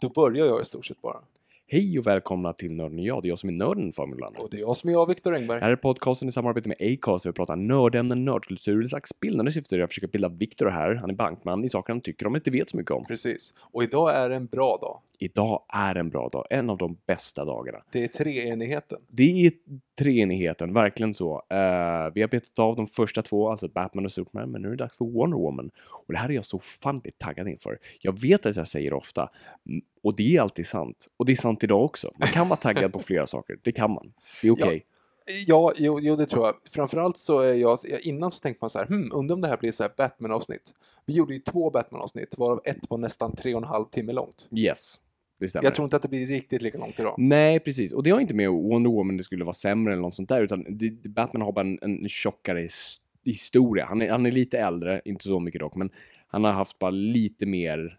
Då börjar jag i stort sett bara. Hej och välkomna till Nörden och jag. Det är jag som är nörden Formulan. Och det är jag som är jag, Viktor Engberg. Här är podcasten i samarbete med Acast där vi pratar nördämnen, nördkultur, ett slags bildande syfte. Jag försöker bilda Viktor här. Han är bankman i saker han tycker om inte vet så mycket om. Precis. Och idag är en bra dag. Idag är en bra dag. En av de bästa dagarna. Det är treenigheten. Det är treenigheten, verkligen så. Eh, vi har betat av de första två, alltså Batman och Superman, men nu är det dags för Wonder Woman. Och det här är jag så ofantligt taggad inför. Jag vet att jag säger det ofta, och det är alltid sant. Och det är sant idag också. Man kan vara taggad på flera saker, det kan man. Det är okej. Ja, jo, jo, det tror jag. Framförallt så är jag, innan så tänkte man så här, hmm, undrar om det här blir så här Batman-avsnitt. Vi gjorde ju två Batman-avsnitt, varav ett var nästan tre och en halv timme långt. Yes, det stämmer. Jag tror inte att det blir riktigt lika långt idag. Nej, precis. Och det har inte med Wonder Woman det skulle vara sämre eller något sånt där, utan Batman har bara en, en tjockare historia. Han är, han är lite äldre, inte så mycket dock, men han har haft bara lite mer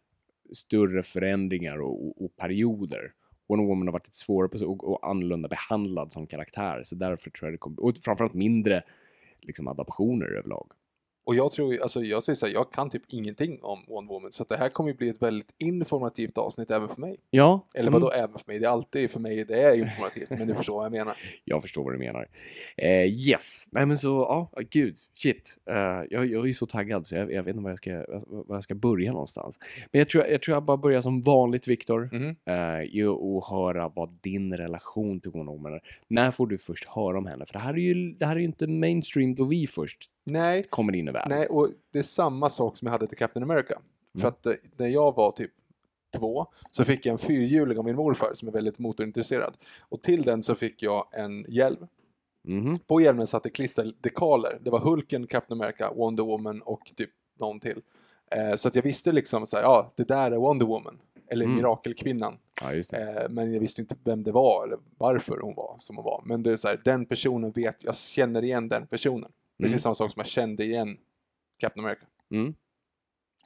större förändringar och, och, och perioder. Wonder Woman har varit lite svårare på, och, och annorlunda behandlad som karaktär, så därför tror jag det kommer, och framförallt mindre liksom, adaptioner överlag. Och jag tror ju, alltså jag säger så här, jag kan typ ingenting om Wonder Woman, så det här kommer ju bli ett väldigt informativt avsnitt även för mig. Ja, Eller mm. vadå även för mig? Det är alltid för mig det är informativt, men du förstår vad jag menar. Jag förstår vad du menar. Eh, yes, nej men så, ja, gud, shit. Eh, jag, jag är så taggad så jag, jag vet inte var jag, ska, var jag ska börja någonstans. Men jag tror jag, tror jag bara börjar som vanligt, Viktor. Mhm. Eh, i att höra vad din relation till Wonder Woman är. När får du först höra om henne? För det här är ju, det här är ju inte mainstream då vi först Nej, kommer in i världen. Nej, och det är samma sak som jag hade till Captain America. För Mm. att eh, när jag var typ två så fick jag en fyrhjuling av min morfar som är väldigt motorintresserad. Och till den så fick jag en hjälm. Mhm. På hjälmen satt det klisterdekaler. Det var Hulken, Captain America, Wonder Woman och typ någon till. Eh, så att jag visste liksom så här, ja, det där är Wonder Woman. Eller Mm. Mirakelkvinnan. Ja. Eh, men jag visste inte vem det var eller varför hon var som hon var. Men det är så här, den personen vet, jag känner igen den personen. Precis Mm. samma sak som jag kände igen Captain America. Mm.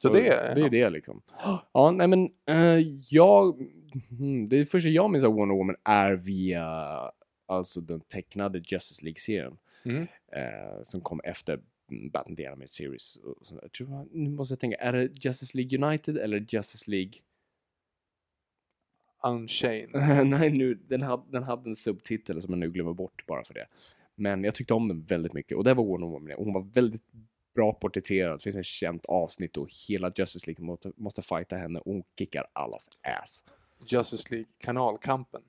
Så Och det är... det är det liksom. Ja, nej men eh, jag... mm, Det första jag minns av Wonder Woman är via alltså den tecknade Justice League-serien. Mm. Eh, som kom efter Batman The Animated Series. Och sånt där. Jag tror, nu måste jag tänka, är det Justice League United eller Justice League... Unchained. nej, nu, den, hade, den hade en subtitel som jag nu glömmer bort bara för det. Men jag tyckte om den väldigt mycket och det var Wonder Woman. Och hon var väldigt bra porträtterad. Det finns ett känt avsnitt och hela Justice League måste, måste fighta henne och hon kickar allas ass. Justice League kanalkampen.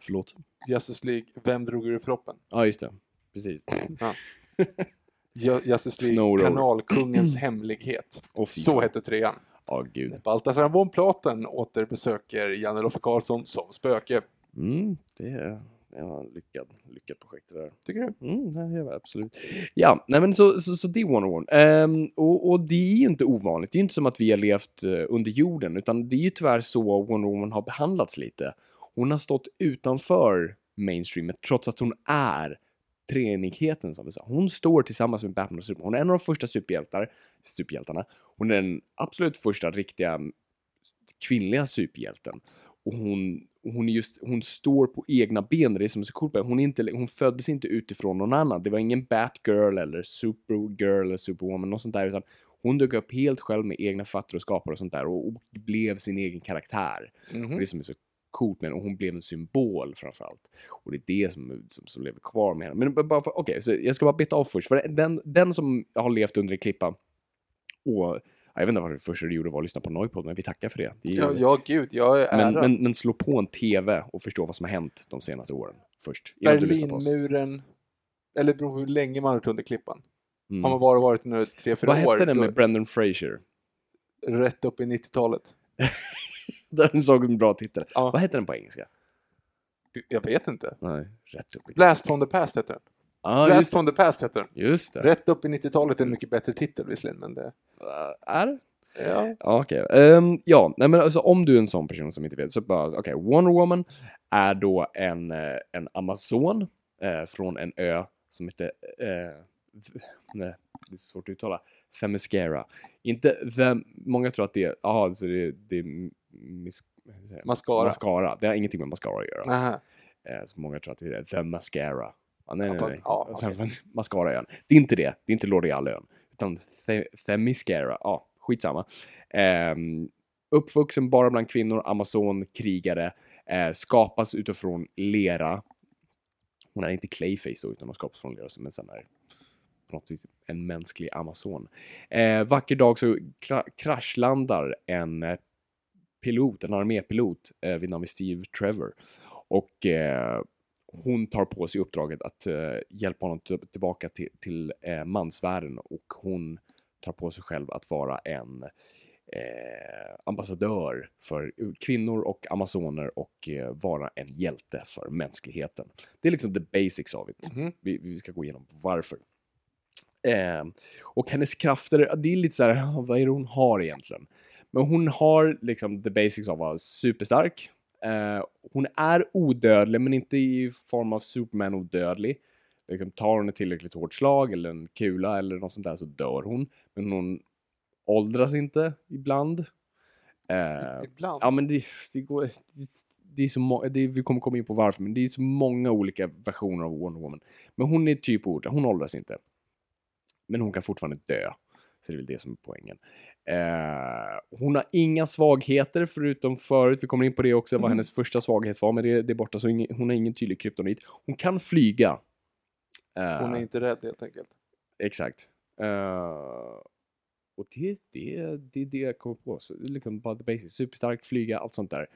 Förlåt? Justice League Vem drog ur proppen? Ja, just det. Precis. Ju- Justice League Snowroller. kanalkungens hemlighet. Fy Så hette trean. Ja, gud. Baltasar von Platen återbesöker Janne Loffe Karlsson som spöke. Mm, det, en lyckad, lyckad projekt det där. Tycker du? Mm, nej, absolut. Ja, nej men så, så, så det är Wonder Woman. Ehm, och, och det är ju inte ovanligt. Det är ju inte som att vi har levt eh, under jorden, utan det är ju tyvärr så Wonder Woman har behandlats lite. Hon har stått utanför mainstreamet trots att hon är treenigheten som vi sa. Hon står tillsammans med Batman och Superman. Hon är en av de första superhjältar, superhjältarna. Hon är den absolut första riktiga kvinnliga superhjälten. Och hon, hon, är just, hon står på egna ben, det är som är så coolt. Hon, är inte, hon föddes inte utifrån någon annan. Det var ingen Batgirl eller Supergirl eller Superwoman, något sånt där, utan hon dök upp helt själv med egna författare och skapare och sånt där och, och blev sin egen karaktär. Mhm. Och det som är så coolt med henne, och hon blev en symbol framförallt. Och det är det som, som, som lever kvar med henne. Men bara för, okej, så jag ska bara beta av först. För den, den som har levt under en klippa och jag vet inte vad det första du gjorde var att lyssna på Noipod, men vi tackar för det. det Ja, ja, gud, jag är men, men, men slå på en TV och förstå vad som har hänt de senaste åren först. Berlinmuren, eller beror hur länge man har varit under klippan. Mm. Har man bara varit nu tre, fyra Vad år, hette den då- med Brendan Fraser? rätt upp i 90-talet. Den såg en bra titel. Ja. Vad hette den på engelska? Jag vet inte. Nej, rätt upp i... Blast from the past heter den. Ja, Blast from the past heter den. just det. Rätt upp i 90-talet är en mycket bättre titel visserligen, men det... Uh, är? Ja. Okej. Ehm, ja, nej men alltså om du är en sån person som inte vet så bara, okej, Wonder Woman är då en, eh, en Amazon eh, från en ö som heter, eh, nej, det är svårt att uttala, Themyscira. Inte the, många tror att det är, jaha, alltså det, det är mis? Mascara. mascara. Det har ingenting med mascara att göra. Nähä. Eh, så många tror att det är The Mascara. Ja, nej, nej, nej. sen okej. Mascaraön. Det är inte det. Det är inte L'Orealön. Utan The- Themyscira. Ja, skitsamma. Eh, uppvuxen bara bland kvinnor, Amazon, krigare. Eh, skapas utifrån lera. Hon är inte Clayface då, utan hon skapas från lera men sen är på något vis en mänsklig Amazon. Eh, vacker dag så kraschlandar en eh, pilot, en armépilot eh, vid namn Steve Trevor. Och eh, hon tar på sig uppdraget att eh, hjälpa honom tillbaka till, till eh, mansvärlden och hon tar på sig själv att vara en eh, ambassadör för kvinnor och amazoner och vara en hjälte för mänskligheten. Det är liksom the basics av it. Mhm. Vi, vi ska gå igenom varför. Eh, och hennes krafter, det är lite så här, ja, vad är det hon har egentligen? Men hon har liksom the basics av att vara superstark. Eh, hon är odödlig, men inte i form av Superman odödlig. Liksom, tar hon ett tillräckligt hårt slag eller en kula eller något sånt där så dör hon. Men hon åldras inte ibland. Eh, Ibland. Ja, men det, det går... Det, det är så det, vi kommer komma in på varför, men det är så många olika versioner av Wonder Woman. Men hon är typ ord, hon åldras inte. Men hon kan fortfarande dö. Så det är väl det som är poängen. Eh, hon har inga svagheter förutom förut, vi kommer in på det också, vad hennes första svaghet var, men det, det är borta, så ingen, hon har ingen tydlig kryptonit. Hon kan flyga. Eh, Hon är inte rädd helt enkelt. Exakt. Eh, och det, det, det är det jag kommer på. Så, liksom bara the basics. Superstarkt, flyga, allt sånt där.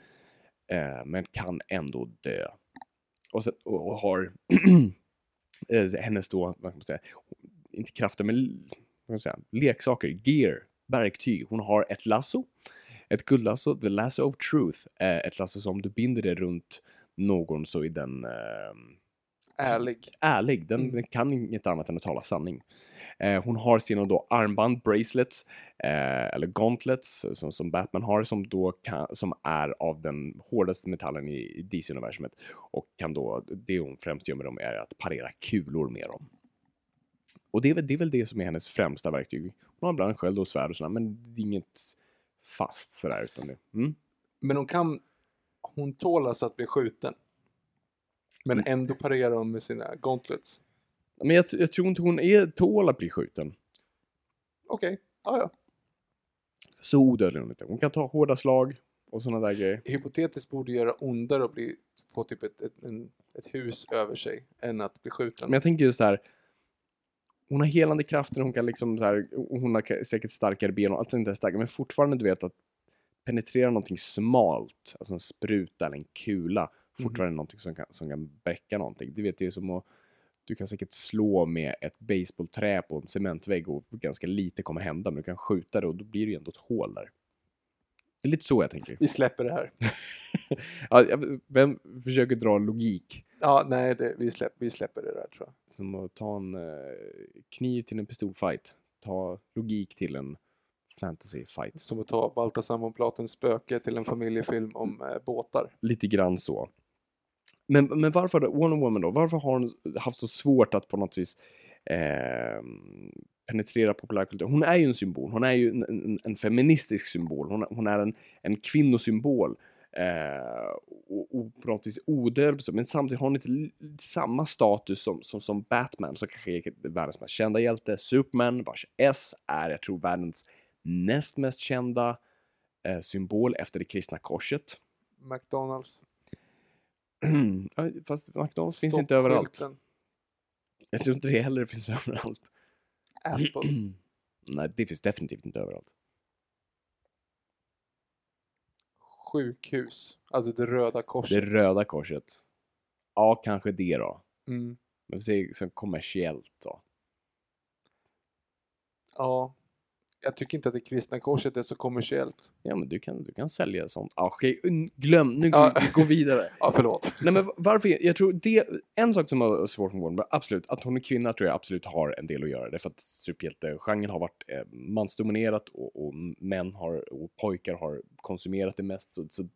Eh, men kan ändå dö. Och, sen, och, och har eh, hennes då, vad kan man säga, inte krafter men vad kan man säga, leksaker, gear, verktyg. Hon har ett lasso, ett guldlasso, the lasso of truth. Eh, ett lasso som du binder det runt någon så är den ehm, Ärlig. ärlig. Den, Mm. den kan inget annat än att tala sanning. Eh, hon har sina då armband, bracelets, eh, eller gauntlets som, som Batman har, som då kan, som är av den hårdaste metallen i, i DC-universumet. Och kan då, det hon främst gör med dem är att parera kulor med dem. Och det är, väl, det är väl det som är hennes främsta verktyg. Hon har ibland sköld och svärd och sådär, men det är inget fast sådär. Utan det, mm. Men hon kan... Hon tål alltså att bli skjuten. Men Mm. ändå parerar hon med sina gauntlets. Men jag, jag tror inte hon är tål att bli skjuten. Okej, ja ja. Så odödlig hon inte. Hon kan ta hårda slag och sådana där grejer. Hypotetiskt borde göra ondare att bli få typ ett, ett, en, ett hus över sig än att bli skjuten. Men jag tänker just här. Hon har helande krafter, hon kan liksom så här, hon har säkert starkare ben och allt sånt där starkare, men fortfarande du vet att penetrera någonting smalt, alltså en spruta eller en kula, fortfarande någonting som kan, som kan bräcka någonting. Du vet, det är som att du kan säkert slå med ett baseballträ på en cementvägg och ganska lite kommer hända, men du kan skjuta det och då blir det ju ändå ett hål där. Det är lite så jag tänker. Vi släpper det här. Ja, vem försöker dra logik? Ja, nej, det, vi, släpp, vi släpper det där tror jag. Som att ta en eh, kniv till en pistolfight. Ta logik till en fantasyfight. Som att ta Baltasar von Platens spöke till en familjefilm om eh, båtar. Lite grann så. Men, men varför? Wonder Woman då? Varför har hon haft så svårt att på något vis eh, penetrera populärkultur? Hon är ju en symbol. Hon är ju en, en, en feministisk symbol. Hon, hon är en, en kvinnosymbol. Eh, och, och på något vis odödlig men samtidigt har hon inte samma status som, som, som Batman, som kanske är världens mest kända hjälte. Superman, vars S är, jag tror, världens näst mest kända eh, symbol efter det kristna korset. McDonalds. Fast McDonalds finns inte överallt. Stoppskylten. Jag tror inte det heller finns överallt. Apple. Nej, det finns definitivt inte överallt. Sjukhus. Alltså det röda Det korset. röda korset. Ja, kanske det då. Mm. Men vi säger kommersiellt då. Ja. Jag tycker inte att det kristna korset är så kommersiellt. Ja, men du kan, du kan sälja sånt. Okej, un- glöm, nu Ja. vi går vidare. Ja, förlåt. Nej, men varför? Jag tror det, en sak som var svårt med Warner, absolut, att hon är kvinna tror jag absolut har en del att göra. Det är för att superhjältegenren har varit eh, mansdominerat och, och män har, och pojkar har konsumerat det mest. Så, så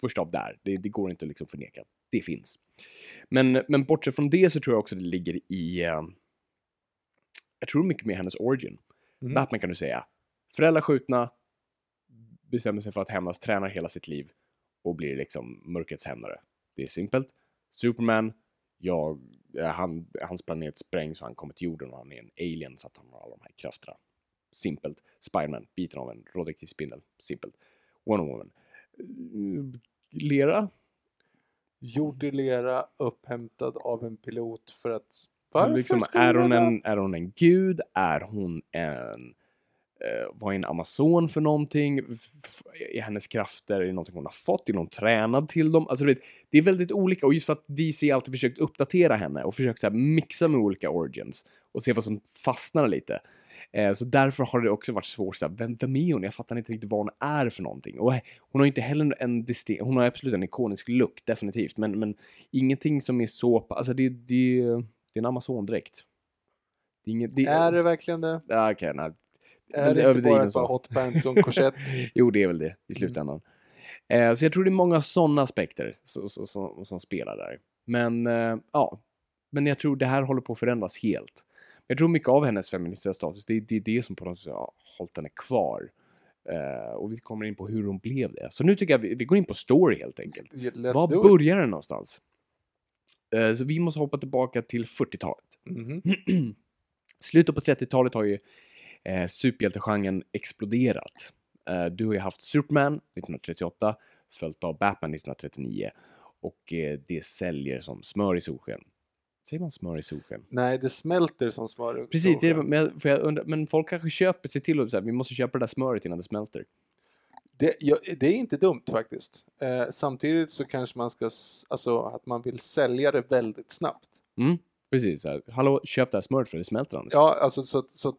först av där, det, det går inte liksom förneka. Det finns. Men, men bortsett från det så tror jag också det ligger i, eh, jag tror mycket mer hennes origin. Mm. Batman kan du säga. Föräldrar skjutna, bestämmer sig för att hämnas, tränar hela sitt liv och blir liksom mörkrets hämnare. Det är simpelt. Superman, jag, eh, han, hans planet sprängs och han kommer till jorden och han är en alien så att han har alla de här krafterna. Simpelt. Spiderman, biten av en radioaktiv spindel. Simpelt. Wonder Woman. Eh, Lera? Gjord i lera, upphämtad av en pilot för att... Varför liksom, är, hon en, är hon en gud? Är hon en... Eh, vad är en amazon för någonting? F- Är hennes krafter är det någonting hon har fått? Är hon tränad till dem? Alltså, vet, det är väldigt olika och just för att DC alltid försökt uppdatera henne och försökt så här, mixa med olika origins och se vad som fastnar lite. Eh, så därför har det också varit svårt. Så här, vem, vem är hon? Jag fattar inte riktigt vad hon är för någonting. Och hon har inte heller en distinkt... Hon har absolut en ikonisk look, definitivt. Men, men ingenting som är så... Alltså det, det, det är en Amazon-dräkt. Det är, inget, det, Är det verkligen det? Ja, okej, nej. Är det inte bara ett par hotpants och en korsett? Jo, det är väl det i slutändan. Eh, så jag tror det är många sådana aspekter som, som, som, spelar där. Men eh, ja, men jag tror det här håller på att förändras helt. Jag tror mycket av hennes feministiska status, det är det, är det som på något sätt har hållit henne kvar. Eh, och vi kommer in på hur hon blev det. Så nu tycker jag vi, vi går in på story helt enkelt. Let's Var börjar den någonstans? Eh, så vi måste hoppa tillbaka till 40-talet. Mhm. Slutet på 30-talet har ju eh, superhjältegenren exploderat. Eh, du har ju haft Superman 1938, följt av Batman 1939 och eh, det säljer som smör i solsken. Säger man smör i solsken? Nej, det smälter som smör. i Precis, det solsken. men, jag- jag undrar, men folk kanske köper sig till och här, vi måste köpa det där smöret innan det smälter. Det, ja, det är inte dumt faktiskt. Eh, samtidigt så kanske man ska, alltså att man vill sälja det väldigt snabbt. Mm, precis, så hallå, köp det här smöret för det smälter annars. Ja, alltså så, att- så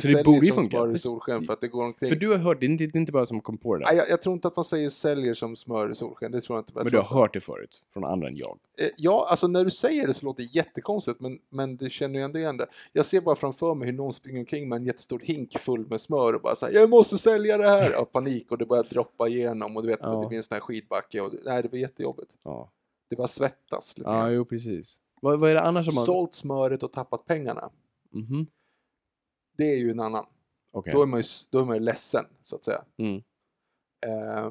det, Så det borde ju som funka. smör i Det- solsken för att det går omkring. För du har hört, det är inte, det är inte bara som kom på det där. Nej, jag, jag tror inte att man säger säljer som smör i solsken. Det tror jag inte. Jag men du har hört det förut, från andra än jag. Eh, Ja, alltså när du säger det så låter det jättekonstigt, men, men det känner ju ändå igen det. Jag ser bara framför mig hur någon springer omkring med en jättestor hink full med smör och bara säger jag måste sälja det här! Av panik och det börjar droppa igenom och du vet, Ja. det blir en sån här skidbacke och nej, det var jättejobbigt. Ja, Det bara svettas lite ja grann. jo precis. Vad, vad är det annars som man... Sålt smöret och tappat pengarna, Mhm, det är ju en annan. okej. Då, är man ju, då är man ju ledsen, så att säga. Mm. Eh,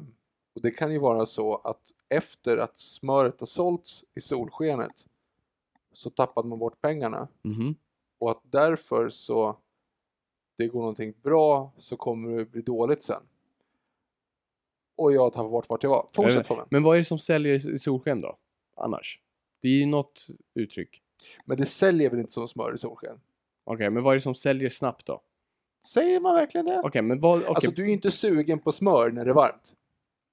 och det kan ju vara så att efter att smöret har sålts i solskenet så tappade man bort pengarna. Mhm. och att därför så det går någonting bra så kommer det bli dåligt sen. Och jag tappar bort vart jag var. Fortsätt Fabian. Men vad är det som säljer i i solsken då? Annars? Det är ju något uttryck. Men det säljer väl inte som smör i solsken? Okej, men vad är det som säljer snabbt då? Säger man verkligen det? Okej, men vad... okej. Alltså du är ju inte sugen på smör när det är varmt.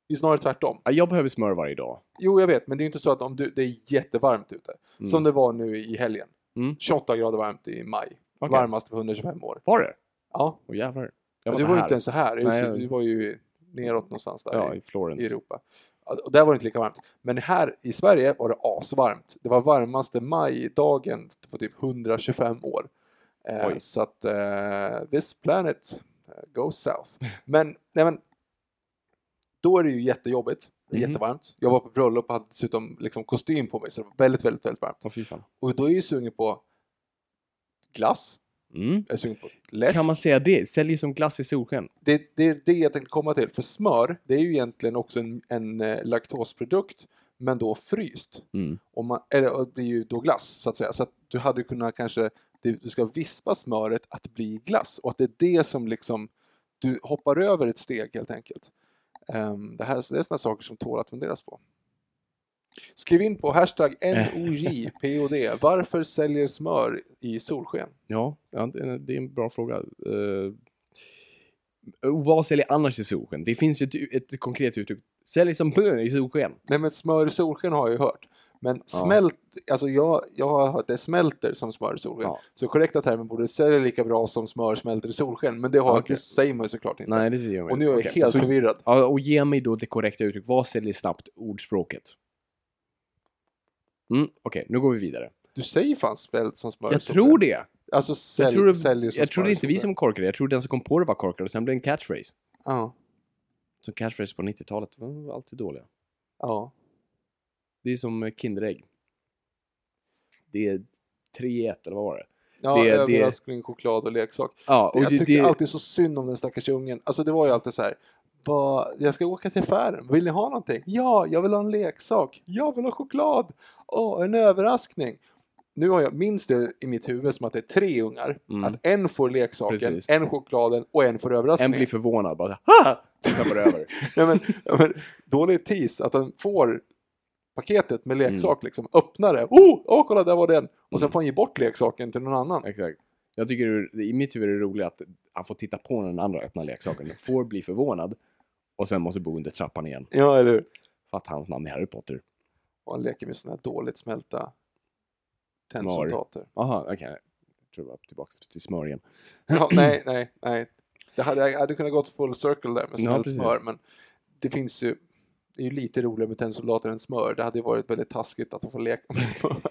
Det är snarare tvärtom. Ja, Jag behöver smör varje dag. Jo, jag vet, men det är inte så att om du, det är jättevarmt ute. Mm. Som det var nu i helgen. Mm. 28 grader varmt i maj. Okej. Varmast på 125 år. Var det? Ja, Åh jävlar. Jag var du var ju inte ens så här. Nej, Du- var ju neråt någonstans där Ja, i, Florens. i Europa. Och där var det inte lika varmt. Men här i Sverige var det asvarmt. Det var varmaste majdagen på typ 125 år. Eh, så att eh, this planet eh, goes south. Men, nej men då är det ju jättejobbigt. Mhm. jättevarmt. Jag var på bröllop och hade dessutom liksom kostym på mig så det var väldigt, väldigt, väldigt varmt. Fan. Och då är jag ju sugen på glass. Mm. Jag är sugen på läsk. Kan man säga det? Säljer som glass i solsken? det, det är det jag tänkte komma till. För smör, det är ju egentligen också en, en eh, laktosprodukt, men då fryst. Mm. Och man, eller, och det blir ju då glass, så att säga. Så att du hade kunnat kanske, det, du ska vispa smöret att bli glass. Och att det är det som liksom, du hoppar över ett steg helt enkelt. Ehm, det, här, det är sådana saker som tål att funderas på. Skriv in på hashtag NOJPOD. Varför säljer smör i solsken? Ja, det, är- en bra fråga. Uh, vad säljer annars i solsken? Det finns ju ett, ett konkret uttryck. Säljer som bönor i solsken. Nej men smör i solsken har jag ju hört. Men Ja. smält, alltså jag, jag har hört det smälter som smör i solsken. Ja. Så korrekta termer borde sälja lika bra som smör smälter i solsken. Men det, har, det säger man ju såklart inte. Nej, det ser jag Och nu är jag Okej, helt så- förvirrad. Ja, och ge mig då det korrekta uttryck. Vad säljer snabbt ordspråket? Mm, Okej, nu går vi vidare. Du säger fan smält som smör Jag tror det. Alltså sälj, Jag tror, det, säljer som jag tror det inte vi som korkade. Jag tror den som kom på det var korkad och sen blev det en catchphrase. Ja. Så catchphrase på 90-talet var alltid dåliga. ja. Det är som Kinderägg. Det är 3-1 eller vad var det? Ja, Det- det- överraskning, choklad och leksak. Ja, och jag det, tyckte det, alltid så synd om den stackars ungen. Alltså det var ju alltid så här. Vad, jag ska åka till affären, vill ni ha någonting? Ja, jag vill ha en leksak. Jag vill ha choklad. Åh, en överraskning. Nu har jag minst det i mitt huvud som att det är tre ungar. Mm. Att en får leksaken, Precis. en chokladen och en får en överraskningen. blir förvånad bara ha! Tappar över. ja, men, ja, men, dålig tease, att han får paketet med leksak liksom, öppnar det. Oh, oh, kolla där var den! Och sen Mm. får han ge bort leksaken till någon annan. Exakt. Jag tycker i mitt huvud är det roligt att han får titta på när den andra öppnar leksaken, får bli förvånad och sen måste bo under trappan igen Ja, eller hur? för att hans namn är Harry Potter. Och han leker med sina dåligt smälta tennsoldater. Jaha, okej. Jag tror jag var tillbaka till smör igen. Ja, nej, nej, nej. Det hade, jag hade kunnat gått full circle där med Ja, smält precis. smör, men det finns ju det är ju lite roligare med tennsoldater än smör. Det hade ju varit väldigt taskigt att får leka med smör.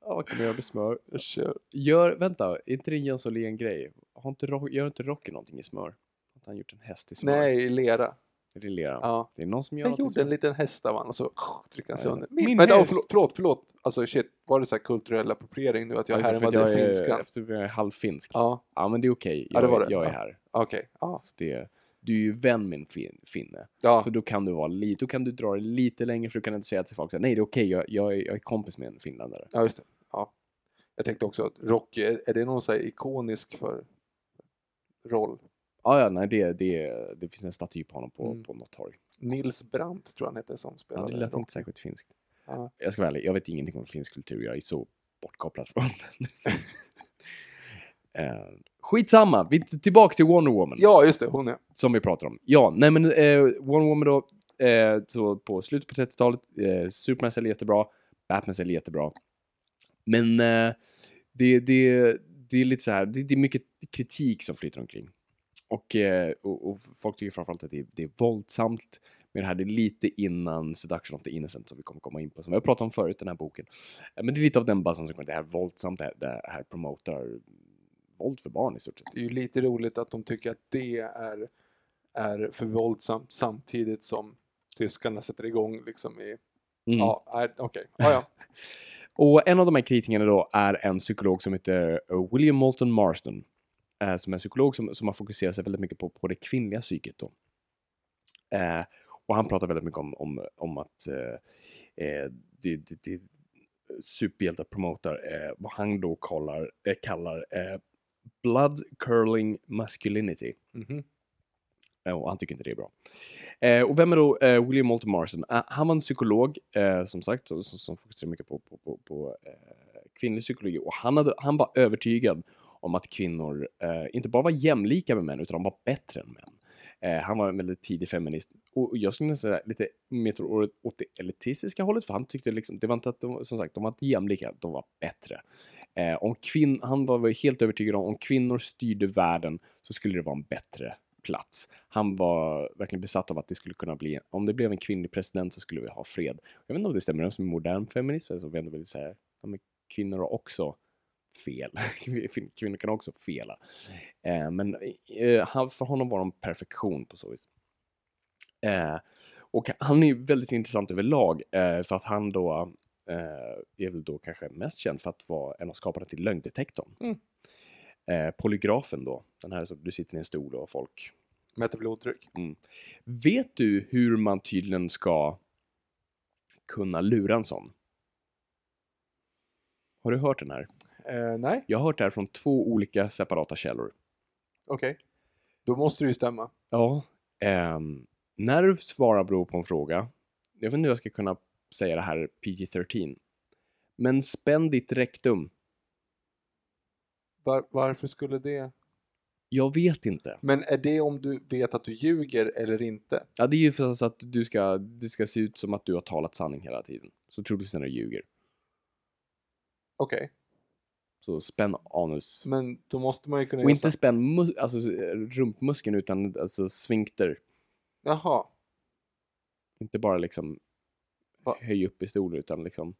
Ja, vad kan man göra med smör? Jag kör. Gör, vänta, är inte det en Jens Åhlén-grej? Inte, gör inte Rocky någonting i smör? Inte han gjort en häst i smör? Nej, i lera. Är det lera? Ja. Det är någon som gör Jag gjorde en smör. liten häst av han och så tryckte han Ja, sönder. just det. Min, Min vänta, häst. förlåt, förlåt, förlåt. Alltså shit, var det så här kulturell appropriering nu att jag Ja, att härmade finskan? Efter jag är halvfinsk. Ja, Ja, men det är okej. Ja, Jag, det var det. jag är Ja. här. okej. Ja. Så det, du är ju vän med en fin, finne. Ja. Så då kan du vara lite, då kan du dra det lite längre för du kan inte säga till folk här, nej det är okej, jag, jag, är- jag är kompis med en finländare. ja, just det. Ja. Jag tänkte också att Rocky, är, är det någon så ikonisk för roll? Ja, ja, nej det, det, det finns en staty på honom på, Mm. på något torg. Nils Brandt tror jag han heter som Ja, spelade det lät inte särskilt finskt. Ja. Jag ska vara ärlig, jag vet ingenting om finsk kultur, jag är så bortkopplad från den. Eh, skitsamma, vi är tillbaka till Wonder Woman. Ja, just det, hon är. som vi pratar om. Ja, nej men eh, Wonder Woman då, eh, så på slutet på 30-talet, eh, Superman säljer jättebra, Batman säljer jättebra. Men eh, det, det, det är lite så här, det, det är mycket kritik som flyter omkring. Och, eh, och, och folk tycker framförallt att det, det är våldsamt. Men det här det är lite innan Seduction of the Innocent som vi kommer komma in på, som har pratat om förut den här boken. Men det är lite av den basen som kommer, det här är våldsamt, det här, det här promotar våld för barn i stort sett. Det är ju lite roligt att de tycker att det är, är för våldsamt samtidigt som tyskarna sätter igång liksom i... Mm. Ja, okej. Ja, ja. Och en av de här kritikerna då är en psykolog som heter eh, William Moulton Marston. Eh, som är en psykolog som, som har fokuserat sig väldigt mycket på, på det kvinnliga psyket då. Eh, och han pratar väldigt mycket om, om, om att eh, eh, det, det, det superhjältar promotar eh, vad han då kallar, eh, kallar eh, blood curling masculinity. Mhm. Eh, Och han tycker inte det är bra. Eh, och vem är då eh, William Moulton Marston? Eh, han var en psykolog, eh, som sagt, som, som fokuserar mycket på, på, på, på eh, kvinnlig psykologi. Och han, hade, han var övertygad om att kvinnor inte bara var jämlika med män, utan de var bättre än män. Han var en väldigt tidig feminist. Och jag skulle säga lite mer åt det elitistiska hållet, för han tyckte liksom, det var inte att de, som sagt, de var inte jämlika, de var bättre. Eh, om kvinn, han var helt övertygad om om kvinnor styrde världen så skulle det vara en bättre plats. Han var verkligen besatt av att det skulle kunna bli, om det blev en kvinnlig president så skulle vi ha fred. Jag vet inte om det stämmer, som är modern feminism, så vi ändå vill säga, ja, men kvinnor har också fel. kvinnor kan också fela. Eh, men eh, för honom var de perfektion på så vis. Eh, och han är väldigt intressant överlag, eh, för att han då eh, är väl då kanske mest känd för att vara en av skaparna till lögndetektorn. Mm. Eh, polygrafen då, den här som du sitter i en stol och folk. Mäter blodtryck. Vet du hur man tydligen ska kunna lura en sån? Har du hört den här? Eh, nej, Jag har hört det här från två olika separata källor. okej. Då måste det ju stämma. Ja, ehm, när du svarar på en fråga, jag vet inte hur jag ska kunna säga det här PG-13, men spänn ditt rektum. Var, varför skulle det? Jag vet inte. Men är det om du vet att du ljuger eller inte? Ja, det är ju för att du ska, det ska se ut som att du har talat sanning hela tiden. Så troligtvis när du ljuger. Okej, Så spänn anus. men då måste man ju kunna Och göra inte så- spänn alltså, rumpmuskeln utan alltså svinkter. Jaha, Inte bara liksom Va? höj upp i utan liksom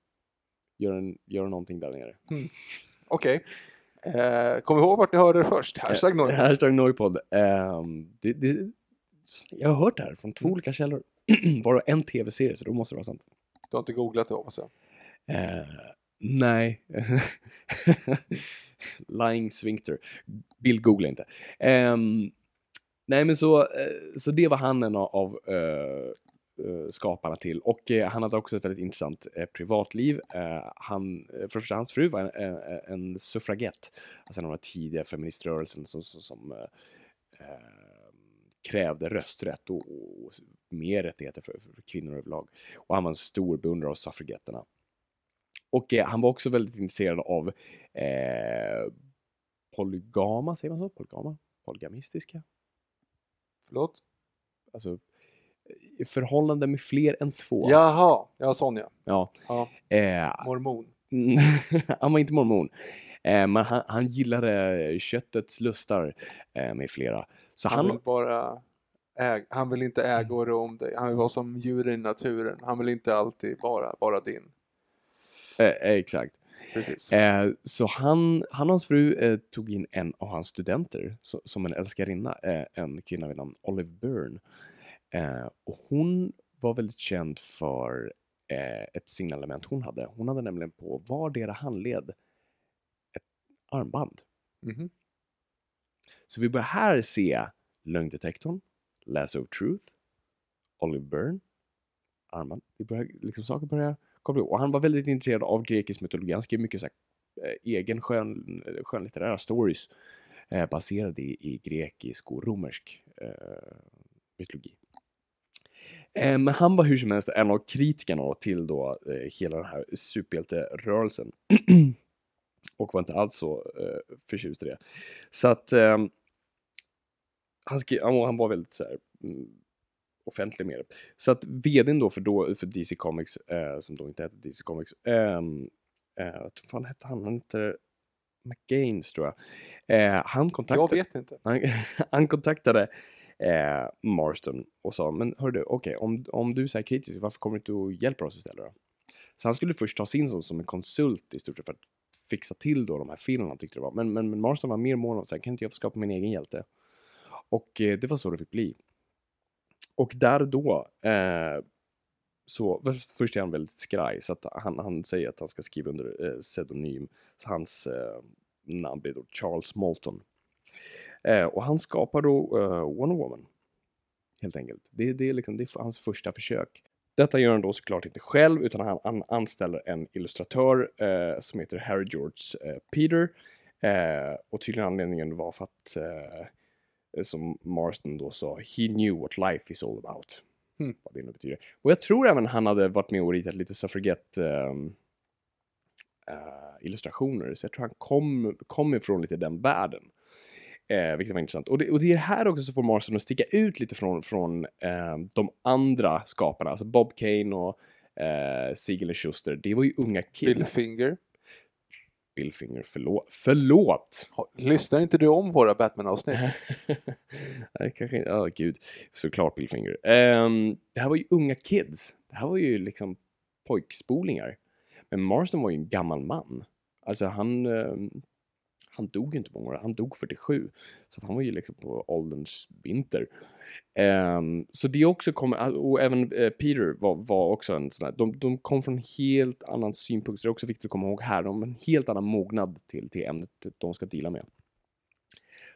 gör, en, gör någonting där nere. okej. Eh, kom ihåg vart ni hörde det först. Hashtag Norge. Hashtag Noipod. Ehm, det, det, jag har hört det här från två Mm. olika källor. Bara en tv-serie, så då måste det vara sant. Du har inte googlat det hoppas jag. Eh, nej. Lying Svinkter. Bild googla inte. Ehm, nej men så, eh, så det var han en av, eh, eh, skaparna till. Och eh, han hade också ett väldigt intressant eh, privatliv. Eh, han, eh, för första, hans fru var en, en, en suffragett. Alltså en av de tidiga feministrörelsen som, som, som eh, eh, krävde rösträtt och, och mer rättigheter för, för kvinnor överlag. Och han var en stor beundrare av suffragetterna. Och eh, han var också väldigt intresserad av eh, polygama, säger man så? Polygama? Polygamistiska? Förlåt? Alltså eh, förhållande med fler än två. Jaha, ja Sonja. ja. Ja, Eh, mormon. han var inte mormon. Eh, men han, han gillade köttets lustar eh, med flera. Så Han han, vill bara äg, han vill inte äga och rå om dig. Han vill vara som djur i naturen. Han vill inte alltid vara, vara din. eh, eh, exakt. Precis. Eh, så han, han och hans fru eh, tog in en av hans studenter så, som en älskarinna, eh, en kvinna vid namn Olive Byrne. Eh, och hon var väldigt känd för eh, ett signalement hon hade. Hon hade nämligen på vardera handled ett armband. Mhm. Så vi börjar här se lögndetektorn, Lasso of Truth, Olive Byrne, armband. Vi börjar, liksom saker börjar koppla ihop. Och han var väldigt intresserad av grekisk mytologi. Han skrev mycket så här, eh, egen skön, skönlitterära stories eh, baserade i, i grekisk och romersk eh, mytologi. Eh, men han var hur som helst en av kritikerna till då, eh, hela den här superhjälterörelsen. och var inte alls så eh, förtjust i det. Så att eh, han, skrev, han, var- väldigt så här, mm, offentlig med det. Så att vdn då för, då, för DC Comics, eh, som då inte hette DC Comics, ehm, eh, vad fan hette han? Han hette McGaines tror jag. Eh, han Jag kontaktade... vet inte. Han, han kontaktade eh, Marston och sa, men hör du, okej, om, om du är så här kritisk, varför kommer du inte och hjälper oss istället då? Så han skulle först ta sin som, som en konsult i stort sett för att fixa till då de här filmerna han tyckte det var. Men, men, men Marston var mer mån om, så här, kan inte jag få skapa min egen hjälte? Och eh, det var så det fick bli. Och där och då, eh, så först- först är han väldigt skraj, så att han, han säger att han ska skriva under eh, pseudonym. Så hans eh, namn blir då Charles Moulton. Eh, och han skapar då eh, Wonder Woman. Helt enkelt. Det, det, är liksom, det är hans första försök. Detta gör han då såklart inte själv utan han, han anställer en illustratör eh, som heter Harry George eh, Peter. Eh, och tydligen anledningen var för att, eh, som Marston då sa, he knew what life is all about. Hmm. Vad det nu betyder. Och jag tror även han hade varit med och ritat lite suffragette ehm, eh, illustrationer. Så jag tror han kom, kom ifrån lite den världen. Eh, vilket var intressant. Och det, och det är här också som får Marston att sticka ut lite från, från eh, de andra skaparna. Alltså Bob Kane och eh, Siegel och Schuster. Det var ju unga Bill kids. Finger. Bill Finger, förlåt. Förlåt! Lyssnar inte du om våra Batman-avsnitt? Nej, kanske inte. Ja, gud. Såklart Bill Finger. Ehm, det här var ju unga kids. Det här var ju liksom pojkspolingar. Men Marston var ju en gammal man. Alltså han, ehm, han dog ju inte många år, han dog 47. Så att han var ju liksom på ålderns vinter. Um, så det också kommer, och även eh, Peter var, var också en sån här, de, de kom från en helt annan synpunkt, så det är också viktigt att komma ihåg här, de har en helt annan mognad till, till ämnet de ska dela med.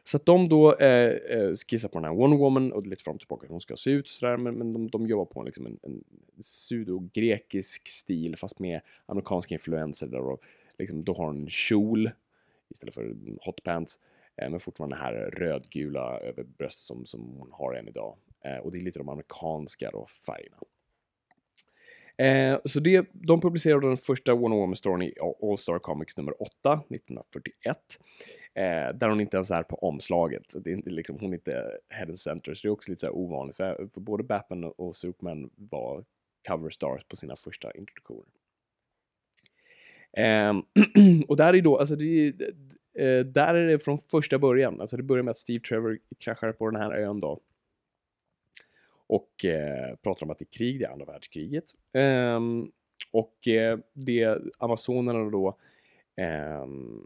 Så att de då eh, eh skissar på den här Wonder Woman och lite fram och tillbaka hur hon ska se ut sådär, men, men de, de jobbar på liksom en, en sudogrekisk stil fast med amerikanska influenser där och liksom, då har hon en kjol istället för hotpants eh, men fortfarande här rödgula över bröstet som, som hon har än idag. Eh, och det är lite de amerikanska då, färgerna. Eh, så det, de publicerade den första Wonder Woman-storyn i All Star Comics nummer 8, 1941. Eh, där hon inte ens är på omslaget. Det är inte, liksom, hon är inte head and center, så det är också lite så här ovanligt. För, för både Batman och Superman var cover stars på sina första introduktioner. Eh, och där är då, alltså det eh, där är det från första början. Alltså det börjar med att Steve Trevor kraschar på den här ön då. Och eh, pratar om att det är krig, det är andra världskriget. Eh, och eh, det Amazonerna då ehm,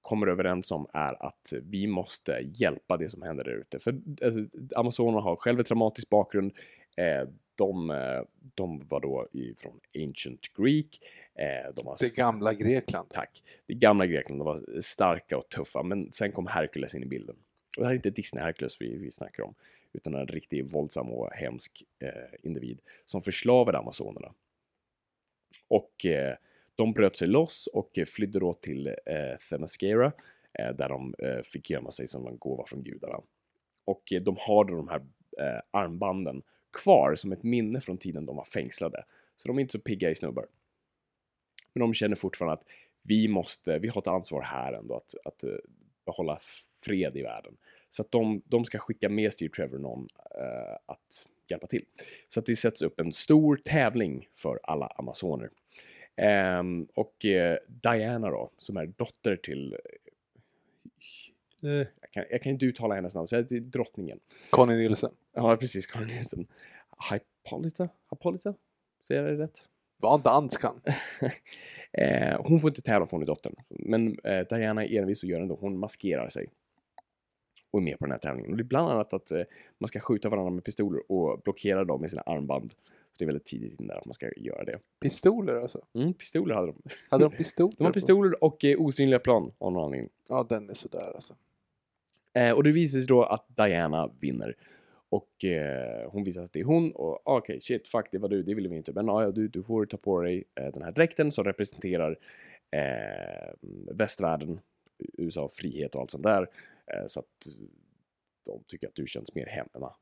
kommer överens om är att vi måste hjälpa det som händer där ute. För alltså, Amazonerna har själv en traumatisk bakgrund. Eh, de, eh, de var då från Ancient Greek. Eh, de var Det gamla Grekland. Tack. Det gamla Grekland. De var starka och tuffa, men sen kom Herkules in i bilden. Och det här är inte Disney Herkules vi, vi snackar om, utan en riktigt våldsam och hemsk eh, individ som förslavade amazonerna. Och eh, de bröt sig loss och flydde då till eh, Themyscira eh, där de eh, fick gömma sig som en gåva från gudarna. Och eh, de har då de här armbanden kvar som ett minne från tiden de var fängslade. Så de är inte så pigga i snubbar. Men de känner fortfarande att vi måste, vi har ett ansvar här ändå att, att uh, behålla fred i världen. Så att de, de ska skicka med Steve Trevor någon uh, att hjälpa till. Så att det sätts upp en stor tävling för alla amazoner. Um, och uh, Diana då, som är dotter till jag kan, jag kan, inte uttala hennes namn, så det är drottningen. Conny Nielsen. Ja, precis. Conny Nielsen. Hippolyta? Hippolyta? Säger jag det rätt? Vad dansk han. eh, hon får inte tävla för hon är dottern. Men eh, Diana är envis och gör ändå. Hon maskerar sig. Och är med på den här tävlingen. Och det är bland annat att eh, man ska skjuta varandra med pistoler och blockera dem med sina armband. Så det är väldigt tidigt in där att man ska göra det. Pistoler alltså? Mm, pistoler hade de. Hade de pistoler? de har pistoler och eh, osynliga plan av någon anledning. Ja, den är sådär alltså. Eh, och det visar sig då att Diana vinner. Och eh, hon visar att det är hon och ah, okej, okay, shit, fuck, det var du, det ville vi inte. Men ah, ja, du, du får ta på dig eh, den här dräkten som representerar eh, västvärlden, USA, frihet och allt sånt där. Eh, så att de tycker att du känns mer hemma.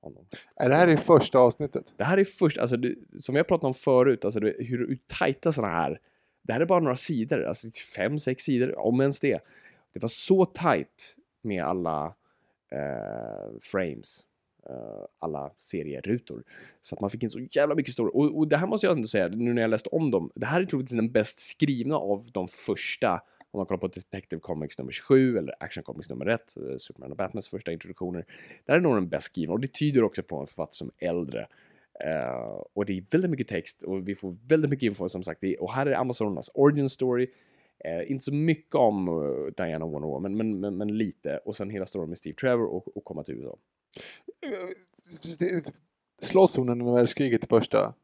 Honom. Är det här i första avsnittet? Det här är första, alltså det, som vi har pratat om förut, alltså det, hur, hur tajta sådana här, det här är bara några sidor, alltså fem, sex sidor, om ens det. Det var så tajt med alla eh, frames Eh, alla serierutor. Så att man fick in så jävla mycket story. Och, och, det här måste jag ändå säga, nu när jag läste om dem, det här är troligtvis den bäst skrivna av de första om man kollar på Detective Comics nummer 7 eller Action Comics nummer 1, eh, Superman och Batmans första introduktioner. Det här är nog den bäst skrivna och det tyder också på en författare som är äldre. Uh, och det är väldigt mycket text och vi får väldigt mycket info som sagt. Och här är Amazonas origin story. Uh, inte så mycket om uh, Diana Wonder Woman, men, men, men, lite. Och sen hela storyn med Steve Trevor och, och komma till USA. Slåss hon under världskriget i första,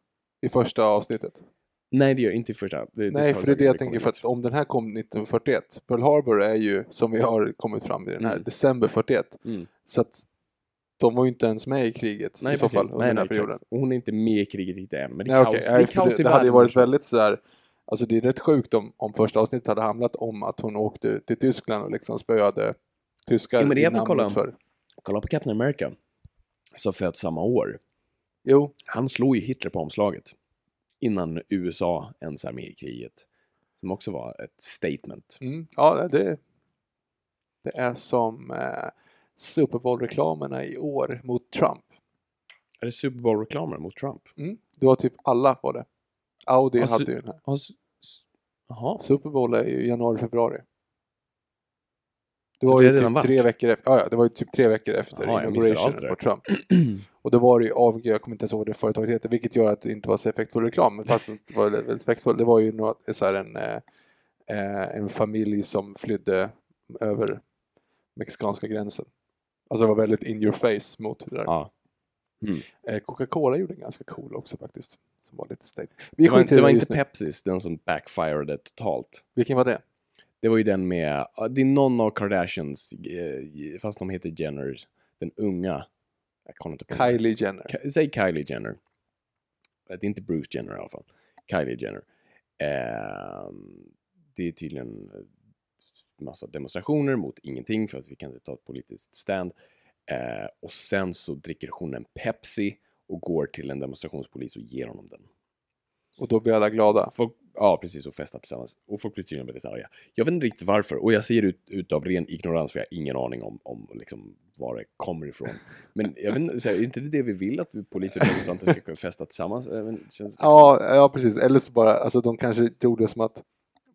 i första avsnittet? Nej, det gör inte i första. Det, Nej, för det är det jag tänker, för att om den här kom 1941, Pearl Harbor är ju, som vi har kommit fram i den här, mm. december 41. Mm. Så att de var ju inte ens med i kriget nej, i så fall under nej, den här perioden. Och hon är inte med i kriget riktigt än, men det är kaos, okay. det, är kaos det, det hade ju varit väldigt sådär, alltså det är rätt sjukt om, om första avsnittet hade handlat om att hon åkte till Tyskland och liksom spöade tyskar ja, men det kolla, för. Kolla på Captain America som föds samma år. Jo. Han slår ju Hitler på omslaget innan USA ens är med i kriget. Som också var ett statement. Mm. Ja, det, det är som eh, Super Bowl-reklamerna i år mot Trump. Är det Super Bowl-reklamer mot Trump? Mm. Det var typ alla var det. Audi har hade ju den här. Har, Super Bowl är ju januari, februari. Det var ju typ tre veckor efter, ja, det var ju typ tre veckor efter Aha, inauguration på Trump. och då var det ju av, jag kommer inte ens ihåg det företaget heter, vilket gör att det inte var så effektfull reklam, men fast det var väldigt effektfull. Det var ju något, så här en, eh, en familj som flydde över mexikanska gränsen. Alltså det var väldigt in your face mot det där. Ja. Eh, Coca-Cola gjorde en ganska cool också faktiskt. Som var lite state. Vi Det var, det var det inte nu. Pepsis, den som backfirade totalt. Vilken var det? Det var ju den med, det är någon av Kardashians, eh, fast de heter Jenner, den unga. Jag kommer inte på Kylie Jenner. Ki- Säg Kylie Jenner. Eh, Det är inte Bruce Jenner i alla fall. Kylie Jenner. Ehm, det är tydligen eh, massa demonstrationer mot ingenting för att vi kan inte ta ett politiskt stand. Eh, och sen så dricker hon en Pepsi och går till en demonstrationspolis och ger honom den. Och då blir alla glada. Folk, ja, precis, och festar tillsammans. Och folk blir tydligen väldigt arga. Jag vet inte riktigt varför, och jag säger ut, ut av ren ignorans för jag har ingen aning om, om liksom, var det kommer ifrån. Men jag vet inte, är inte det det vi vill att poliser och demonstranter ska kunna festa tillsammans? Jag känns, Ja, ja, precis. Eller så bara, alltså de kanske tog det som att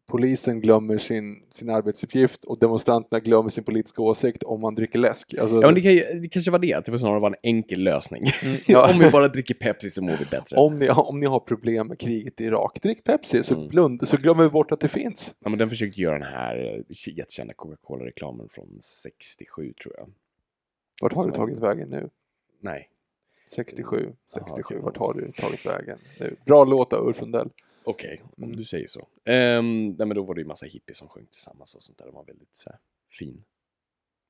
polisen glömmer sin, sin arbetsuppgift och demonstranterna glömmer sin politiska åsikt om man dricker läsk. Alltså, Ja, men det, kan ju, det kanske var det, att det var snarare var en enkel lösning. Mm, ja. om vi bara dricker Pepsi så mår vi bättre. om, ni, om ni har problem med kriget i Irak, drick Pepsi så, Mm. blund, så glömmer vi bort att det finns. Ja, men den försökte göra den här eh, jättekända Coca-Cola-reklamen från 67, tror jag. Vart har du Så- tagit vägen nu? Nej, 67, Jaha, 67, okej. vart har du tagit vägen nu? Bra låt av Ulf Lundell. Okej, om Mm. du säger så. Um, nej, men då var det ju massa hippies som sjöng tillsammans och sånt där. Det var väldigt så här, fin.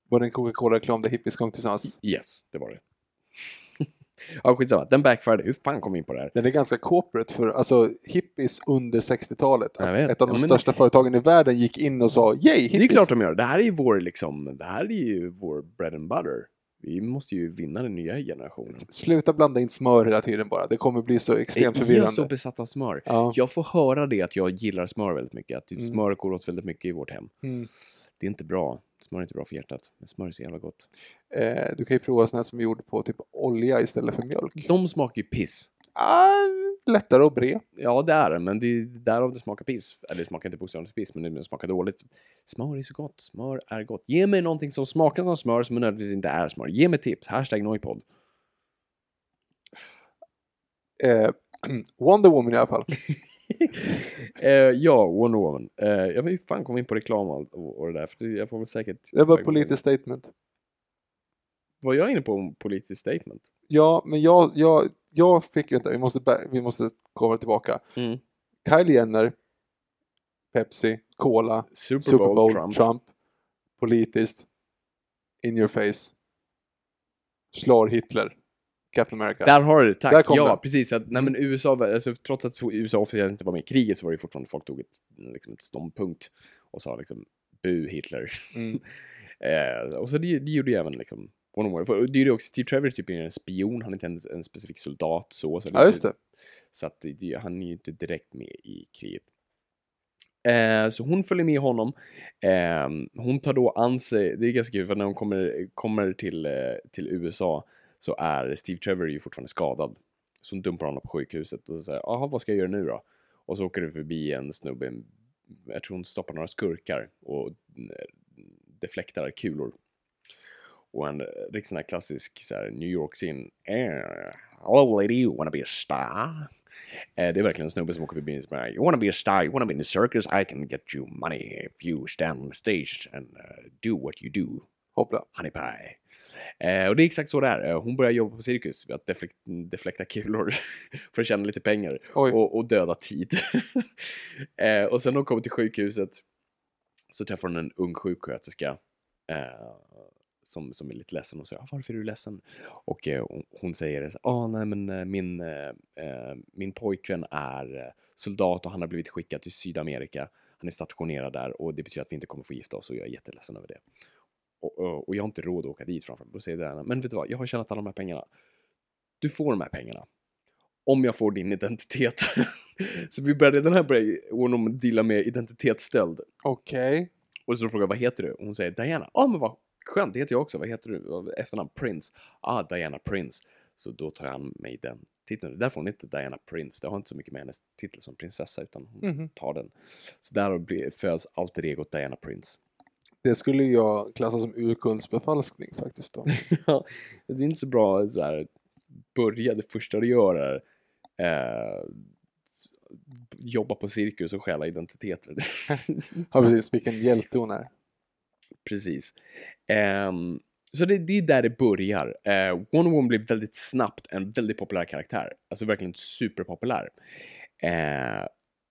Var det en Coca-Cola-reklam där hippies sjöng tillsammans? Yes, det var det. ja, skitsamma. Den backfired. Hur fan kom vi in på det här? Den är ganska corporate för alltså hippies under 60-talet. Jag Att vet. Ett av de Ja, största företagen i världen gick in och sa yay hippies! Det är klart de gör. Det här är ju vår, liksom, det här är ju vår bread and butter. Vi måste ju vinna den nya generationen. Sluta blanda in smör hela tiden bara. Det kommer bli så extremt Är jag förvirrande. så besatt av smör? Ja. Jag får höra det att jag gillar smör väldigt mycket. Att Mm. smör går åt väldigt mycket i vårt hem. Mm. Det är inte bra. Smör är inte bra för hjärtat. Men smör är så jävla gott. Eh, du kan ju prova sådana som är gjord på typ olja istället för mjölk. De smakar ju piss. Ah, lättare att bre. Ja, det är det, men det är därav det smakar piss. Eller det smakar inte bokstavligt piss, men det smakar dåligt. Smör är så gott. Smör är gott. Ge mig någonting som smakar som smör som nödvändigtvis inte är smör. Ge mig tips. Hashtag Noipod. Eh, Wonder Woman i alla fall. eh, ja, Wonder Woman. Eh, jag vet fan kom vi in på reklam och, och, det där. För jag får väl säkert... Det var politiskt statement. Var jag inne på en politisk statement? Ja, men jag, jag, jag fick ju inte, vi måste, vi måste komma tillbaka. Mm. Kylie Jenner, Pepsi, Cola, Super, Super Bowl, Bowl, Trump. Trump. politiskt, in your face, slår Hitler, Captain America. Där har du det, tack. Ja, den. precis. Att, nej, men USA, alltså, trots att USA officiellt inte var med i kriget så var det fortfarande folk tog ett, liksom, ett ståndpunkt och sa liksom bu Hitler. Mm. eh, och så det, det gjorde ju även liksom Woman. För Det är ju också, Steve Trevor är typ en spion, han är inte en, en specifik soldat så. så Ja, just det. Så att det, det, han är ju inte direkt med i kriget. Eh, så hon följer med honom. Eh, hon tar då an sig, det är ganska kul för när hon kommer, kommer till, eh, till USA så är Steve Trevor ju fortfarande skadad. Så hon dumpar honom på sjukhuset och säger jaha vad ska jag göra nu då? Och så åker det förbi en snubbe, jag tror hon stoppar några skurkar och eh, deflektar kulor. Och en riktigt sån här klassisk så här, New York-scen. Eh, hello lady, you wanna be a star? Eh, det är verkligen en snubbe som åker förbi och säger You wanna be a star, you wanna be in the circus, I can get you money if you stand on the stage and uh, do what you do, Hoppla. honey pie. Eh, och det är exakt så det är. Eh, Hon börjar jobba på cirkus, med att deflek deflekta kulor för att tjäna lite pengar och, och döda tid. eh, och sen när hon kommer till sjukhuset så träffar hon en ung sjuksköterska eh, som, som är lite ledsen och säger "Ah, varför är du ledsen? Och eh, hon, säger ah, nej men eh, min, eh, eh, min pojkvän är eh, soldat och han har blivit skickad till Sydamerika. Han är stationerad där och det betyder att vi inte kommer få gifta oss och jag är jätteledsen över det. Och, och, och jag har inte råd att åka dit framför. Då säger Diana, men vet du vad, jag har tjänat alla de här pengarna. Du får de här pengarna. Om jag får din identitet. så vi började redan här börja honom deala med identitetsstöld. Okej. Och så frågar jag, vad heter du? Och hon säger Diana. Ja, ah, men vad skönt, det heter jag också. Vad heter du? Efternamn Prince. Ah, Diana Prince. Så då tar han mig den titeln. Därför hon inte Diana Prince. Det har inte så mycket med hennes titel som prinsessa, utan hon Mhm. tar den. Så där blir- föds alter egot Diana Prince. Det skulle jag klassa som urkundsbefalskning faktiskt då. Det är inte så bra så här, börja, det första du gör är eh, jobba på cirkus och stjäla identiteter. Ja precis, vilken hjälte hon är. Precis. Ehm, så det, det är där det börjar. Uh, Wonder Woman blir väldigt snabbt en väldigt populär karaktär. Alltså verkligen superpopulär. Eh,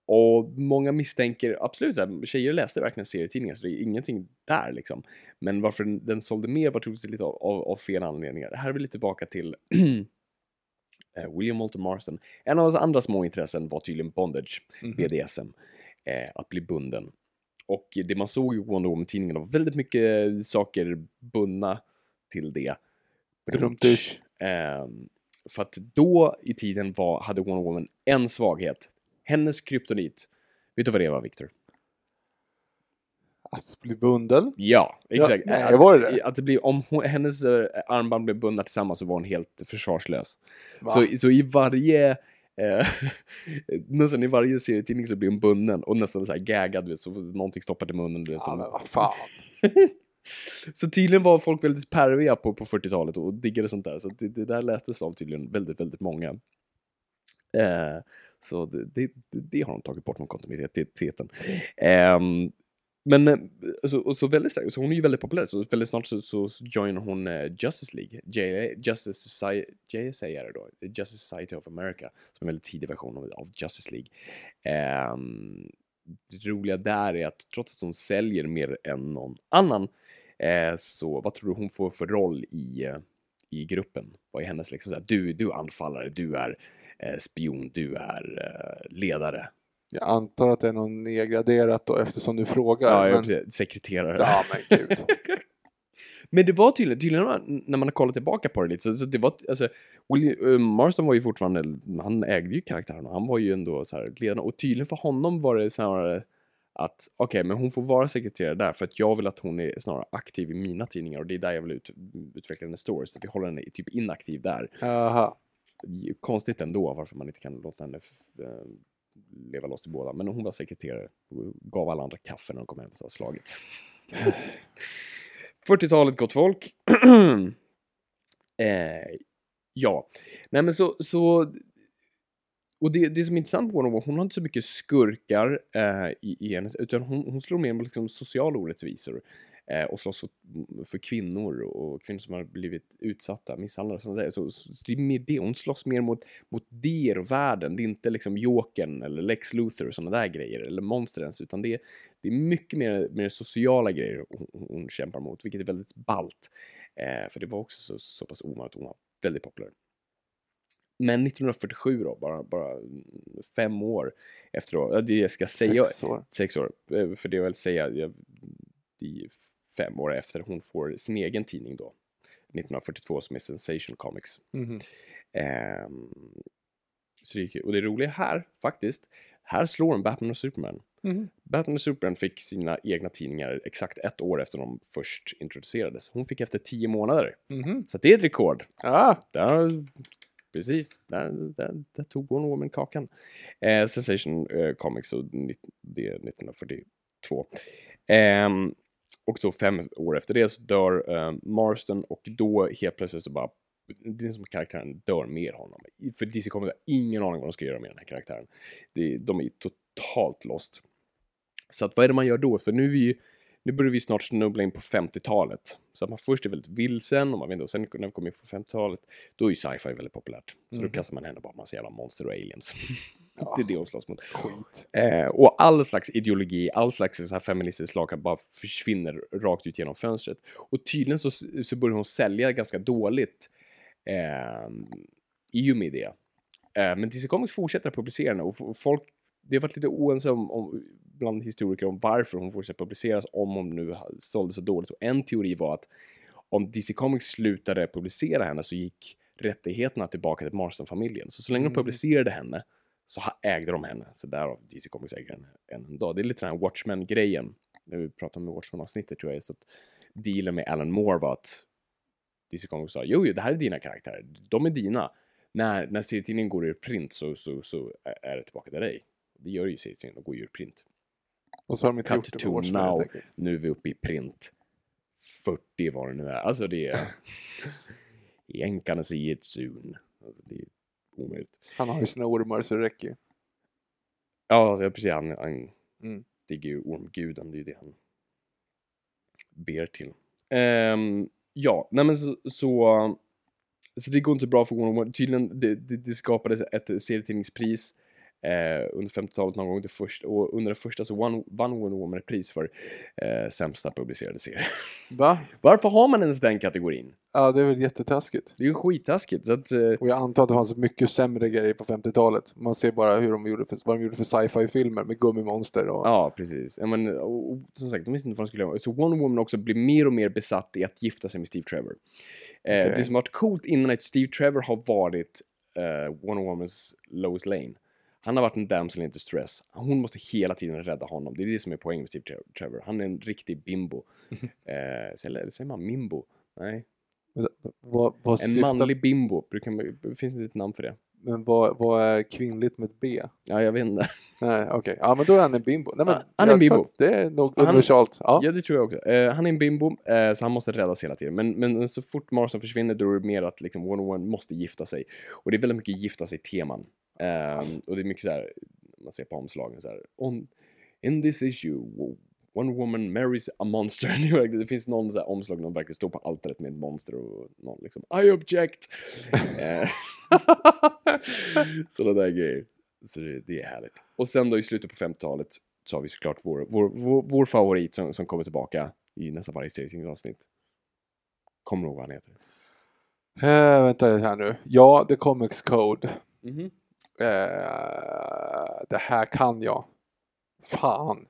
och många misstänker, absolut, att tjejer läste verkligen serietidningar så det är ingenting där liksom. Men varför den, sålde mer var troligtvis lite av, av, av fel anledningar. Här är vi lite tillbaka till eh, William Walter Marston. En av hans andra små intressen var tydligen bondage. BDSM, eh, att bli bunden. Och det man såg i Wonder Woman-tidningen var väldigt mycket saker bundna till det. Brumtish. Ehm, för att då i tiden var, hade Wonder Woman en svaghet. Hennes kryptonit. Vet du vad det var, Victor? Att bli bunden. Ja, exakt. nej, att, var det det? Att det blir, om hon, hennes eh, armband blev bundna tillsammans så var hon helt försvarslös. Va? Så, så i varje eh, nästan i varje serietidning så blir hon bunden och nästan så här gaggad, vet, så någonting stoppat i munnen. Vet, ja, som, men vad fan. Så tydligen var folk väldigt perviga på, på 40-talet och diggade sånt där. Så det, det där lästes av tydligen väldigt, väldigt många. Eh, så det, det, det har de tagit bort från kontinuiteten. Ehm, men eh, så, och så väldigt starkt, så hon är ju väldigt populär, så väldigt snart så, så joinar hon eh, Justice League, JA, Justice Society, JSA är det då, Justice Society of America, som är en väldigt tidig version av, av Justice League. Ehm, det roliga där är att trots att hon säljer mer än någon annan, eh, så vad tror du hon får för roll i, eh, i gruppen? Vad är hennes liksom såhär, du, du är anfallare, du är eh, spion, du är ledare. Jag antar att det är något nedgraderat då eftersom du frågar. Ja, men... sekreterare. ja men gud. Men det var tydligen, tydligen när man- har kollat tillbaka på det lite, så, så det var, alltså, William, eh, Marston var ju fortfarande, han ägde ju karaktären och han var ju ändå så här ledande och tydligen för honom var det snarare att okej, men hon får vara sekreterare där för att jag vill att hon är snarare aktiv i mina tidningar och det är där jag vill ut, utveckla hennes stories, så att vi håller henne typ inaktiv där. Jaha. Konstigt ändå varför man inte kan låta henne eh, leva loss till båda, men hon var sekreterare och gav alla andra kaffe när de kom hem efter slaget. slagit. 40-talet gott folk. eh, ja, nej men så, så och det, det som är intressant på honom, hon har inte så mycket skurkar eh, i, i hennes, utan hon, hon slår mer på liksom sociala orättvisor och slåss för, för kvinnor och kvinnor som har blivit utsatta, misshandlade och sånt där. Så, så det är mer det, hon slåss mer mot, mot det och världen. Det är inte liksom Jokern eller Lex Luthor och sådana där grejer, eller monster ens, utan det, det är mycket mer, mer sociala grejer hon, hon kämpar mot, vilket är väldigt ballt. Eh, för det var också så, så pass ovanligt, hon var väldigt populär. Men 1947 då, bara, bara fem år efter då, det jag ska säga, Sex år. sex år, eh, för det jag vill säga, jag, det är fem år efter hon får sin egen tidning då, 1942 som är Sensation Comics. Mhm. Ehm, så det. Och det roliga här, faktiskt, här slår en Batman och Superman. Mhm. Batman och Superman fick sina egna tidningar exakt ett år efter de först introducerades. Hon fick efter tio månader. Mhm. Så det är ett rekord. Ah, Där, precis, där, där, där tog Wonder Woman kakan. Eh, Sensation eh, Comics, och det är 1942. Ehm, och då fem år efter det så dör eh, Marston och då helt plötsligt så bara det är som karaktären dör med honom. För DC kommer har ingen aning vad de ska göra med den här karaktären. Det, de är totalt lost. Så att vad är det man gör då? För nu, är vi, ju- nu börjar vi snart snubbla in på 50-talet. Så att man först är väldigt vilsen och man vet inte, och sen när vi kommer in på 50-talet då är ju sci-fi väldigt populärt. Så då kastar man henne bara massa jävla monster och aliens. det är det hon slåss mot. Eh, och all slags ideologi, all slags så här feministisk lag bara försvinner rakt ut genom fönstret. Och tydligen så, så börjar hon sälja ganska dåligt eh, i och med det. Eh, men DC Comics fortsätter att publicera den och folk, det har varit lite oense om, om, bland historiker om varför hon fortsätter publiceras om hon nu sålde så dåligt. Och en teori var att om DC Comics slutade publicera henne så gick rättigheterna tillbaka till Marston-familjen. Så så länge de Mm. publicerade henne så ägde de henne. Så därav DC Comics äger henne än en dag. Det är lite den här Watchmen-grejen. När vi pratade om Watchmen-avsnittet tror jag. Så att dealen med Alan Moore var att DC Comics sa jo, jo, det här är dina karaktärer. De är dina. När, när serietidningen går ur print så, så, så är det tillbaka till dig. Det gör ju serietidningen, de går ju ur print. Och så har de inte Cut gjort det to Watchmen now. Nu är vi uppe i print 40 vad det nu är. Alltså det är... Ain't gonna see it soon. Alltså det är omöjligt. Han har ju sina ormar så det räcker. Ja, alltså, precis. Han, han Mm. digger ju ormguden. Det är ju det han... ber till. Ehm, ja, nej men så, så, så det går inte så bra för Wonder Woman. Tydligen, det, det, det skapades ett serietidningspris eh, under 50-talet någon gång, det första, och under det första så vann, Wonder Woman ett pris för eh, sämsta publicerade serie. Va? Varför har man ens den kategorin? Ja, det är väl jättetaskigt. Det är ju skittaskigt. Så att, eh, Och jag antar att det fanns mycket sämre grejer på 50-talet. Man ser bara hur de gjorde för, vad de gjorde för sci-fi-filmer med gummimonster och... Ja, precis. Ja, men, och, och, som sagt, de visste inte vad de skulle göra. Så Wonder Woman också blir mer och mer besatt i att gifta sig med Steve Trevor. Eh, Okej. Det som har varit coolt innan är att Steve Trevor har varit eh, Wonder Womans Lois Lane. Han har varit en damsel in distress. Hon måste hela tiden rädda honom. Det är det som är poängen med Steve Tre- Trevor. Han är en riktig bimbo. eh, säger, säger man mimbo? Nej. Vad, vad En syftar- manlig bimbo. Brukar man, finns det ett namn för det? Men vad, vad är kvinnligt med ett B? Ja, jag vet inte. Nej, okej. Ja, men då är han en bimbo. Nej, men, han är en bimbo. Det är nog universalt. Ja. Ja, det tror jag också. Eh, han är en bimbo, eh, så han måste räddas hela tiden. Men, men så fort Marston försvinner då är det mer att liksom, Wonder Woman måste gifta sig. Och det är väldigt mycket gifta sig-teman. Ehm, och det är mycket så här, man ser på omslagen så här. On, in this issue, One woman marries a monster. det finns någon så här omslag, någon verkligen står på altaret med ett monster och någon liksom I object! Eh, Sådana där grejer. Så det, det är härligt. Och sen då i slutet på 50-talet så har vi såklart vår, vår, vår, vår favorit som, som kommer tillbaka i nästan varje serietidningsavsnitt. Kommer du ihåg vad han heter? Eh, vänta här nu. Ja, The Comics Code. Mhm. Eh, det här kan jag. Fan.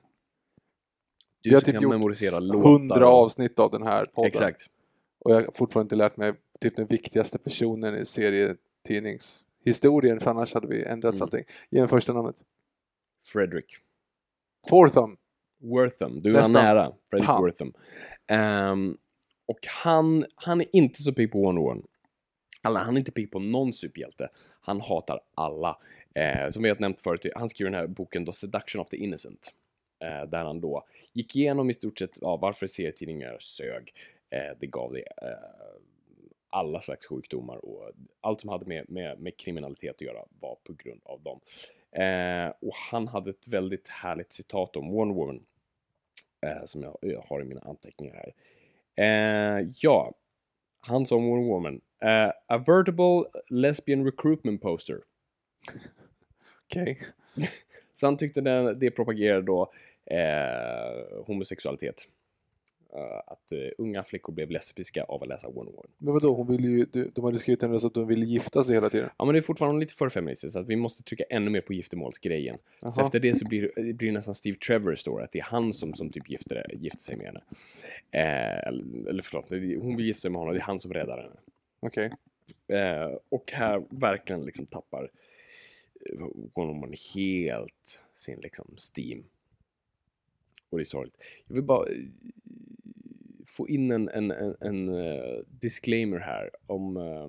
Du Vi har typ kan gjort memorisera låtar. hundra och- avsnitt av den här podden. Exakt. Och jag har fortfarande inte lärt mig typ den viktigaste personen i serietidningshistorien, för annars hade vi ändrat Mm. allting. Ge mig första namnet. Frederick. Fortham. Wortham. Du var Nästan. nära. Frederick Fan. Wortham. Ehm, och han, han är inte så pigg på Woman. Alla, han är inte pigg på någon superhjälte. Han hatar alla. Eh, som vi har nämnt förut, han skrev den här boken då, Seduction of the Innocent. Eh, där han då gick igenom i stort sett ja, varför serietidningar sög. Eh, det gav det eh, alla slags sjukdomar och allt som hade med, med, med kriminalitet att göra var på grund av dem. Eh, och han hade ett väldigt härligt citat om Wonder Woman eh, som jag, jag har i mina anteckningar här. Eh, ja, han sa om Wonder Woman. Eh, a veritable lesbian recruitment poster. Okej. Så han tyckte den, det propagerade då eh, homosexualitet. Eh, att eh, unga flickor blev lesbiska av att läsa Wonder Woman. Men vadå, hon ville ju, du- de hade skrivit henne så att de ville gifta sig hela tiden. Ja men det är fortfarande lite för feministiskt så att vi måste trycka ännu mer på giftermålsgrejen. Så Jaha. efter det så blir det blir nästan Steve Trevor story, att det är han som, som typ gifter, gifter sig med henne. Eh, eller, förlåt, hon vill gifta sig med honom, det är han som räddar henne. Okej. Eh, och här verkligen liksom tappar eh, Wonder helt sin liksom steam. Och det är sorgligt. Jag vill bara eh, få in en, en, en, en eh, disclaimer här om, uh,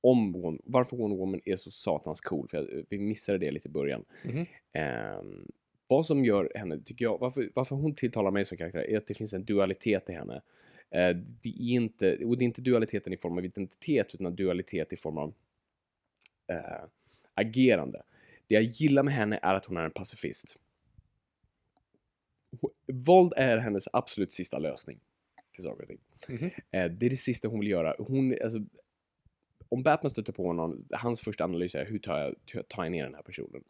om Won- varför Wonder Woman är så satans cool. För jag, vi missade det lite i början. Mhm. Ehm, vad som gör henne, tycker jag, varför, varför hon tilltalar mig som karaktär är att det finns en dualitet i henne. Eh, det är inte, och det är inte dualiteten i form av identitet utan dualitet i form av eh, agerande. Det jag gillar med henne är att hon är en pacifist. Våld är hennes absolut sista lösning till saker och ting. Mhm. Eh, det är det sista hon vill göra. Hon, alltså, om Batman stöter på honom, hans första analys är hur tar jag, tar jag ner den här personen?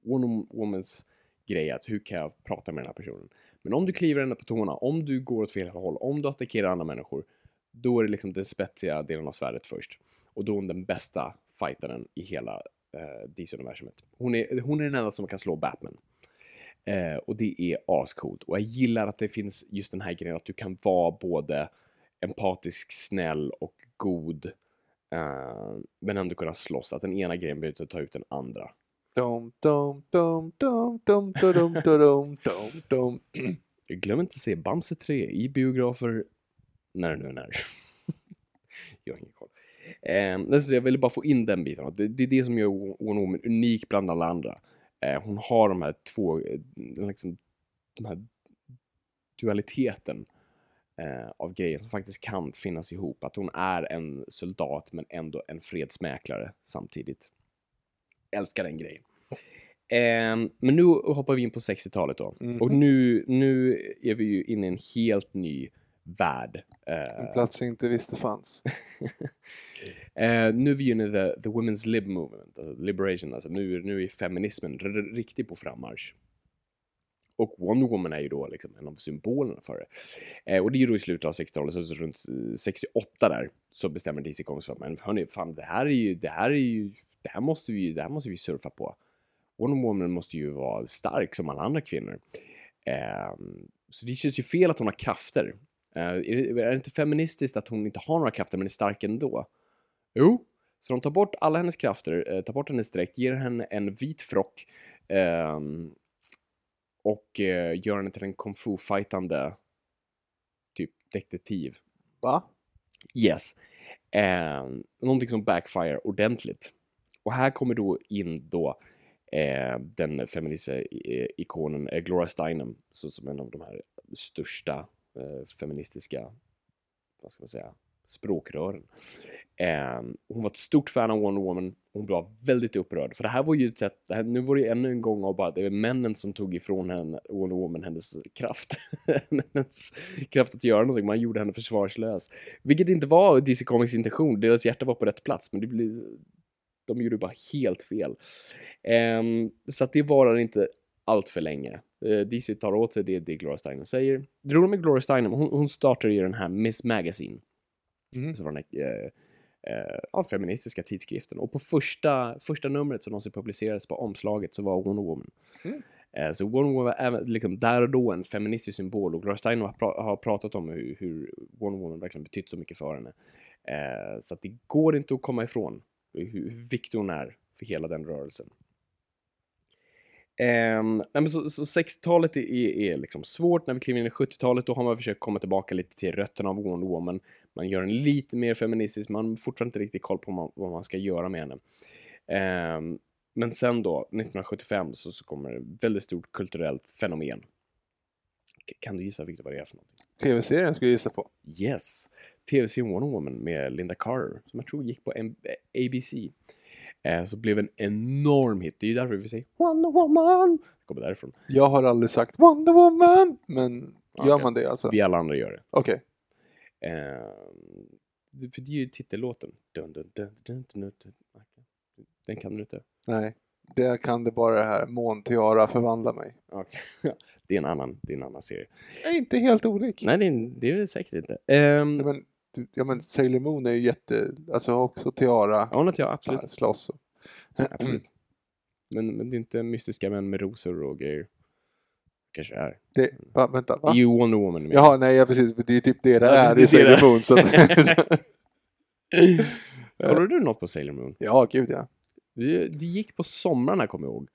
Wonder Womans grej att hur kan jag prata med den här personen? Men om du kliver henne på tårna, om du går åt fel håll, om du attackerar andra människor, då är det liksom den spetsiga delen av svärdet först. Och då är hon den bästa fightaren i hela eh, DC-universumet. Hon är, hon är den enda som kan slå Batman. Eh, och det är ascoolt. Och jag gillar att det finns just den här grejen att du kan vara både empatisk, snäll och god. Eh, men ändå kunna slåss. Att den ena grejen behöver inte ta ut den andra. Dum, dum. Glöm inte att se Bamse 3 i biografer när det nu är när. jag har ingen koll. Eh, alltså jag ville bara få in den biten. Det, det är det som gör Wonder unik bland alla andra. Eh, hon har de här två, eh, liksom, de här dualiteten eh, av grejer som faktiskt kan finnas ihop. Att hon är en soldat men ändå en fredsmäklare samtidigt. Älskar den grejen. Ehm, men nu hoppar vi in på 60-talet då. Mhm. Och nu, nu är vi ju inne i en helt ny värld. En Eh, plats jag inte visste fanns. Eh, nu är vi inne i the, the Women's Lib Movement, alltså liberation, alltså nu, nu är feminismen riktigt på frammarsch. Och Wonder Woman är ju då liksom en av symbolerna för det. Eh, och det är ju då i slutet av 60-talet, så runt eh, 68 där, så bestämmer DC Comics för att men hörni, fan det här är ju, det här är ju, det här måste vi, det här måste vi surfa på. Wonder Woman måste ju vara stark som alla andra kvinnor. Ehm, så det känns ju fel att hon har krafter. Eh, är, det, är det inte feministiskt att hon inte har några krafter men är stark ändå? Jo, så de tar bort alla hennes krafter, eh, tar bort hennes dräkt, ger henne en vit frock ehm, och eh, gör henne till en kung fu-fightande typ detektiv. Va? Yes. Eh, någonting som backfire ordentligt. Och här kommer då in då eh, den feministiska ikonen eh, Gloria Steinem så, som en av de här största eh, feministiska, vad ska man säga, språkrören. Eh, hon var ett stort fan av Wonder Woman. Hon blev väldigt upprörd. För det här var ju ett sätt, det här, nu var det ju ännu en gång av bara det var männen som tog ifrån henne, Wonder Woman hennes kraft. hennes kraft att göra någonting. Man gjorde henne försvarslös. Vilket inte var DC Comics intention. Deras hjärta var på rätt plats. Men det blir, de gjorde bara helt fel. Ehm, så att det varar inte allt för länge. Eh, DC tar åt sig det, det Gloria Steinem säger. Det roliga med Gloria Steinem, hon, hon startar ju den här Miss Magazine. Mm. Så var den här, eh, eh, feministiska tidskriften. Och på första, första numret som någonsin publicerades på omslaget så var Wonder Woman. Mm. Eh, så Wonder Woman var även, liksom, där och då en feministisk symbol och Gloria Steinem har, pra- har pratat om hur, hur Wonder Woman verkligen betytt så mycket för henne. Eh, så att det går inte att komma ifrån hur, viktig hon är för hela den rörelsen. Um, nej men så, så 60-talet är, är, liksom svårt. När vi kliver in i 70-talet då har man försökt komma tillbaka lite till rötterna av Wonder Woman. Man gör den lite mer feministisk, man har fortfarande inte riktigt koll på man, vad man ska göra med henne. Ehm, men sen då, 1975, så, så kommer ett väldigt stort kulturellt fenomen. Kan du gissa Victor vad det är för någonting? Tv-serien skulle jag gissa på. Yes! TV-serien Wonder Woman med Linda Carter, som jag tror gick på M- ABC. Eh, så blev en enorm hit. Det är ju därför vi säger Wonder Woman! Det kommer därifrån. Jag har aldrig sagt Wonder Woman, men gör man det alltså? Vi alla andra gör det. Okej. Eh, det- för det är ju titellåten. Dun, dun, dun, dun, dun, dun. Den kan du inte? Nej. Det kan det bara det här Måntiara förvandla mig. Okej. det, är en annan, det är en annan serie. Är inte helt olik. Nej, det är, det är det säkert inte. Nej, Men, du- ja, men Sailor Moon är ju jätte, alltså har också tiara, ja, hon jag så absolut. slåss. absolut. Men, men det är inte mystiska män med rosor och grejer. Kanske är. Det, va, vänta, va? Ju Wonder Woman med. Jaha, nej, ja, precis. Det är typ det det Ja, är i Sailor det. Moon. Så Kollar du något på Sailor Moon? ja, gud ja. Det, det gick på somrarna kommer jag ihåg.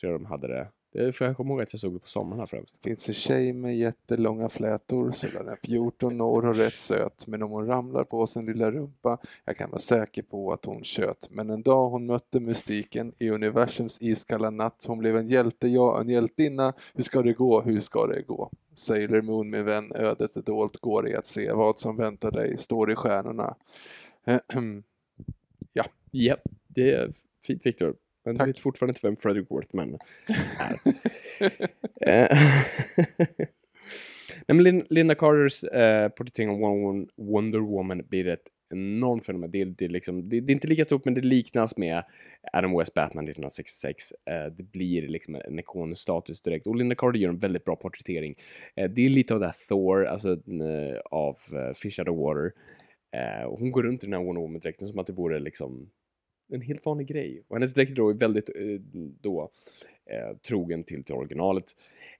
Tror jag de hade det. Det är för jag kommer ihåg att jag såg det på somrarna främst. finns en tjej med jättelånga flätor, så den är 14 år och rätt söt, men om hon ramlar på sin lilla rumpa, jag kan vara säker på att hon tjöt. Men en dag hon mötte mystiken i universums iskalla natt, hon blev en hjälte, ja, en hjältinna. Hur ska det gå, hur ska det gå? Sailor Moon, min vän, ödet är dolt, går i att se vad som väntar dig, står i stjärnorna. Japp, det är fint Viktor. Men Tack. du vet fortfarande inte vem Fredrik Worthman är. Eh, Nej, men Lin- Linda Carters eh, porträttering av Wonder Woman, blir ett enormt fenomen. Det det, liksom, det, det är inte lika stort, men det liknas med Adam West Batman 1966. Eh, det blir liksom en ikonstatus direkt. Och Linda Carter gör en väldigt bra porträttering. Eh, det är lite av det här Thor, alltså eh, av eh, Fish Out of Water. Eh, hon går runt i den här Wonder Woman-dräkten som att det vore liksom en helt vanlig grej. Och hennes dräkt då är väldigt eh, då, eh, trogen till, till originalet.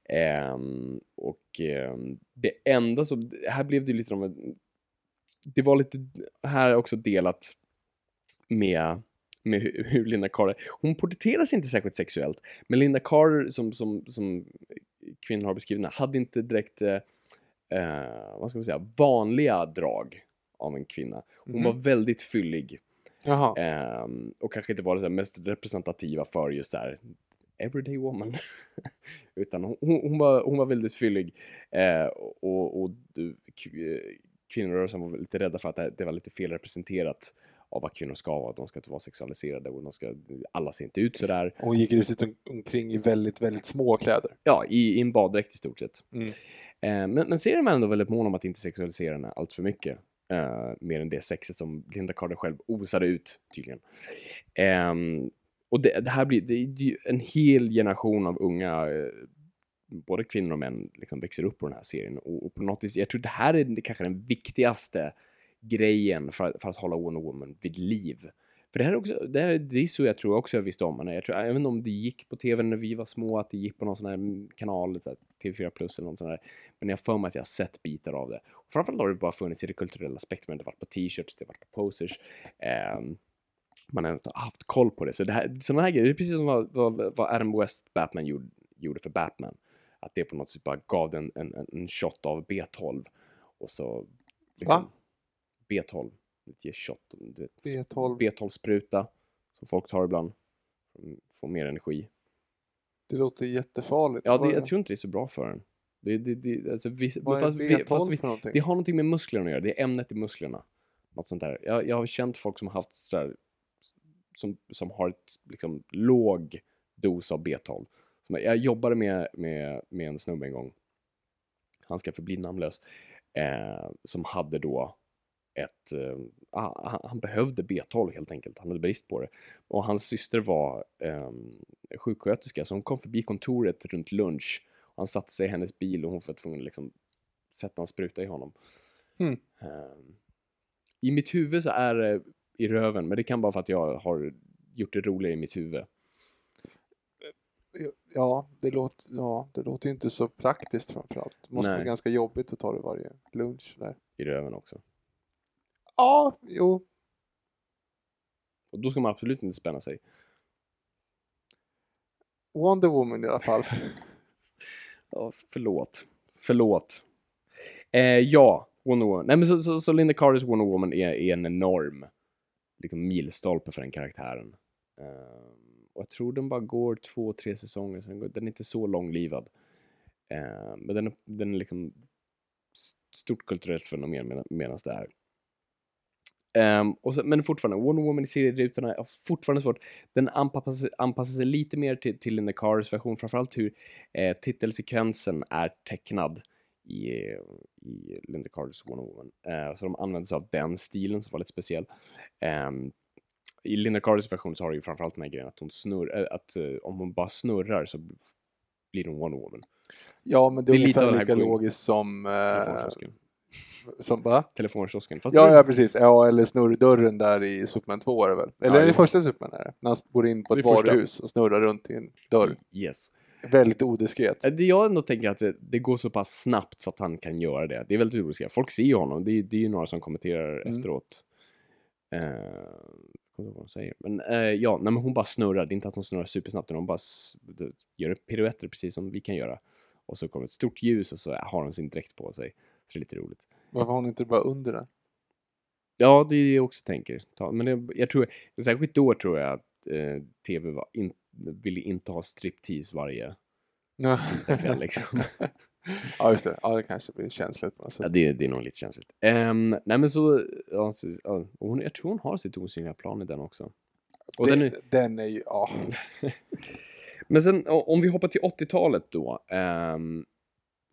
Ehm, och ehm, det enda som, här blev det lite om en, det var lite, här är också delat med, med hur, hur Linda Carter, hon porträtteras inte särskilt sexuellt, men Linda Carter som, som, som kvinnor har beskrivit henne, hade inte direkt, eh, eh, vad ska man säga, vanliga drag av en kvinna. Hon Mhm. var väldigt fyllig. Jaha. Ehm, och kanske inte var det mest representativa för just så här everyday woman. Utan hon, hon, var, hon var väldigt fyllig. Eh, och och eh, kvinnorörelsen var lite rädda för att det, det var lite fel representerat av vad kvinnor ska vara, att de ska inte vara sexualiserade och de ska, alla ser inte ut sådär. Och hon gick dessutom omkring i väldigt, väldigt små kläder. Ja, i, i en baddräkt i stort sett. Mm. Eh, men, men serien är ändå väldigt mån om att inte sexualisera henne allt för mycket. Uh, mer än det sexet som Linda Carter själv osade ut tydligen. Um, och det, det här blir, det, är en hel generation av unga, uh, både kvinnor och män, liksom växer upp på den här serien. Och, och på något vis, jag tror det här är kanske den viktigaste grejen för, för att hålla Wonder Woman vid liv. För det här är också, det, här, det är så jag tror också jag visste om henne. Jag tror, även om det gick på tv när vi var små, att det gick på någon sån här kanal, så här, TV4 Plus eller något sånt där. Men jag har för mig att jag har sett bitar av det. Och framförallt har det bara funnits i det kulturella spektrumet. Det har varit på t-shirts, det har varit på posters. Ehm, man har inte haft koll på det. Så det här, sådana här grejer, det är precis som vad, vad, vad Adam West Batman gjorde, gjorde för Batman. Att det på något sätt bara gav den en, en, en shot av B12. Och så... Liksom, Va? B12. Ge shot. Du vet, B12. B12-spruta. Som folk tar ibland. Får mer energi. Det låter jättefarligt. Ja, det, jag tror inte det är så bra för en. Det, det, det, alltså, vi, Vad är fast, vi, B12 fast vi, för någonting? det har någonting med musklerna att göra. Det är ämnet i musklerna. Något sånt där. Jag, jag har känt folk som har haft sådär, som, som har ett liksom, låg dos av B12. Som, jag jobbade med, med, med en snubbe en gång. Han ska förbli namnlös. Eh, som hade då ett... Eh, ah, han, behövde B12 helt enkelt. Han hade brist på det. Och hans syster var eh, sjuksköterska så hon kom förbi kontoret runt lunch. Och han satte sig i hennes bil och hon var tvungen att liksom sätta en spruta i honom. Hmm. Ehm, I mitt huvud så är det i röven, men det kan vara för att jag har gjort det roligare i mitt huvud. Ja, det låter, ja, det låter inte så praktiskt framförallt. Det måste Nej. vara ganska jobbigt att ta det varje lunch. Där. I röven också. Ja, jo. Och då ska man absolut inte spänna sig. Wonder Woman i alla fall. Ja, förlåt. Förlåt. Eh, ja, Wonder Woman. Nej, men så, så, så Linda Carters Wonder Woman är, är en enorm liksom, milstolpe för den karaktären. Ehm, och jag tror den bara går två, tre säsonger, så den, går, den är inte så långlivad. Ehm, men den är, den är liksom st- stort kulturellt fenomen med, medan det är. Och så, men fortfarande, Wonder Woman i serierutorna är fortfarande svårt. Den anpassar, sig- anpassar sig lite mer till, till Linda Carters version, framförallt hur eh, titelsekvensen är tecknad i, i Linda Carters Wonder Woman. Eh, så de använder sig av den stilen som var lite speciell. Ehm, I Linda Carters version så har du ju framförallt den här grejen att hon snurrar, att eh, om hon bara snurrar så blir hon Wonder Woman. Ja, men det är, Det är ungefär lika logiskt som... Telefonkiosken. Som va? Telefonkiosken. Fast Ja, ja, precis. Ja, eller snurrdörren där i Superman 2 är det väl? Eller Ja, är det första Superman? Är det? När han går in på ett är första. varuhus och snurrar runt i en dörr. Yes. Väldigt odiskret. Eh, Det jag ändå tänker att det, det går så pass snabbt så att han kan göra det. Det är väldigt oroligt. Folk ser ju honom. Det är, det är ju några som kommenterar Mm. efteråt. Eh, kommer vad de säger. Men eh, ja, nej, men hon bara snurrar. Det är inte att hon snurrar supersnabbt, utan hon bara gör piruetter precis som vi kan göra. Och så kommer ett stort ljus och så har hon sin dräkt på sig. Så det är lite roligt. Varför har hon inte bara under den? Ja, det är det jag också tänker. Men det, jag tror, särskilt då tror jag att eh, tv var in, ville inte ha striptease varje tisdagkväll liksom. ja, just det. Ja, det kanske blir känsligt på något Ja, det, det är nog lite känsligt. Um, nej men så, ja, så- ja, hon, jag tror hon har sitt osynliga plan i den också. Och den är, Det, den är ju, ja. men sen om vi hoppar till 80-talet då, ehm,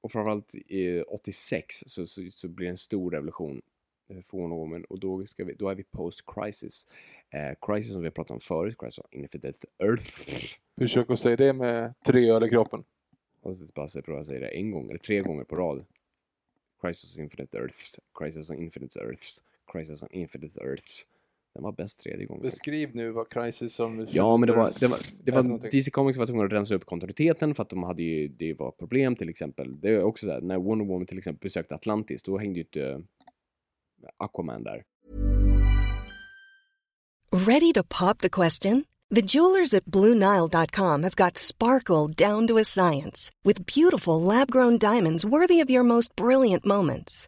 och framförallt i 86 så, så, så blir det en stor revolution eh, för Wonder Woman och då, ska vi, då är vi post-crisis. Eh, crisis som vi har pratat om förut, Crisis on Infinite Earth. Försök att säga det med tre öl i kroppen. Och så bara prova att säga det en gång eller tre gånger på rad. Crisis on Infinite Earths, Crisis on Infinite Earths, Crisis on Infinite Earths. Den var bäst tredje gången. Beskriv nu vad Crisis on Ja, men det var, det var, det var. DC Comics var tvungna att rensa upp kontinuiteten för att de hade ju, det var problem till exempel. Det är också så här, när Wonder Woman till exempel besökte Atlantis, då hängde ju inte eh, Aquaman där. Ready to pop the question? The jewelers at BlueNile.com have got sparkle down to a science with beautiful lab grown diamonds worthy of your most brilliant moments.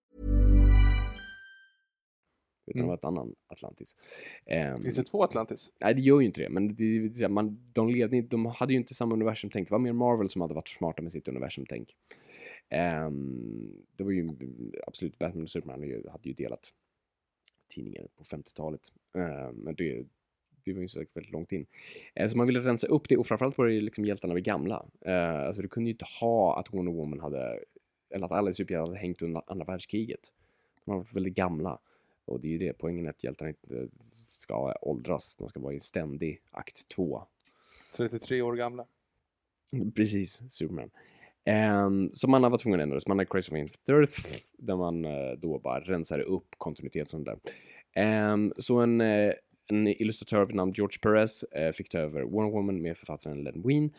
Utan det var ett annan Atlantis. Ehm, Finns det två Atlantis? Nej, det gör ju inte det. Men det, det, man, de, inte- de hade ju inte samma universum-tänk. Det var mer Marvel som hade varit smarta med sitt universum-tänk. Ehm, det var ju absolut, Batman och Superman hade ju- hade ju delat tidningar på 50-talet. Ehm, men det, det var ju säkert väldigt långt in. Eh, så man ville rensa upp det och framförallt var det liksom hjältarna var gamla. Eh, alltså du kunde ju inte ha att Wonder Woman hade, eller att alla superhjältar hade hängt under andra världskriget. De har varit väldigt gamla. Och det är ju det, poängen är att hjältarna inte ska åldras. De ska vara i ständig akt två. 33 år gamla. Precis, Superman. Um, så man har varit tvungen att ändra det. Så man har Crazy of Infinite där man eh, då bara rensar upp kontinuitet som där. Ehm, så en, eh, en illustratör vid namn George Perez eh, fick ta över Wonder Woman med författaren Len Wein.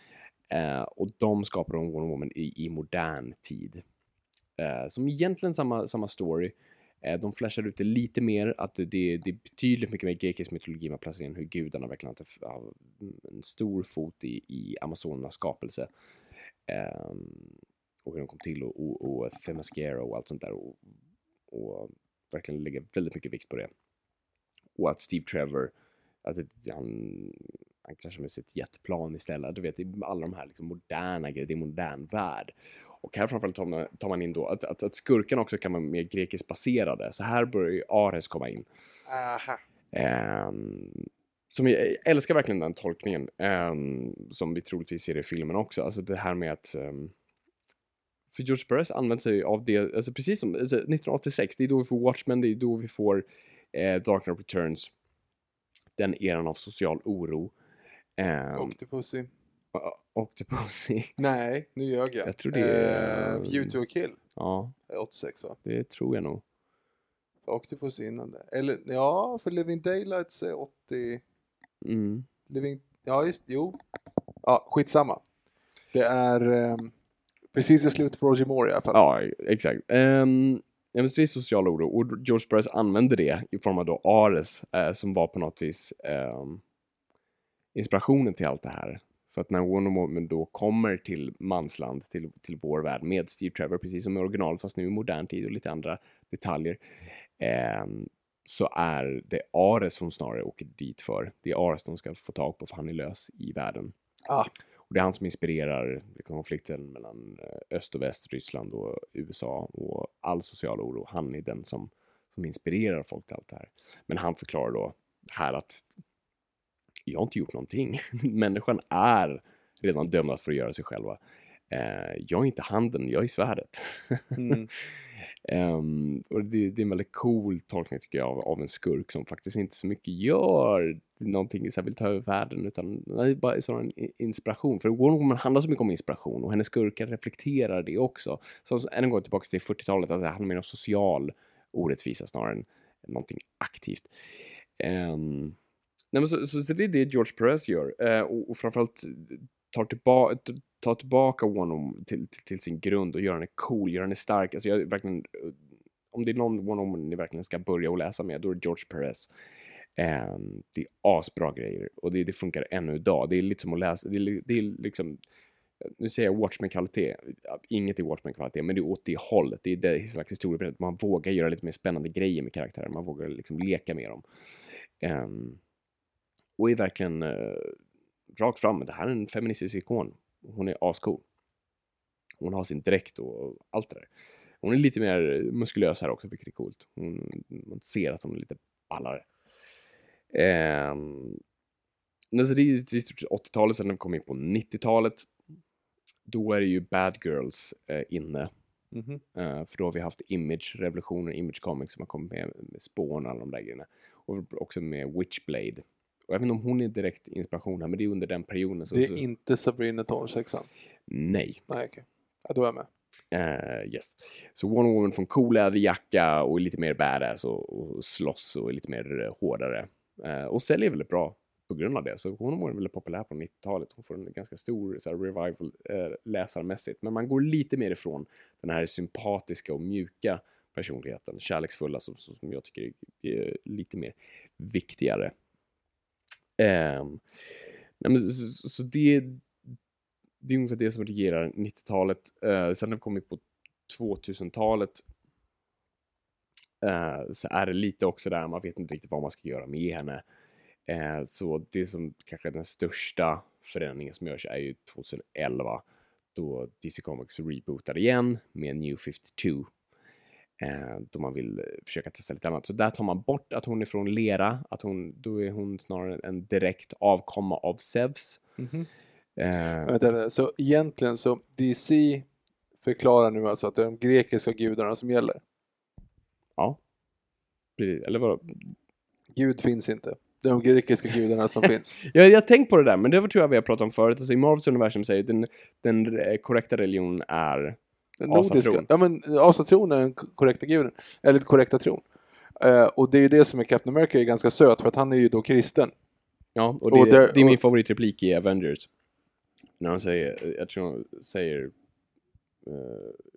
Eh, och de skapade Wonder Woman i, i modern tid. Eh, som egentligen samma, samma story. Eh, de flashar ut det lite mer, att det, det är betydligt mycket mer grekisk mytologi man placerar in hur gudarna verkligen har en stor fot i, i Amazonernas skapelse. Um, och hur de kom till och, och, och Themyscira och allt sånt där. Och, och verkligen lägga väldigt mycket vikt på det. Och att Steve Trevor, att det, han, han kraschar med sitt jetplan istället. Du vet, alla de här liksom moderna grejerna, det är en modern värld. Och här framförallt tar man, tar man in då att, att, att skurkarna också kan vara mer grekiskt baserade. Så här börjar ju Ares komma in. Aha. Ehm, som jag, älskar verkligen den tolkningen. ehm, som vi troligtvis ser i filmen också. Alltså det här med att ehm, för George Perez använder sig av det, alltså precis som alltså 1986, det är då vi får Watchmen, det är då vi får eh, Dark Knight Returns. Den eran av social oro. Um, Octopussy. Octopussy. Nej, nu ljög jag. Jag tror det är- Eh, Beauty och Kill. Ja, är 86 va? det tror jag nog. Octopussy innan det. Eller ja, för Living Daylights är 80... Mm. Living... Ja, just Jo. Ja, skitsamma. Det är ehm, precis i slutet på Roger Moore i alla fall. Ja, exakt. Um, ja, men det är social oro och George Perez använde det i form av då Ares eh, som var på något vis ehm, inspirationen till allt det här. För att när Wonder Woman då kommer till mansland, till, till vår värld med Steve Trevor, precis som i originalet fast nu i modern tid och lite andra detaljer, ehm, så är det Ares hon snarare åker dit för. Det är Ares de ska få tag på för han är lös i världen. Ah, Och det är han som inspirerar konflikten mellan eh, öst och väst, Ryssland och USA och all social oro. Han är den som, som inspirerar folk till allt det här. Men han förklarar då här att jag har inte gjort någonting. Människan är redan dömd för att göra sig själva. Eh, jag är inte handen, jag är svärdet. mm. Ehm, och det, det är en väldigt cool tolkning tycker jag av, av en skurk som faktiskt inte så mycket gör någonting, så här, vill ta över världen utan är bara en inspiration. För Wonder Woman handlar så mycket om inspiration och hennes skurkar reflekterar det också. Så än en gång tillbaka till 40-talet, att det handlar mer om social orättvisa snarare än någonting aktivt. Ehm, nej, men så, så, så det är det George Perez gör eh, och, och framförallt tar tillbaka, tar tillbaka Wonder till, till, till sin grund och gör henne cool, gör henne stark. Alltså jag verkligen, eh, om det är någon Wonder Woman ni verkligen ska börja och läsa med, då är det George Perez. Ehm, det är asbra grejer och det, det funkar ännu idag. Det är lite som att läsa, det är, det är liksom nu säger jag Watchmen-kvalitet, inget är Watchmen-kvalitet, men det är åt det hållet. Det är det slags historieberättande, Man vågar göra lite mer spännande grejer med karaktärer, man vågar liksom leka med dem. Um, och är verkligen uh, rakt fram. Det här är en feministisk ikon. Hon är ascool. Hon har sin dräkt och allt det där. Hon är lite mer muskulös här också, vilket är coolt. Hon, man ser att hon är lite ballare. Um, alltså det är, det är 80-talet, sen när vi kommer in på 90-talet, då är det ju Bad Girls eh, inne. Mhm. Uh, för då har vi haft Image-revolutionen, Image Comics som har kommit med, med Spawn och alla de där grejerna. Och också med Witchblade. Och jag vet inte om hon är direkt inspiration här, men det är under den perioden. Så, Det är så, inte Sabrina Torrsexan. Nej. Nej, okej. Ja, då är jag med. Uh, yes. Så Wonder Woman får en cool läderjacka och är lite mer badass och, och slåss och är lite mer uh, hårdare. Uh, och säljer väldigt bra på grund av det. Så hon var väldigt populär på 90-talet. Hon får en ganska stor så här, revival uh, läsarmässigt. Men man går lite mer ifrån den här sympatiska och mjuka personligheten, kärleksfulla som, som jag tycker är lite mer viktigare. Ehm, nej, men, så, så det, det är ungefär det som regerar 90-talet. Eh, sen när vi kommer på 2000-talet eh, så är det lite också där, man vet inte riktigt vad man ska göra med henne. Eh, så det som kanske är den största förändringen som görs är ju 2011 då DC Comics rebootar igen med New 52 eh, då man vill eh, försöka testa lite annat. Så där tar man bort att hon är från lera, att hon, då är hon snarare en direkt avkomma av Zeus. Mhm. Eh, Vänta, vänta. Så egentligen så DC förklarar nu alltså att det är de grekiska gudarna som gäller. ja, precis. Eller vadå? Gud finns inte. Det är de grekiska gudarna som finns. Jag, jag har tänkt på det där, men det tror jag vi har pratat om förut. Alltså, I Marvels universum säger den, den eh, korrekta religionen är Den Asatron. nordiska. Ja men asatron är den korrekta guden. Eller korrekta tron. Eh, och det är ju det som är Captain America är ganska söt för att han är ju då kristen. Ja, och det, Och där- det är min favoritreplik i Avengers. När han säger, jag tror han säger, eh,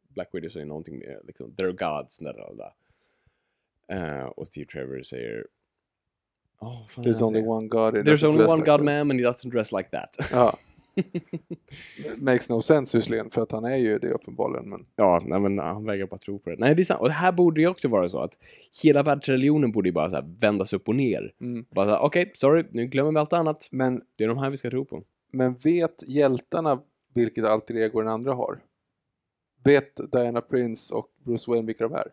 Black Widow säger någonting med liksom, they're gods, där, där. Eh, och Steve Trevor säger, oh, There's only one God. There's only one like God that. man and he doesn't dress like that. Ja. Makes no sense visserligen för att han är ju det uppenbarligen. Men ja, nej, men han vägrar bara tro på det. Nej, det är sant. Och det här borde ju också vara så att hela världsreligionen borde ju bara så vändas upp och ner. Mm. Bara så okej, sorry, nu glömmer vi allt annat. Men, Det är de här vi ska tro på. men vet hjältarna vilket alter ego den andra har? Vet Diana Prince och Bruce Wayne vilka de är?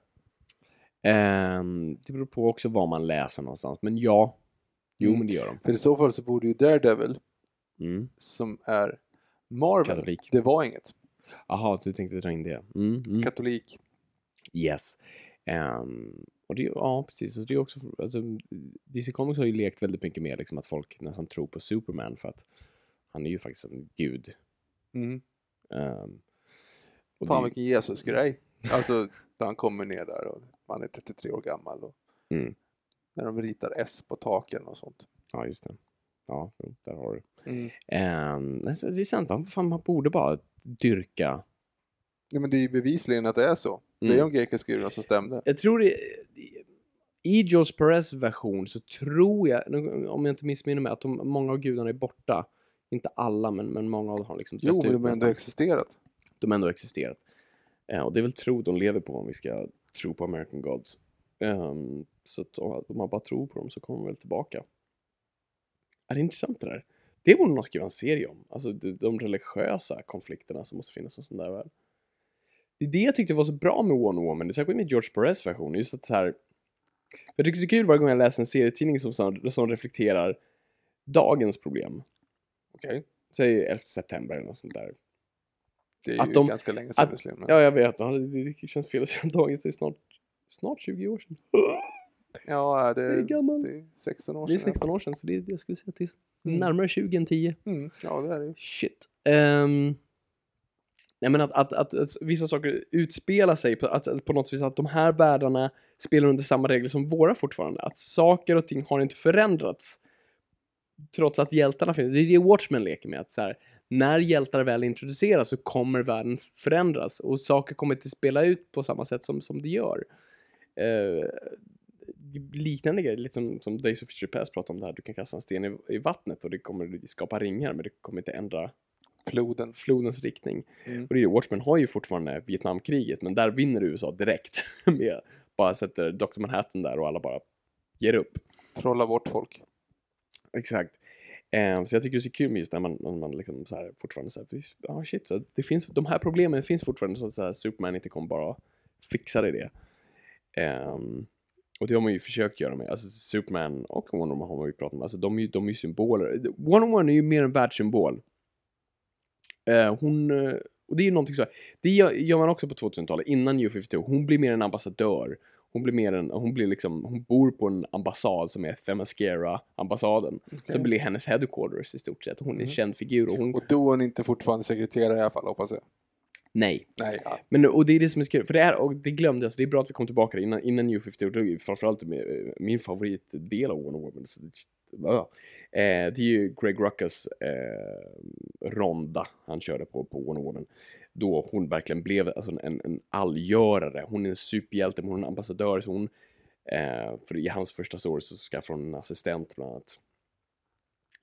Ehm, det beror på också var man läser någonstans. Men ja, jo Mm. men det gör de. För i så fall så borde ju Daredevil, Mm. som är Marvel, Katolik. det var inget. Jaha, du tänkte dra in det. Mm, mm. Katolik. Yes. Ehm, och det, ja, precis. Och det är också, alltså, DC Comics har ju lekt väldigt mycket med liksom, att folk nästan tror på Superman för att han är ju faktiskt en gud. Mm. Ehm, och Fan det- vilken Jesus-grej. Alltså, när han kommer ner där och man är 33 år gammal och Mm. när de ritar S på taken och sånt. Ja, just det. Ja, jo, där har du. Mm. Ehm, men så- det är sant, man, fan, man borde bara dyrka. Ja, men det är ju bevisligen att det är så. Det är Mm. de grekiska gudarna som stämde. Jag tror det, i Jos Perez version så tror jag, om jag inte missminner mig, att de, många av gudarna är borta. Inte alla, men, men många av dem har liksom Jo, dött men ut de har ändå existerat. de har ändå existerat. Eh, och det är väl tro de lever på om vi ska tro på American Gods. Ehm, så att om om man bara tror på dem så kommer de väl tillbaka. Är det intressant det där? Det borde någon skriva en serie om. Alltså de, religiösa konflikterna som måste finnas i en sån där värld. Det är det jag tyckte var så bra med Wonder Woman, det är särskilt med George Perez version, just att så här. Jag tycker det är så kul varje gång jag läser en serietidning som, som, reflekterar dagens problem. Okej. Säg 11 september eller något sånt där. Det är Att ju de- ganska länge sedan visserligen. men- Ja, jag vet. Det känns fel att säga dagens. Det är snart, snart 20 år sedan. Ja, det, Jag är gammal. det är 16 år Det är sedan. 16 år sedan, så det är, jag skulle säga till Mm. närmare 20 än 10. Mm, ja, det är det. Shit. Ehm, nej, men att, att, att, att vissa saker utspelar sig på, att, på något vis att de här världarna spelar under samma regler som våra fortfarande. Att saker och ting har inte förändrats. Trots att hjältarna finns. Det är det Watchmen leker med. Att så här, när hjältar väl introduceras så kommer världen förändras och saker kommer inte spela ut på samma sätt som, som det gör. Eh, liknande grejer, lite som, som Days of Future Past pratade om där. Du kan kasta en sten i, i vattnet och det kommer skapa ringar men det kommer inte ändra Floden. flodens riktning. Mm. Och det är, Watchmen har ju fortfarande Vietnamkriget, men där vinner USA direkt. med bara sätter Dr. Manhattan där och alla bara ger upp. Trolla bort folk. Exakt. Eh, så jag tycker det är så kul med just när man, när man liksom så här fortfarande säger ja ah, shit, så det finns, de här problemen finns fortfarande så att så här, Superman inte kommer bara fixa det. det. Och det har man ju försökt göra med, alltså Superman och Wonder Woman har man ju pratat om, alltså de är ju, de är ju symboler. Wonder Woman är ju mer en världssymbol. Eh, hon, eh, och det är ju någonting så här, det gör, man också på 2000-talet, innan New 52, hon blir mer en ambassadör. Hon blir mer en, hon blir liksom, hon bor på en ambassad som är Themyscira-ambassaden. Så blir hennes headquarters i stort sett. Hon är en känd figur och hon, Och då är hon inte fortfarande sekreterare i alla fall, hoppas jag. Nej. Nej, ja. Men och det är det som är så kul, för det är, och det glömde jag, så det är bra att vi kom tillbaka innan, innan New 50, och det är framförallt med, min favoritdel av Wonder Woman. Så det- ja. Eh, det är ju Greg Ruckas eh, ronda han körde på, på Wonder Woman. Då hon verkligen blev alltså en, en allgörare. Hon är en superhjälte, men hon är en ambassadör, så hon, eh, för i hans första story så skaffar hon en assistent bland annat.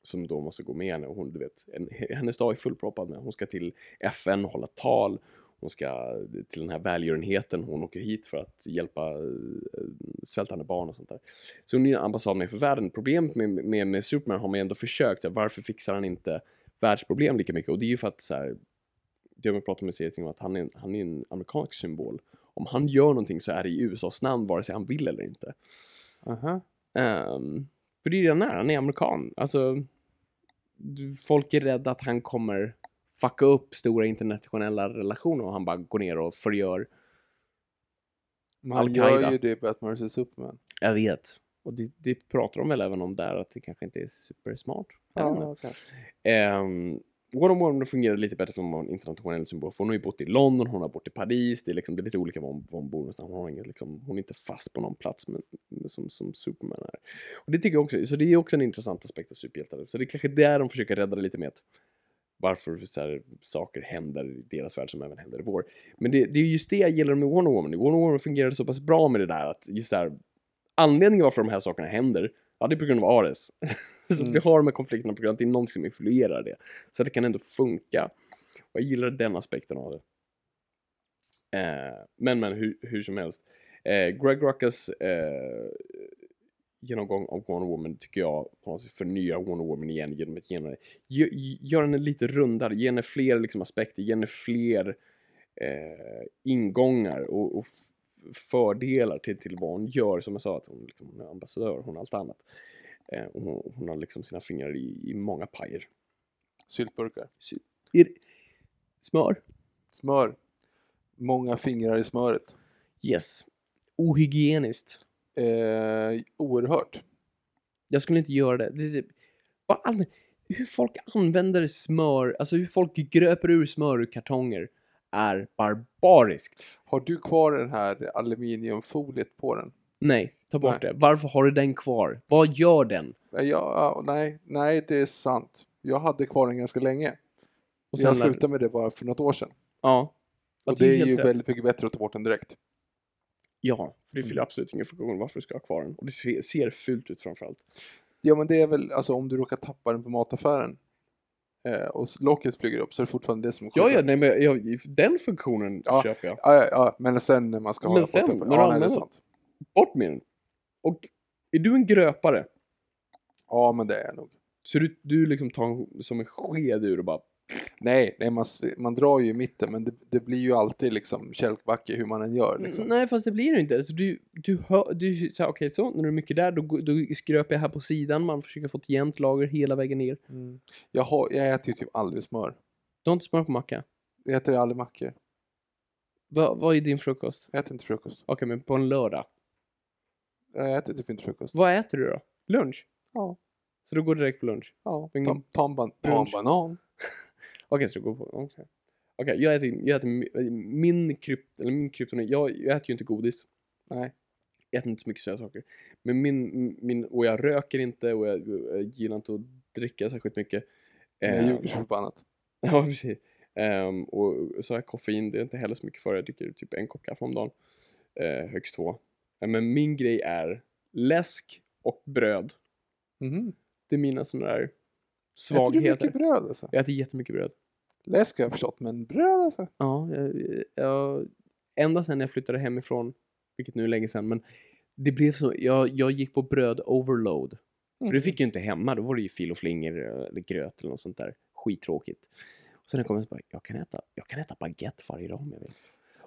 Som då måste gå med henne och hon, du vet, en, hennes dag är fullproppad med. Hon ska till FN och hålla tal. Hon ska till den här välgörenheten. Hon åker hit för att hjälpa eh, svältande barn och sånt där. Så hon är en ambassad med för världen. Problemet med, med, med Superman har man ändå försökt. Här, varför fixar han inte världsproblem lika mycket? Och det är ju för att så här, det har vi pratat med serien om att han är, han är en amerikansk symbol. Om han gör någonting så är det i USAs namn vare sig han vill eller inte. Aha. Ehm, för det är det han är, han är amerikan. Alltså, folk är rädda att han kommer fucka upp stora internationella relationer och han bara går ner och förgör. Men han Al-Qaida. gör ju det i Batman vs Superman. Jag vet. Och det, det pratar de väl även om där, att det kanske inte är supersmart. Jag vet inte. Ehm, Wonder Woman fungerar lite bättre för som en internationell symbol. För hon har ju bott i London, hon har bott i Paris. Det är, liksom, det är lite olika var hon, var hon bor någonstans. Hon, har inget, liksom, hon är inte fast på någon plats men, som, som Superman är. Och det tycker jag också, så det är också en intressant aspekt av superhjältar. Så det är kanske där de försöker rädda det lite med att varför så här, saker händer i deras värld som även händer i vår. Men det, det är just det jag gillar med Wonder Woman. Wonder Woman fungerade så pass bra med det där att just där anledningen varför de här sakerna händer, ja det är på grund av Ares. så att vi har de här konflikterna på grund av att det är någonting som influerar det. Så att det kan ändå funka. Och jag gillar den aspekten av det. Eh, men men hur, hur som helst. Eh, Greg Ruckas eh, genomgång av Wonder Woman tycker jag på något sätt förnyar Wonder Woman igen genom att ge henne, gör henne lite rundare, ge henne fler liksom, aspekter, ge henne fler eh, ingångar och, och fördelar till, till vad hon gör. Som jag sa, att hon, liksom, hon är ambassadör, hon har allt annat. Eh, hon, hon har liksom sina fingrar i, i många pajer. Syltburkar. Det- Smör? Smör. Många fingrar i smöret. Yes. Ohygieniskt. Eh, oerhört. Jag skulle inte göra det. det, är typ- bara hur folk använder smör, alltså hur folk gröper ur smör ur kartonger är barbariskt. Har du kvar den här aluminiumfoliet på den? Nej, ta bort Nej. det. Varför har du den kvar? Vad gör den? Ja, ja, nej, nej, det är sant. Jag hade kvar den ganska länge. Och jag sen- slutade med det bara för något år sedan. Ja. Ja, Och det är ju rätt. väldigt mycket bättre att ta bort den direkt. Ja, för det fyller absolut ingen funktion varför du ska ha kvar den. Och det ser, fult ut framförallt. Ja, men det är väl alltså om du råkar tappa den på mataffären eh, och locket flyger upp så är det fortfarande det som är Ja, ja, nej, men jag, den funktionen Ja. köper jag. Ja, ja, ja, men sen när man ska Men ha den sen, på toppen. när Ja, du använder sant. Bort med den. Och är du en gröpare, Ja, men det är jag nog. så du, du liksom tar en, som en sked ur och bara Nej, nej man, man drar ju i mitten men det, det blir ju alltid liksom kälkbacke hur man än gör. Liksom. Nej, fast det blir det inte. Alltså, du, du hör, du säger okej, så, när det är mycket där, då, då skröper jag här på sidan, man försöker få ett jämnt lager hela vägen ner. Mm. Jag, har, jag äter ju typ aldrig smör. Du har inte smör på macka. Jag äter aldrig mackor. Va, vad är din frukost? Jag äter inte frukost. Okej, men på en lördag. Jag äter typ inte frukost. Vad äter du då? Lunch? Ja. Så du går direkt på lunch? Ja, ta, ta, en ban- ta en banan. Okej, så du går på... Okej, Okej, jag äter, jag äter mi- min krypt... Eller min kryptonit... Jag, jag äter ju inte godis. Nej. Jag äter inte så mycket söta saker. Men min, min... Och jag röker inte och jag, jag gillar inte att dricka särskilt mycket. Jag Ehm, ljuger så förbannat. Ja, precis. Ehm, och så har jag koffein, det är inte heller så mycket för. Jag dricker typ en kopp kaffe om dagen. Eh, högst två. Eh, Men min grej är läsk och bröd. Mhm. Det är mina sådana där Äter du svagheter. mycket bröd alltså? Jag äter jättemycket bröd. Läsk har jag förstått, men bröd alltså. Ja, jag, jag, ända sedan jag flyttade hemifrån, vilket nu är länge sedan, men det blev så, jag, jag gick på bröd overload. För det fick jag inte hemma, då var det ju fil och flingor eller gröt eller något sånt där. Skittråkigt. Och sen när jag kom hem så bara, jag kan äta, jag kan äta baguette varje dag om jag vill.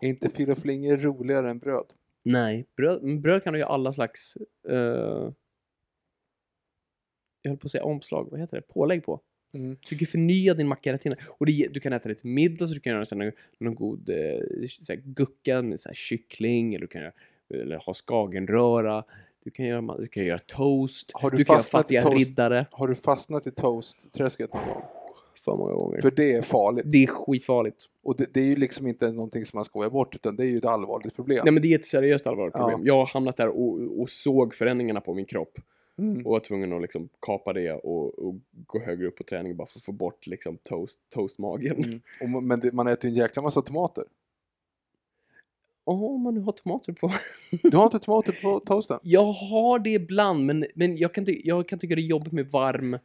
Är inte fil och flingor roligare än bröd? Nej, bröd, bröd kan du göra alla slags, eh, jag höll på att säga omslag, vad heter det, pålägg på. Mm. Så du kan förnya din macka hela tiden. Och det, du kan äta det till middag, så du kan göra så här någon, någon god eh, så här, gucka med så här, kyckling, eller du kan göra, eller ha skagenröra. Du kan göra, du kan göra toast, Har du du kan göra fattiga toast? riddare. Har du fastnat i toast-träsket? För många gånger. För det är farligt. Det är skitfarligt. Och det, det är ju liksom inte någonting som man skojar bort, utan det är ju ett allvarligt problem. Nej men det är ett seriöst allvarligt Ja. problem. Jag har hamnat där och, och såg förändringarna på min kropp. Mm. Och var tvungen att liksom kapa det och, och gå högre upp på träning bara för att få bort liksom toast, toastmagen. Mm. Och, men det, man äter ju en jäkla massa tomater. Åh, om man nu har tomater på. Du har inte tomater på toasten? Jag har det ibland, men, men jag, kan ty- jag kan tycka det är jobbigt med varm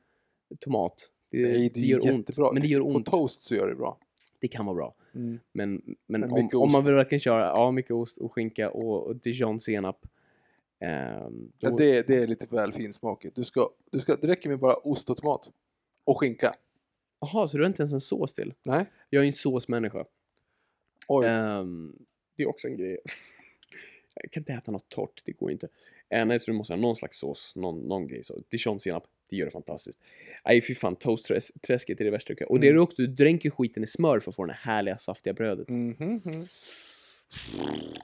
tomat. Det, Nej, det, är gör ju ont. jättebra. Men det gör ont. På toast så gör det bra. Det kan vara bra. Mm. Men, men, Men om, om man vill verkligen köra ja, mycket ost och skinka och, och dijon-senap. Ja, då- det, det är lite väl finsmakigt. Du ska, du ska, det räcker med bara ost och tomat. Och skinka. Jaha, så du har inte ens en sås till? Nej? Jag är en såsmänniska. Oj. Ehm, det är också en grej. Jag kan inte äta något torrt, det går inte. Uh, nej, så du måste ha någon slags sås, någon, någon grej. Så. Dijon-senap, det gör det fantastiskt. Nej, fy fan, toast-träsket är det värsta du kan. Och det är Mm. det också, du dränker skiten i smör för att få det här härliga saftiga brödet. Ja, Mhm, mhm.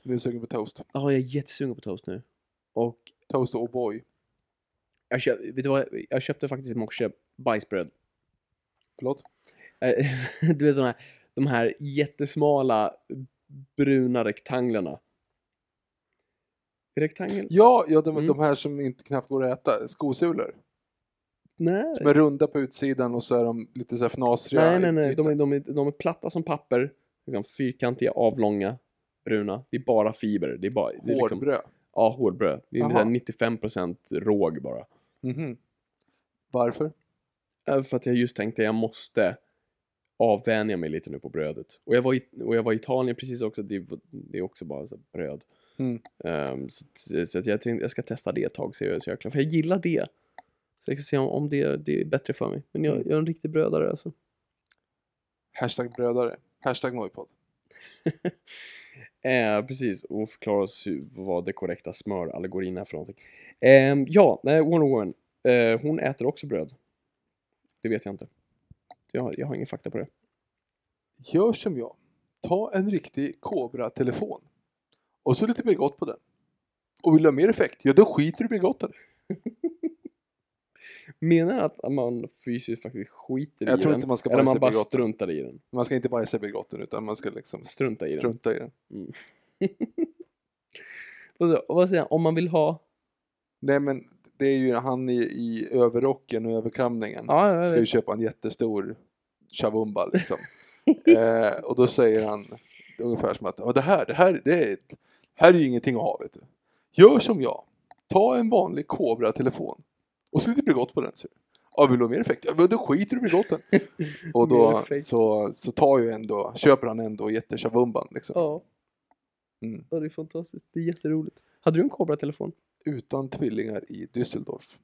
Nu är du sugen på toast. jag är jättesugen på toast nu. Och Toast och O'boy. jag, köp, vet du vad, jag köpte faktiskt i morse bajsbröd. Förlåt? Eh, du vet såna här, de här jättesmala bruna rektanglarna. Rektangel? Ja, ja de, Mm. de här som inte knappt går att äta. Skosulor. Nej. Som är runda på utsidan och så är de lite så här fnasriga. Nej, nej, nej. De är, de, är, de är platta som papper. Liksom fyrkantiga, avlånga, bruna. Det är bara fiber. Det är bara, det är liksom, Hårdbröd. Ja, hårdbröd. Det är där 95% råg bara. Mhm. Varför? Eh, För att jag just tänkte jag måste avvänja mig lite nu på brödet. Och jag var i, och jag var i Italien precis också. Det, det är också bara så bröd. Mm. Ehm, så så att jag tänkte jag ska testa det ett tag. Så jag, så klar. för jag gillar det. Så jag ska se om, om det, det är bättre för mig. Men jag, Mm. jag är en riktig brödare alltså. Hashtag brödare. Hashtag Noipod. Eh, precis, och förklara oss hur, vad det korrekta smörallegorin är för någonting. Ehm, ja, nej, Wonder Woman. Eh, hon äter också bröd. Det vet jag inte. Jag, har- jag har ingen fakta på det. Gör som jag. Ta en riktig Cobra-telefon. Och så lite Bregott på den. Och vill du ha mer effekt? Ja, då skiter du i Bregotten. Menar att man fysiskt faktiskt skiter Jag i tror den? inte man ska Eller man bara struntar i den? Man ska inte bajsa i Bregotten utan man ska liksom Strunta i den? strunta i den. och, så, och vad säger jag, om man vill ha... Nej men det är ju han i, i överrocken och överkamningen. Ja, jag ska ju köpa en jättestor chavumba liksom. eh, och då säger han ungefär som att "Ja, det här, det här, det är, här är ju ingenting att ha vet du. Gör som jag. Ta en vanlig Cobra-telefon. Och så lite Bregott på den. Så. Ja, vill du ha mer effekt? Ja, men då skiter du i Bregotten. och då så, så tar ju ändå, köper han ändå jättechavumban liksom. Ja. Mm. ja, det är fantastiskt. Det är jätteroligt. Hade du en Cobra-telefon? Utan tvillingar i Düsseldorf.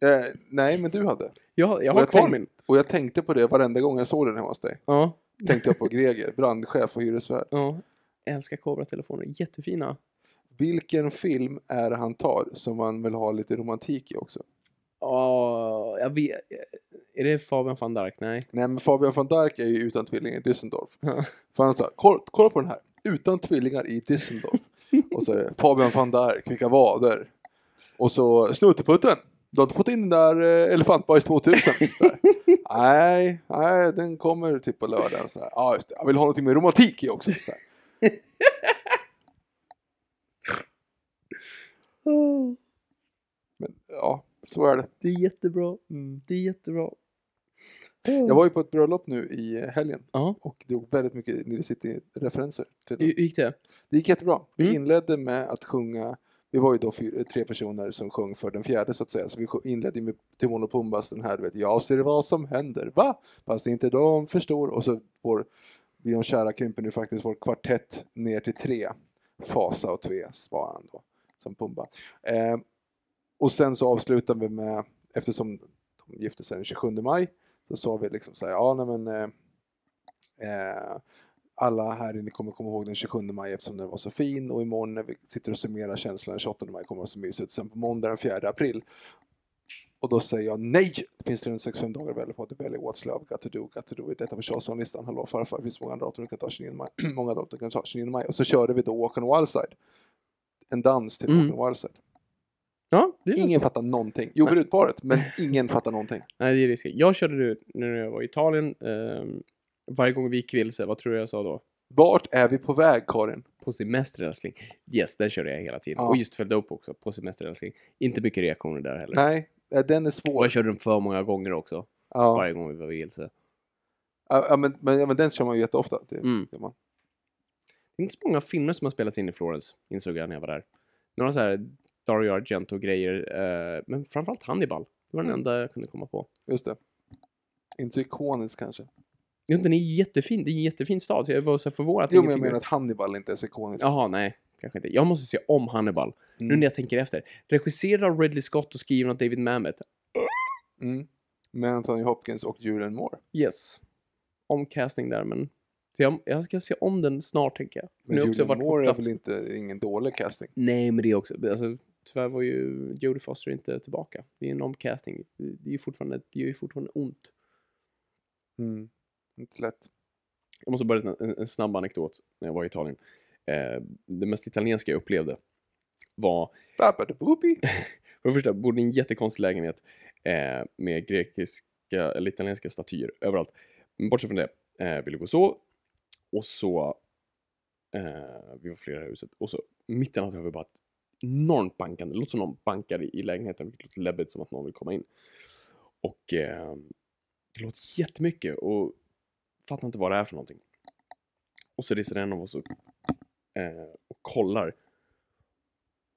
Eh, nej, men du hade. Jag, jag har jag kvar min. Och jag tänkte på det varenda gång jag såg den hemma hos dig. Ja, Tänkte jag på Greger, brandchef och hyresvärd. ja. Jag älskar Cobra-telefoner. Jättefina. Vilken film är det han tar som man vill ha lite romantik i också? Ja, jag vet. Är det Fabian van Dark? Nej. Nej men Fabian van Dark är ju utan tvillingar i Düsseldorf. För han sa, kolla, kolla på den här, utan tvillingar i Düsseldorf. och så är det Fabian van Dark, vilka vader. Och så Snutteputten, du har inte fått in den där eh, Elefantbajs 2000? Så här. nej, nej, den kommer typ på lördag. Så här. Ja, just det. Jag vill ha någonting med romantik i också. Så här. Men ja, så är det. Det är jättebra. Det är jättebra. Jag var ju på ett bröllop nu i helgen Ja. och drog väldigt mycket Nile City-referenser. till. Hur gick det? Det gick jättebra. Vi Mm. inledde med att sjunga vi var ju då fyra, tre personer som sjöng för den fjärde så att säga, så vi sjö- inledde ju med Timon och Pumbas den här, du vet, jag ser vad som händer, va? Fast inte de förstår. Och så vår, vi de kära krymper nu faktiskt vår kvartett ner till tre. Fasa och Tves var han då, som Pumba. Eh, och sen så avslutar vi med, eftersom de gifte sig den 27 maj, så sa vi liksom så här, ja nej men eh, eh, alla här inne kommer komma ihåg den 27 maj eftersom den var så fin och imorgon när vi sitter och summerar känslan den 28 maj kommer det vara så mysigt. Sen på måndag den 4 april och då säger jag nej! Det finns 365 dagar att välja på. Du väljer What's Love, Got To Do, Got To Do It. Detta på Charleston-listan. Hallå farfar, det finns många datum du kan ta 29 maj. många datum du kan ta 29 maj. Och så körde vi då Walk on Wild Side. En dans till Mm. Wild Side. Ja, Ingen fattar någonting. Jo, brudparet, men ingen fattar någonting. Nej, det är risken. Jag körde det när jag var i Italien. ehm, varje gång vi gick vilse, vad tror du jag sa då? Vart är vi på väg, Karin? På semester älskling. Yes, den körde jag hela tiden. Ja. Och just följde upp också, på semester älskling. Inte mycket reaktioner där heller. Nej, eh, den är Och svår. jag körde den för många gånger också. Ja, Varje gång vi var vilse. ja, men, men, ja, men den kör man ju jätteofta. Det, Mm. man. Det är inte så många filmer som har spelats in i Florence, insåg jag när jag var där. Några så här Dario Argento-grejer, eh, men framförallt Hannibal. Det var den Mm. enda jag kunde komma på. Just det. Inte så ikonisk kanske. Jo, den är jättefin, det är en jättefin stad, så jag var så förvånad Jo, men jag menar att Hannibal inte är så ikonisk. Jaha, nej. Kanske inte. Jag måste se om Hannibal. Nu Mm. när jag tänker efter. Regisserad av Ridley Scott och skriven av David Mamet. Mm. Med Anthony Hopkins och Julian Moore. Yes. Omcasting där, men... Så jag, jag ska se om den snart, tänker jag. Men Nu också Julian varit Moore är väl inte ingen dålig casting? Nej, men det är också... Alltså, tyvärr var ju Jodie Foster inte tillbaka. Det är en omcasting. Det är ju fortfarande, det gör ju fortfarande ont. Mm. Inte lätt. Jag måste bara en, en snabb anekdot när jag var i Italien. Eh, det mest italienska jag upplevde var. För det första, bodde i en jättekonstig lägenhet eh, med grekiska eller italienska statyer överallt. Men bortsett från det, eh, ville gå och sova och så, eh, vi var flera i huset, och så mitt i natten hör vi bara ett enormt bankande, det låter som någon bankar i, i lägenheten, vilket låter läbbigt som att någon vill komma in. Och eh, det låter jättemycket och fattar inte vad det är för någonting. Och så reser en av oss upp eh, och kollar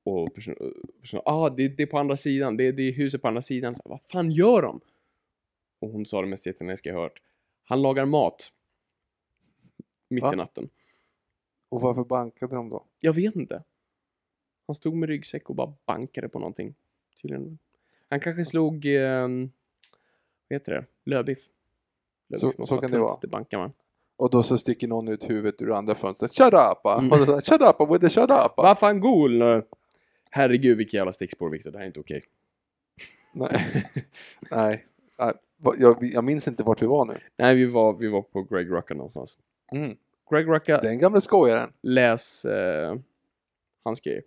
och eh, personen, person, ah, det, det är på andra sidan, det, det är huset på andra sidan. Så, vad fan gör de? Och hon sa det mest italienska jag hört. Han lagar mat. Mitt Va? i natten. Och varför bankade de då? Jag vet inte. Han stod med ryggsäck och bara bankade på någonting. Tydligen. Han kanske slog, eh, vad heter det, lövbiff. Så- så kan det vara. bankar man. Och då så sticker någon ut huvudet ur andra fönstret. Shut up! Mm. Och så här, Shut up with the shut up! Vad fan gol! Herregud vilket jävla stickspår Viktor, det här är inte okej. Nej. Nej. Jag, jag minns inte vart vi var nu. Nej, vi var, vi var på Greg Rucka någonstans. Mm. Greg Rucka, Den gamla skojaren. läs eh, hans grejer.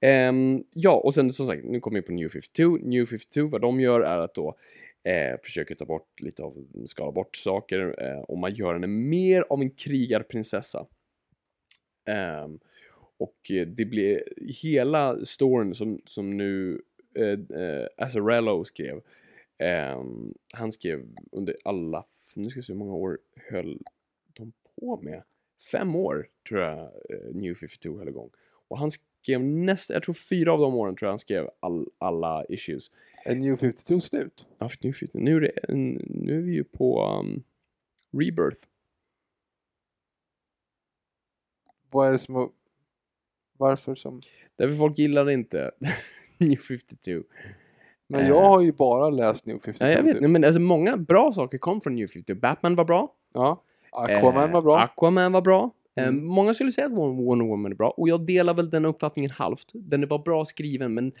Ehm, ja, och sen som sagt, nu kommer vi på New 52. New 52, vad de gör är att då eh, försöker ta bort lite av, skala bort saker eh, och man gör henne mer av en krigarprinsessa. Ehm, och det blir hela storyn som, som nu eh, eh, Azzarello skrev. ehm, han skrev under alla, nu ska vi se hur många år höll på med? Fem år tror jag eh, New 52 höll igång. Och han skrev nästan, jag tror fyra av de åren tror jag han skrev all, alla issues. Är New 52 slut? Ja, för New 52, nu är, det, nu är vi ju på um, Rebirth. Vad är det som... Varför som... Därför folk gillar inte New 52. Men Eh. jag har ju bara läst New 52. Ja, jag vet, typ. nej, men alltså många bra saker kom från New 52. Batman var bra. Ja. Aquaman Eh, var bra. Aquaman var bra. Eh, Mm. Många skulle säga att Wonder Woman är bra och jag delar väl den uppfattningen halvt. Den var bra skriven men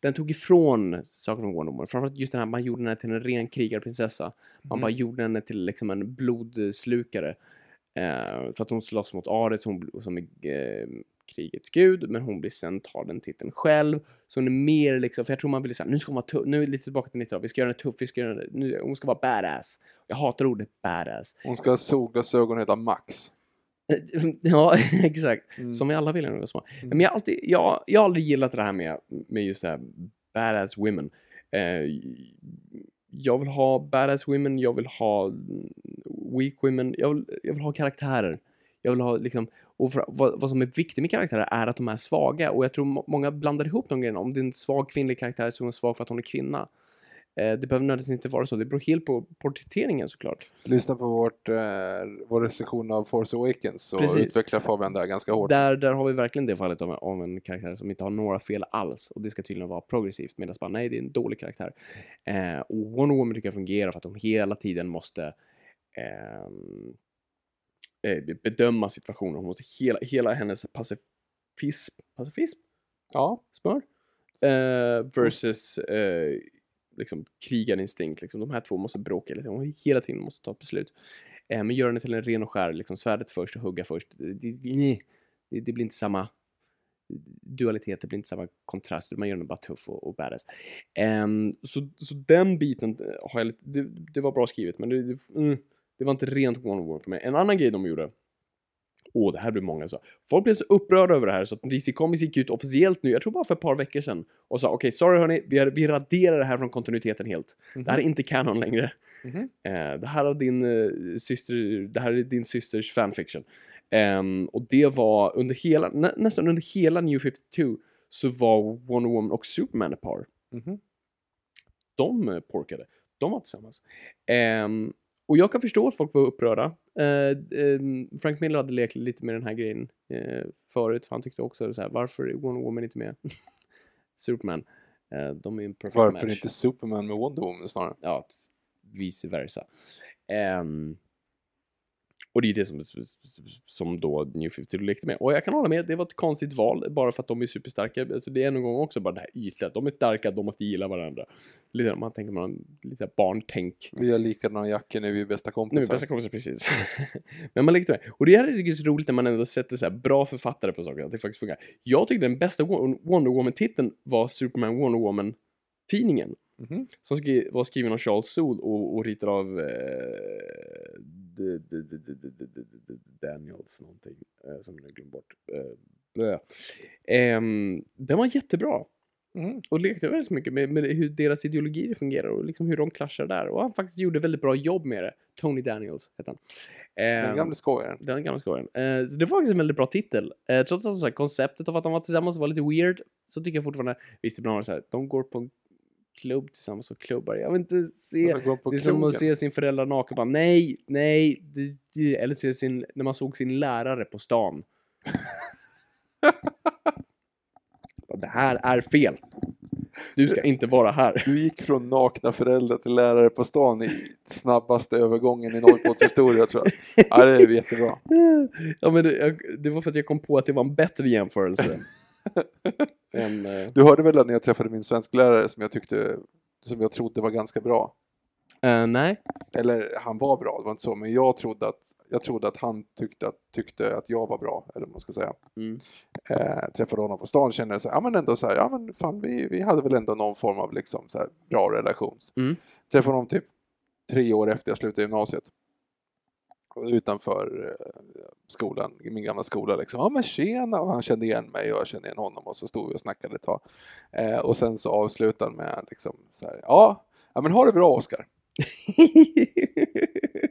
den tog ifrån saker från Wonder Woman. Framförallt just den här, man gjorde henne till en ren krigarprinsessa. Man Mhm. bara gjorde henne till liksom en blodslukare. Eh, för att hon slåss mot Ares bl- som är eh, krigets gud, men hon blir sen tar den titeln själv. Så hon är mer liksom, för jag tror man vill säga nu ska hon vara tuff, nu är lite tillbaka till 90 vi ska göra henne tuff, vi ska göra henne, nu, hon ska vara badass. Jag hatar ordet badass. Hon ska ha solglasögon och heta Max. Ja, exakt. Mm. Som vi alla vill när vi var små. Men jag alltid, jag, jag har aldrig gillat det här med, med just det här badass women. Eh, jag vill ha badass women, jag vill ha weak women, jag vill, jag vill ha karaktärer. Jag vill ha liksom, och för, vad, vad som är viktigt med karaktärer är att de är svaga och jag tror må- många blandar ihop de grejerna. Om det är en svag kvinnlig karaktär så är hon svag för att hon är kvinna. Eh, det behöver nödvändigtvis inte vara så. Det beror helt på porträtteringen såklart. Lyssna på vårt, eh, vår recension av Force Awakens så Precis. utvecklar Fabian där ganska hårt. Där, där har vi verkligen det fallet av, av en karaktär som inte har några fel alls och det ska tydligen vara progressivt medan bara nej, det är en dålig karaktär. Eh, och Wonder Woman tycker jag fungerar för att hon hela tiden måste eh, bedöma situationen. Hon måste hela, hela hennes pacifism, pacifism? Ja, Smör? Eh, versus eh, liksom krigarinstinkt. Liksom. De här två måste bråka lite. Hon hela tiden måste ta ett beslut. Eh, men gör henne till en ren och skär, liksom svärdet först och hugga först. Det, det, det, blir inte samma dualitet, det blir inte samma kontrast, man gör den bara tuff och, och badass. Ehm, så, så den biten eh, har jag lite, det, det var bra skrivet, men det, det, mm, det var inte rent Wonder Woman för mig. En annan grej de gjorde, åh det här blir många så. Folk blev så upprörda över det här så att DC Comics gick ut officiellt nu, jag tror bara för ett par veckor sedan, och sa okej, sorry hörni, vi, vi raderar det här från kontinuiteten helt. Det här är inte canon längre. Mhm. Eh, det här är din eh, syster, det här är din systers fanfiction. Ehm, och det var under hela, nä, nästan under hela New 52 så var Wonder Woman och Superman ett par. Mhm. De eh, porkade. De var tillsammans. Ehm, och jag kan förstå att folk var upprörda. Eh, ehm, Frank Miller hade lekt lite med den här grejen eh, förut. För han tyckte också så här, varför är Wonder Woman inte med? Superman. Eh, de är en perfect varför match. inte Superman med Wonder Woman snarare? Ja, vice versa. Ehm, och det är det som, som då New 52 lekte med. Och jag kan hålla med, det var ett konstigt val bara för att de är superstarka. Alltså det är en gång också bara det här ytliga. De är starka, de måste gilla varandra. Lite, man tänker man lite barntänk. Vi har likadana jackor vi är bästa Nu är kompisar. bästa kompisar precis. Men man lekte med. Och det här är så roligt när man ändå sätter så bra författare på saker, att det faktiskt funkar. Jag tyckte den bästa Wo- Wonder Woman-titeln var Superman Wonder Woman-tidningen. Mm-hmm. Som skri- var skriven av Charles Sol och, och ritad av eh, d- d- d- Daniels någonting eh, som jag glömde bort. Den var jättebra. Mm. Och lekte väldigt mycket med, med, hur deras ideologier fungerar och liksom hur de klaschar där. Och han faktiskt gjorde väldigt bra jobb med det. Tony Daniels hette han. den gamle skojaren. Den gamle skojaren. så det var faktiskt en väldigt bra titel. trots att som sagt, konceptet av att de var tillsammans var lite weird så tycker jag fortfarande, visst ibland var det så här, de går på en klubb tillsammans och klubbar. Jag vill inte se, det är som krogen. att se sin föräldrar naken, bara nej, nej, eller se sin, när man såg sin lärare på stan. Det här är fel. Du ska inte vara här. Du gick från nakna föräldrar till lärare på stan i snabbaste övergången i Norrbottens historia tror jag. Ja, det är jättebra. Ja, men det, jag, det var för att jag kom på att det var en bättre jämförelse. Än, eh, Du hörde väl att när jag träffade min svensklärare som jag tyckte, som jag trodde var ganska bra. eh, nej. Eller han var bra, det var inte så, men jag trodde att, jag trodde att han tyckte att, tyckte att jag var bra, eller vad man ska säga. Mm. Eh, träffade honom på stan kände jag så här, ja men ändå så här, ja men fan vi, vi hade väl ändå någon form av liksom så här bra relation. Mm. Träffade honom typ tre år efter jag slutade gymnasiet. Utanför eh, skolan, min gamla skola liksom. Ja men tjena! Och han kände igen mig och jag kände igen honom och så stod vi och snackade ett tag. Eh, och sen så avslutade han med liksom så här, ja, ja men ha det bra Oskar.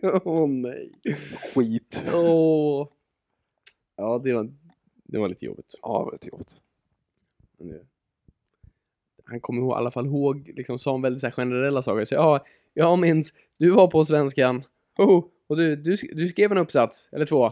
Åh nej. Skit. Åh. Ja, det var, det var lite jobbigt. Ja, det var lite jobbigt. Det- Han kommer ihåg, i alla fall ihåg, liksom sa en väldigt så generella saker. Så ja, jag minns, du var på svenskan, oh, och du, du, du skrev en uppsats, eller två.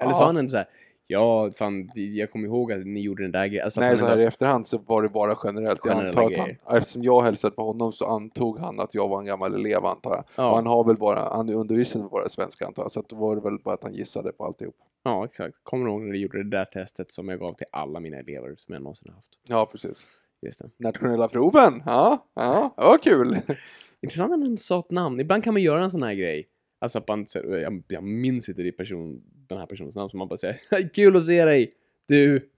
Eller Ja. sa han ändå så här, ja, fan, jag kommer ihåg att ni gjorde den där grejen. Alltså, Nej, så här ändå- i efterhand så var det bara generellt. Jag antar att han, eftersom jag hälsade på honom så antog han att jag var en gammal elev antar jag. Ja. Och han har väl bara, han undervisade bara svenska antar jag. Så att då var det väl bara att han gissade på alltihop. Ja, exakt. Kommer du ihåg när du gjorde det där testet som jag gav till alla mina elever som jag någonsin haft? Ja, precis. Just det. Nationella proven, ja, ja, det var kul. Intressant att man sa ett namn. Ibland kan man göra en sån här grej. Alltså att man, jag, jag minns inte det person, den här personens namn, som man bara säger kul att se dig, du.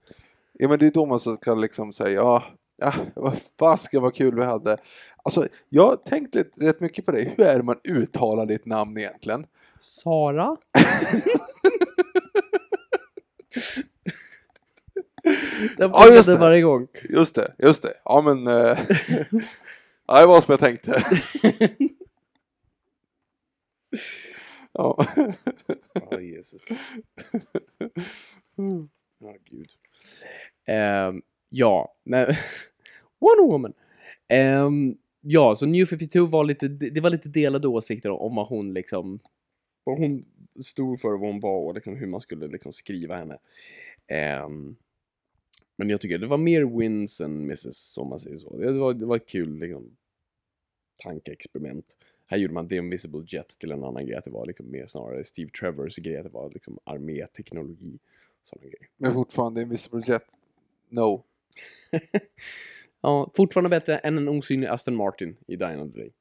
Ja, men det är då man så kan liksom säga, ja, ja vad fasiken vad kul vi hade. Alltså, jag har tänkt lite, rätt mycket på det. Hur är det man uttalar ditt namn egentligen? Sara? Den Ja, just det. varje gång. Just det, just det. Ja, men... Eh, ja, det var som jag tänkte. ja. Ja, Jesus. Ja, gud. Ehm, ja, nej. Wonder Woman. Ehm, ja, så New 52 var lite, det var lite delade åsikter om vad hon liksom, vad hon stod för vad hon var och liksom hur man skulle liksom skriva henne. Ehm, men jag tycker det var mer wins än misses, om man säger så. Det var, det var ett kul liksom, tankeexperiment. Här gjorde man The Invisible Jet till en annan grej, att det var liksom mer snarare Steve Trevors grej, att det var liksom arméteknologi. Sådana grejer. Men fortfarande Invisible Jet, no. ja, fortfarande bättre än en osynlig Aston Martin i Dying of the Day.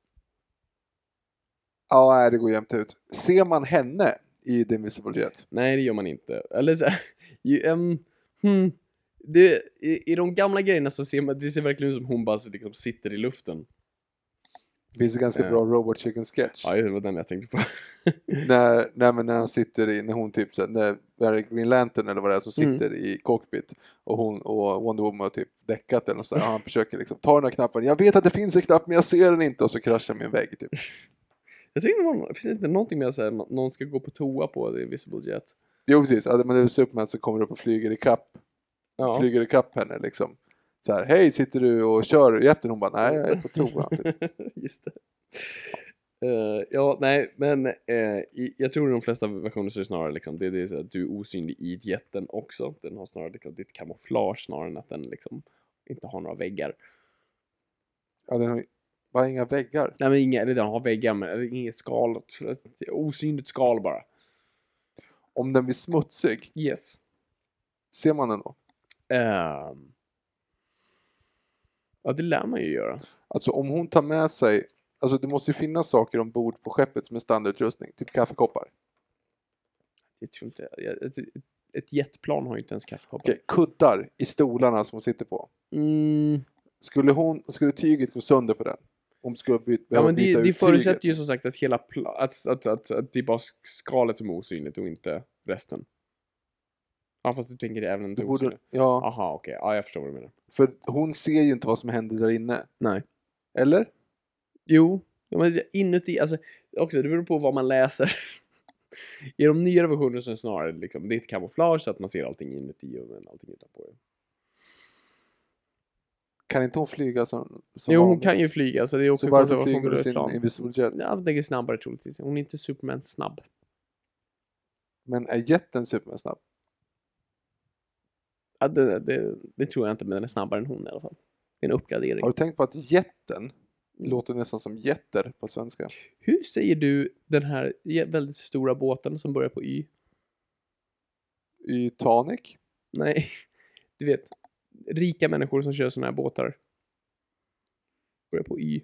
Ja, nej, det går jämnt ut. Ser man henne i The Invisible Jet? Nej, det gör man inte. Eller så ju, ehm, hmm, det, i, I de gamla grejerna så ser man, det ser verkligen ut som hon bara liksom sitter i luften. Det finns en ganska Ja. bra Robot Chicken sketch. Ja, det var den jag tänkte på. när, när, men när han sitter i, när hon typ, så här, när när det är Green Lantern eller vad det är som Mm. sitter i cockpit och hon och Wonder Woman har typ däckat eller något sådär. Han försöker liksom ta den här knappen. Jag vet att det finns en knapp men jag ser den inte och så kraschar en vägg typ. Jag tänkte, det finns det inte någonting att säga någon ska gå på toa på The Invisible Jet? Jo precis, men det är Superman som kommer upp och flyger i kapp, Ja. flyger i kapp henne liksom. Så här, hej sitter du och kör jätten? Hon bara, nej jag är på toa. Typ. Just det. Eh, ja, nej, men i, jag tror i de flesta versioner så är det snarare liksom, det, det är så att du är osynlig i jätten också. Den har snarare liksom, ditt kamouflage snarare än att den liksom inte har några väggar. Ja, den har bara inga väggar. Nej, men inga, eller den har väggar, men inget skal. Osynligt skal bara. Om den blir smutsig, Yes. ser man den då? Ehm. Ja, det lär man ju göra. Alltså om hon tar med sig, alltså det måste ju finnas saker ombord på skeppet som är standardutrustning, typ kaffekoppar. Jag tror inte, jag- ett, ett jetplan har ju inte ens kaffekoppar. Okej, kuddar i stolarna som hon sitter på. Mm. Skulle, hon, skulle tyget gå sönder på den? Om skulle byt, Ja, men det, byta det ut förutsätter tyget? ju som sagt att hela pla- att, att, att, att det är bara sk- skalet som är osynligt och inte resten. Ja, fast du tänker det även en borde, osynlig. ja, Aha, okej. Ja, jag förstår vad du menar. för hon ser ju inte vad som händer där inne. Nej. Eller? Jo, inuti, alltså också, det beror på vad man läser. I de nyare versionerna så är det snarare liksom, det är ett kamouflage så att man ser allting inuti och allting utanpå. Kan inte hon flyga som, som Jo, hon kan ju flyga så det är också Så varför flyger hon sin plan. Invisible Jet? Ja, den är snabbare troligtvis. Hon är inte Superman snabb. Men är jeten supersnabb? Ja, det, det, det tror jag inte, men den är snabbare än hon i alla fall. Det är en uppgradering. Har du tänkt på att jätten Mm. låter nästan som jätter på svenska? Hur säger du den här väldigt stora båten som börjar på Y? I Tanic? Nej, du vet. Rika människor som kör såna här båtar. Börjar på Y.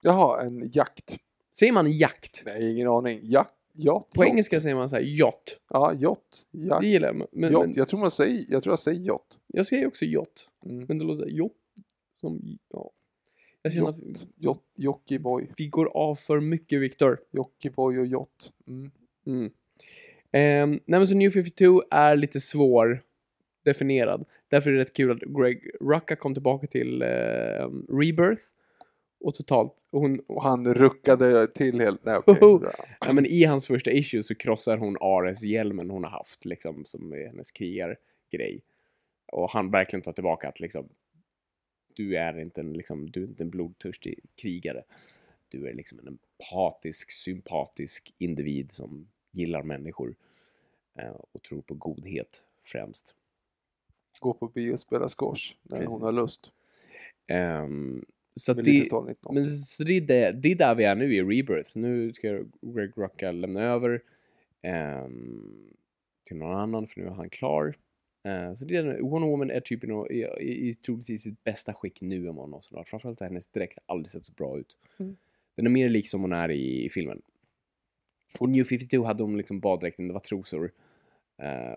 Jaha, en jakt. Säger man jakt? Nej, ingen aning. Jakt? Yacht? På yacht. engelska säger man så här yacht. Ja, yacht. Jakt. Det gillar jag. Men, yacht. men Jag tror man säger, jag tror jag säger yacht. jag säger också yacht. Mm. Men det låter yacht som... Ja. Jag känner att Yacht. Yacht. Jockiboi. vi går av för mycket, Viktor. Jockiboi och yacht. Mm. Mm. Ehm, nej men så New 52 är lite svår definierad. Därför är det rätt kul att Greg Rucka kom tillbaka till ehm, Rebirth. Och totalt, hon, Och han ruckade till helt... Nej, bra. ja, men i hans första issue så krossar hon Ares-hjälmen hon har haft, liksom, som är hennes krigargrej. Och han verkligen tar tillbaka att liksom, du är inte en, liksom, du är inte en blodtörstig krigare. Du är liksom en empatisk, sympatisk individ som gillar människor eh, och tror på godhet främst. Gå på bio och spela squash när Precis. hon har lust. Ehm, så att det, lite stål 19. men så det, är det, det är där vi är nu i Rebirth. Nu ska Greg Rucka lämna över ehm, till någon annan för nu är han klar. Eh, så det är, Wonder Woman är typ i, i, i, i troligtvis sitt bästa skick nu vad hon någonsin har. Framförallt har hennes dräkt aldrig sett så bra ut. Mm. Den är mer lik som hon är i, i filmen. Och New 52 hade hon liksom baddräkten, det var trosor eh,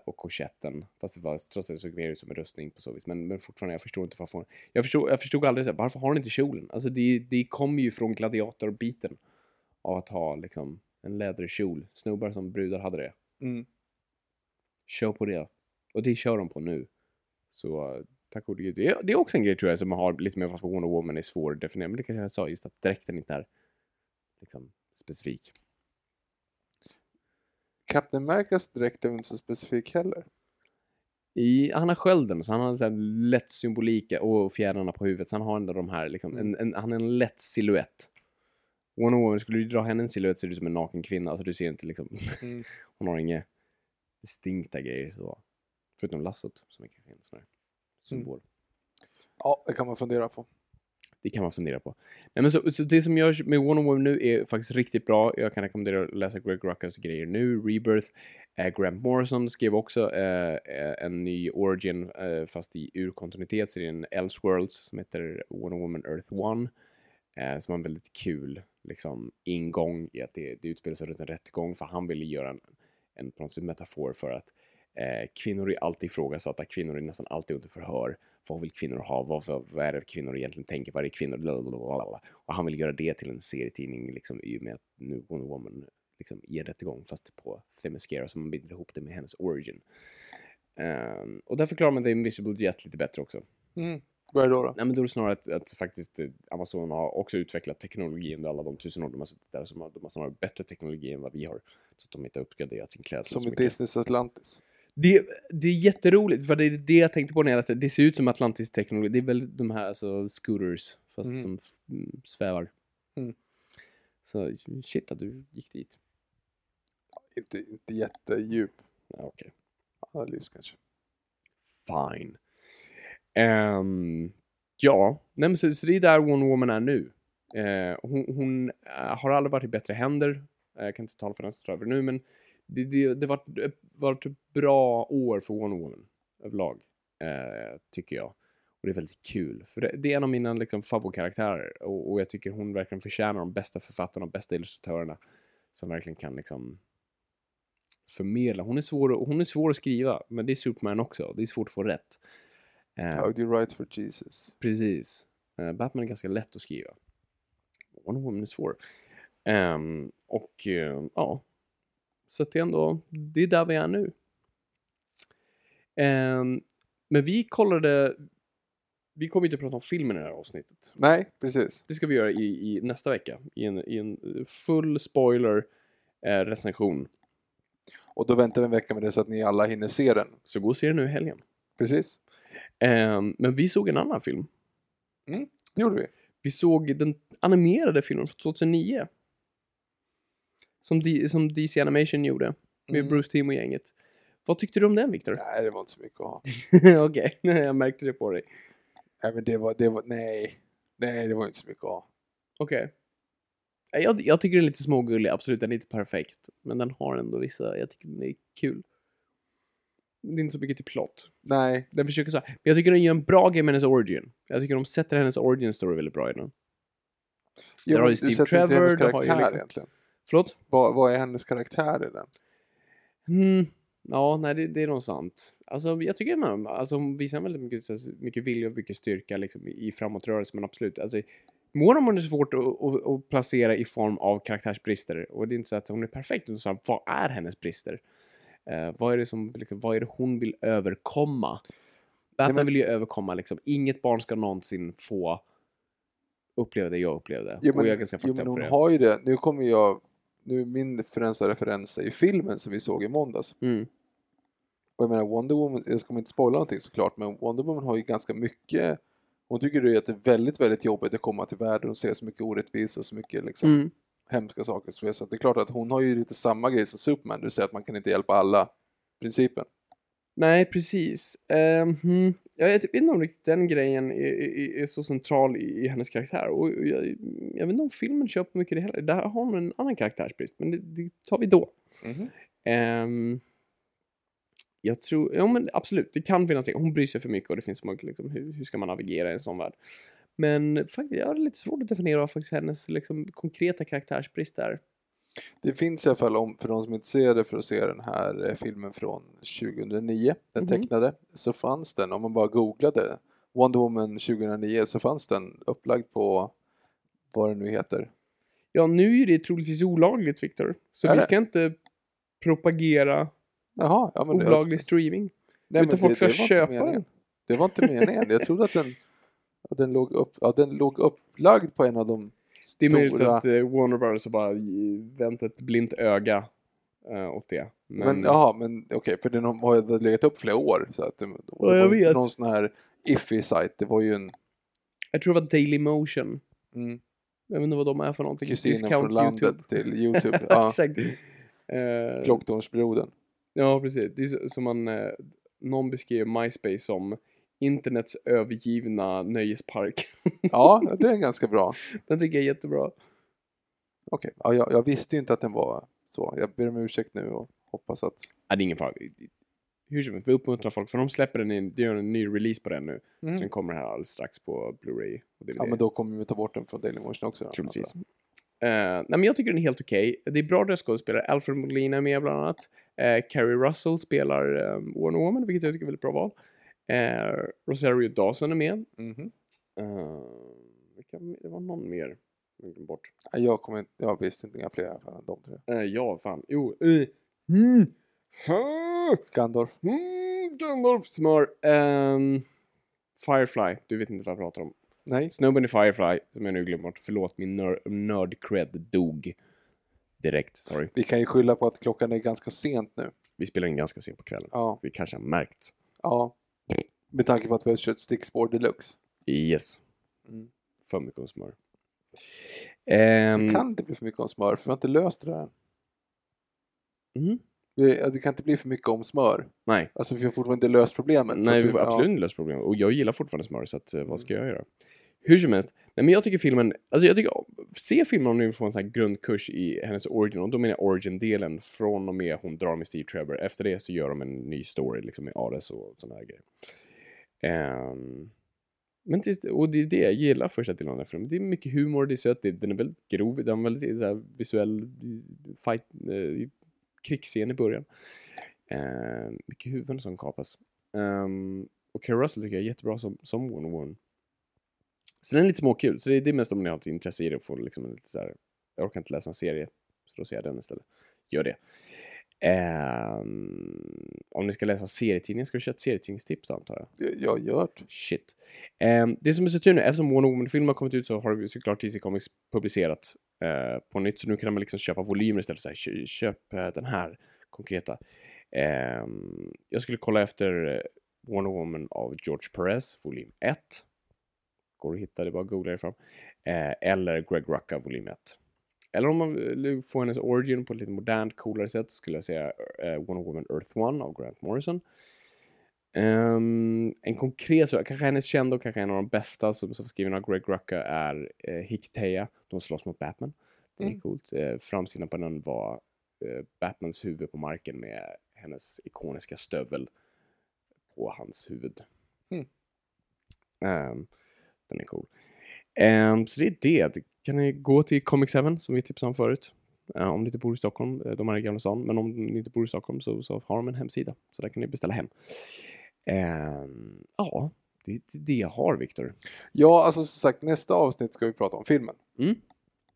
och korsetten. Fast det var, trots det såg mer ut som en rustning på så vis. Men, men fortfarande, jag förstår inte varför. Jag förstod, jag förstod aldrig så här, varför har hon inte kjolen? Alltså det, det kommer ju från gladiatorbiten av att ha liksom en läderkjol. Snubbar som brudar hade det. Mm. Kör på det. Och det kör de på nu. Så eh, tack gode gud. Det är, det är också en grej tror jag som har lite mer varför Wonder Woman är svår att definiera. Men det kanske jag sa just att dräkten inte är liksom specifik. Captain Americas dräkt är inte så specifik heller. I, han har skölden, så han har en lätt symbolik och fjädrarna på huvudet. Så han har ändå de här, liksom, en, en, han är en lätt silhuett. Wonder Woman, skulle du dra henne en silhuett ser du ut som en naken kvinna. Alltså du ser inte liksom, Mm. hon har inga distinkta grejer så. Förutom lassot som är kanske en sån här symbol. Ja, det kan man fundera på. Det kan man fundera på. Nej, men så, så det som görs med Wonder Woman nu är faktiskt riktigt bra. Jag kan rekommendera att läsa Greg Ruckas grejer nu. Rebirth. Eh, Grant Morrison skrev också eh, en ny Origin, eh, fast i urkontinuitet. Serien Elseworlds, som heter Wonder Woman Earth One. Eh, som har en väldigt kul liksom, ingång i att det, det utspelar sig runt en rättegång, för han ville göra en, en på något sätt metafor för att eh, kvinnor är alltid ifrågasatta, kvinnor är nästan alltid under förhör. Vad vill kvinnor ha? Vad, vad, är det kvinnor egentligen tänker? Vad är kvinnor? Blablabla. Och han vill göra det till en serietidning liksom, i och med att nu Wonder Woman liksom, i en rättegång, fast på Themyscira, så man binder ihop det med hennes origin. Ehm, och där förklarar man The Invisible Jet lite bättre också. Mm. Vad är det då? då? Nej, men då är det snarare att, att faktiskt eh, Amazon har också utvecklat teknologi under alla de tusen år de har suttit där. Så de har snarare bättre teknologi än vad vi har. Så att de inte har uppgraderat sin klädsel Som i. Disneys Atlantis. Det, det är jätteroligt, för det är det jag tänkte på när jag läste. Det ser ut som Atlantis teknologi. Det är väl de här alltså, scooters, fast Mm. som mm, svävar. Mm. Så shit att du gick dit. Inte, inte jättedjup Ja, Okej, analys kanske. fine. Ehm, ja, nej, men så, så det är där Wonder Woman är nu. Eh, hon hon eh, har aldrig varit i bättre händer. Eh, Jag kan inte tala för den som tar över nu, men det, det, det varit, varit ett bra år för Wonder Woman överlag, eh, tycker jag. Och det är väldigt kul, för det, det är en av mina liksom, favoritkaraktärer och, och jag tycker hon verkligen förtjänar de bästa författarna och bästa illustratörerna som verkligen kan liksom förmedla. Hon är, svår, hon är svår att skriva, men det är Superman också. Det är svårt att få rätt. Eh, How do you write for Jesus? Precis. Eh, Batman är ganska lätt att skriva. Wonder Woman är svår. Ehm, och eh, ja, så det är ändå, det är där vi är nu. Ehm, men vi kollade, vi kommer inte att prata om filmen i det här avsnittet. Nej, precis. Det ska vi göra i, i nästa vecka, i en, i en full spoiler eh, recension. Och då väntar vi en vecka med det så att ni alla hinner se den. Så gå och se den nu i helgen. Precis. Ehm, men vi såg en annan film. Det gjorde vi. Vi såg den animerade filmen från 2009. Som, D- som DC Animation gjorde. Med Mm. Bruce Timm och gänget. Vad tyckte du om den, Viktor? Nej, det var inte så mycket att ha. Okej, jag märkte det på dig. Nej, men det var, det var, nej. Nej, det var inte så mycket att ha. Okej. Nej, Jag, jag tycker den är lite smågullig, absolut. Den är inte perfekt. Men den har ändå vissa, jag tycker den är kul. Det är inte så mycket till plott. Nej, Den försöker så här. Men jag tycker den gör en bra grej med hennes origin. Jag tycker de sätter hennes origin story väldigt bra i den. jo, Där har ju Steve Trevor, du har ju liksom- egentligen. Förlåt? Vad, vad är hennes karaktär i den? Mm, ja, nej, det, det är nog sant. Alltså, jag tycker har- alltså, hon visar väldigt mycket, mycket vilja och mycket styrka liksom, i framåtrörelse, men absolut. Alltså, Monomon är svårt att, att, att placera i form av karaktärsbrister. Och det är inte så att hon är perfekt, utan så här, vad är hennes brister? Eh, vad, är det som, liksom, vad är det hon vill överkomma? Batman men- vill ju överkomma, liksom, inget barn ska någonsin få uppleva det jag upplevde. Och men, jag är ganska jo, men hon har ju det. Nu kommer jag... Nu min främsta referens är ju filmen som vi såg i måndags. Mm. Och jag menar Wonder Woman, jag ska inte spoila någonting såklart, men Wonder Woman har ju ganska mycket hon tycker det är att det är väldigt, väldigt jobbigt att komma till världen och se så mycket orättvisa och så mycket liksom, Mm. hemska saker. Så det är klart att hon har ju lite samma grej som Superman, det vill säga att man kan inte hjälpa alla. Principen. Nej, precis. Hmm. Jag vet inte om riktigt den grejen är, är, är så central i, i hennes karaktär. Och jag, jag vet inte om filmen köper mycket det heller. Där har hon en annan karaktärsbrist, men det, det tar vi då. Ehm, jag tror, ja men absolut, det kan finnas. Hon bryr sig för mycket och det finns mycket, liksom, hur, hur ska man navigera i en sån värld? Men faktiskt, jag har lite svårt att definiera vad faktiskt hennes liksom, konkreta karaktärsbrist är. Det finns i alla fall, om, för de som inte ser det, för att se den här eh, filmen från 2009, den Mhm. tecknade, så fanns den, om man bara googlade Wonder Woman 2009, så fanns den upplagd på vad det nu heter. Ja, nu är det troligtvis olagligt, Viktor. Så Är vi det? ska inte propagera Jaha, ja, men det, olaglig streaming. nej, utan men folk ska var inte köpa den. Det var inte meningen. Jag trodde att den, att den, låg, upp, att den låg upplagd på en av de Det är möjligt att eh, Warner Bros har bara i- vänt ett blint öga eh, åt det. Men, jaha, men okej, för den har ju legat upp flera år. Så att det, det Ja, jag vet. någon sån här iffy site, det var ju en Jag tror det var Daily Motion. mm, Jag vet inte vad de är för någonting. kusinen från landet till Youtube. ja, Exakt. Eh, Klocktornsbrodern. Ja, precis. Det är som man, eh, någon beskrev MySpace som internets övergivna nöjespark. Ja, det är ganska bra. Den tycker jag är jättebra. Okej, ja, jag, jag visste ju inte att den var så. Jag ber om ursäkt nu och hoppas att... Ja, det är ingen fara. Hur som helst, vi uppmuntrar folk, för de släpper en, de gör en ny release på den nu. Så den kommer här alldeles strax på Blu-ray och DVD. Mm. Ja, men då kommer vi ta bort den från Daily Motion också. Troligtvis. Eh, nej, men jag tycker den är helt okej. Det är bra röstskådespelare. Alfred Molina är med bland annat. Uh, Carrie Russell spelar um, Wonder Woman, vilket jag tycker är väldigt bra val. Eh, Rosario Dawson är med. Mhm. Eh, vilka, det var någon mer. Jag bort. Ja, Jag, kommer inte, jag visste inte inga fler i alla fall än de tre. Eh, ja, fan. Jo. Uh. Mm. Ha! Gandalf. Mm, Gandalf smör. Ehm, Firefly, du vet inte vad jag pratar om. Nej. Snubben i Firefly, som jag nu glömt bort. Förlåt, min nör- nörd-cred dog. Direkt, sorry. Vi kan ju skylla på att klockan är ganska sent nu. Vi spelar in ganska sent på kvällen. Ja, Vi kanske har märkt. ja. Med tanke på att vi har kört stickspår deluxe. Yes. Mm. För mycket om smör. Ehm, Det kan inte bli för mycket om smör, för vi har inte löst det här. mhm. Vi- Det kan inte bli för mycket om smör. Nej, Alltså vi har fortfarande inte löst problemet. Nej vi får ja. absolut inte lösa problemet. Och jag gillar fortfarande smör, så att, eh, vad ska jag göra? Hur som helst. Nej, men jag tycker filmen, alltså jag tycker, se filmen om ni vill få en sån här grundkurs i hennes origin, och då menar jag origin-delen från och med hon drar med Steve Trevor. Efter det så gör de en ny story liksom med Ares och såna här grejer. Um, men tills, och det är det jag gillar första delen av den här filmen. Det är mycket humor, det är sött, det, den är väldigt grov, den är väldigt så här, visuell fight, eh, krigsscen i början. Ehm, mycket huvuden som kapas. Um, och Kerry Russell tycker jag är jättebra som, som Wonder Woman. Så den är lite småkul. Så det är, det är mest om ni har ett intresse i det och får liksom lite så här, jag orkar inte läsa en serie, så då ser jag den istället. Gör det. Ehm, om ni ska läsa serietidningen, ska vi köra ett serietidningstips då antar jag? Jag har gjort. Shit. Ehm, det som är så tur nu, eftersom Wonder Woman-filmen har kommit ut så har såklart DC Comics publicerat eh, på nytt. Så nu kan man liksom köpa volymer istället. Så här, "Kö- köp eh, den här konkreta. Ehm, jag skulle kolla efter Wonder Woman av George Perez, volym 1. Går att hitta, det är bara att googla det fram. Eh, eller Greg Rucka, volym 1. Eller om man vill få hennes origin på ett lite modernt, coolare sätt skulle jag säga eh, Wonder Woman Earth One av Grant Morrison. Ehm, en konkret, kanske hennes kända och kanske en av de bästa som, som skriven av Greg Rucka är uh, Hickteya. De slåss mot Batman. Det är Mm. coolt. Uh, framsidan på den var eh, Batmans huvud på marken med hennes ikoniska stövel på hans huvud. Mm. Ehm, den är cool. Ehm, så det är det. Kan ni gå till Comic 7 som vi tipsade om förut. Eh, om ni inte bor i Stockholm, eh, de är i Gamla stan, men om ni inte bor i Stockholm så, så har de en hemsida. Så där kan ni beställa hem. Ehm, ja, det är det, jag har, Viktor. Ja, alltså som sagt, nästa avsnitt ska vi prata om filmen. Mm.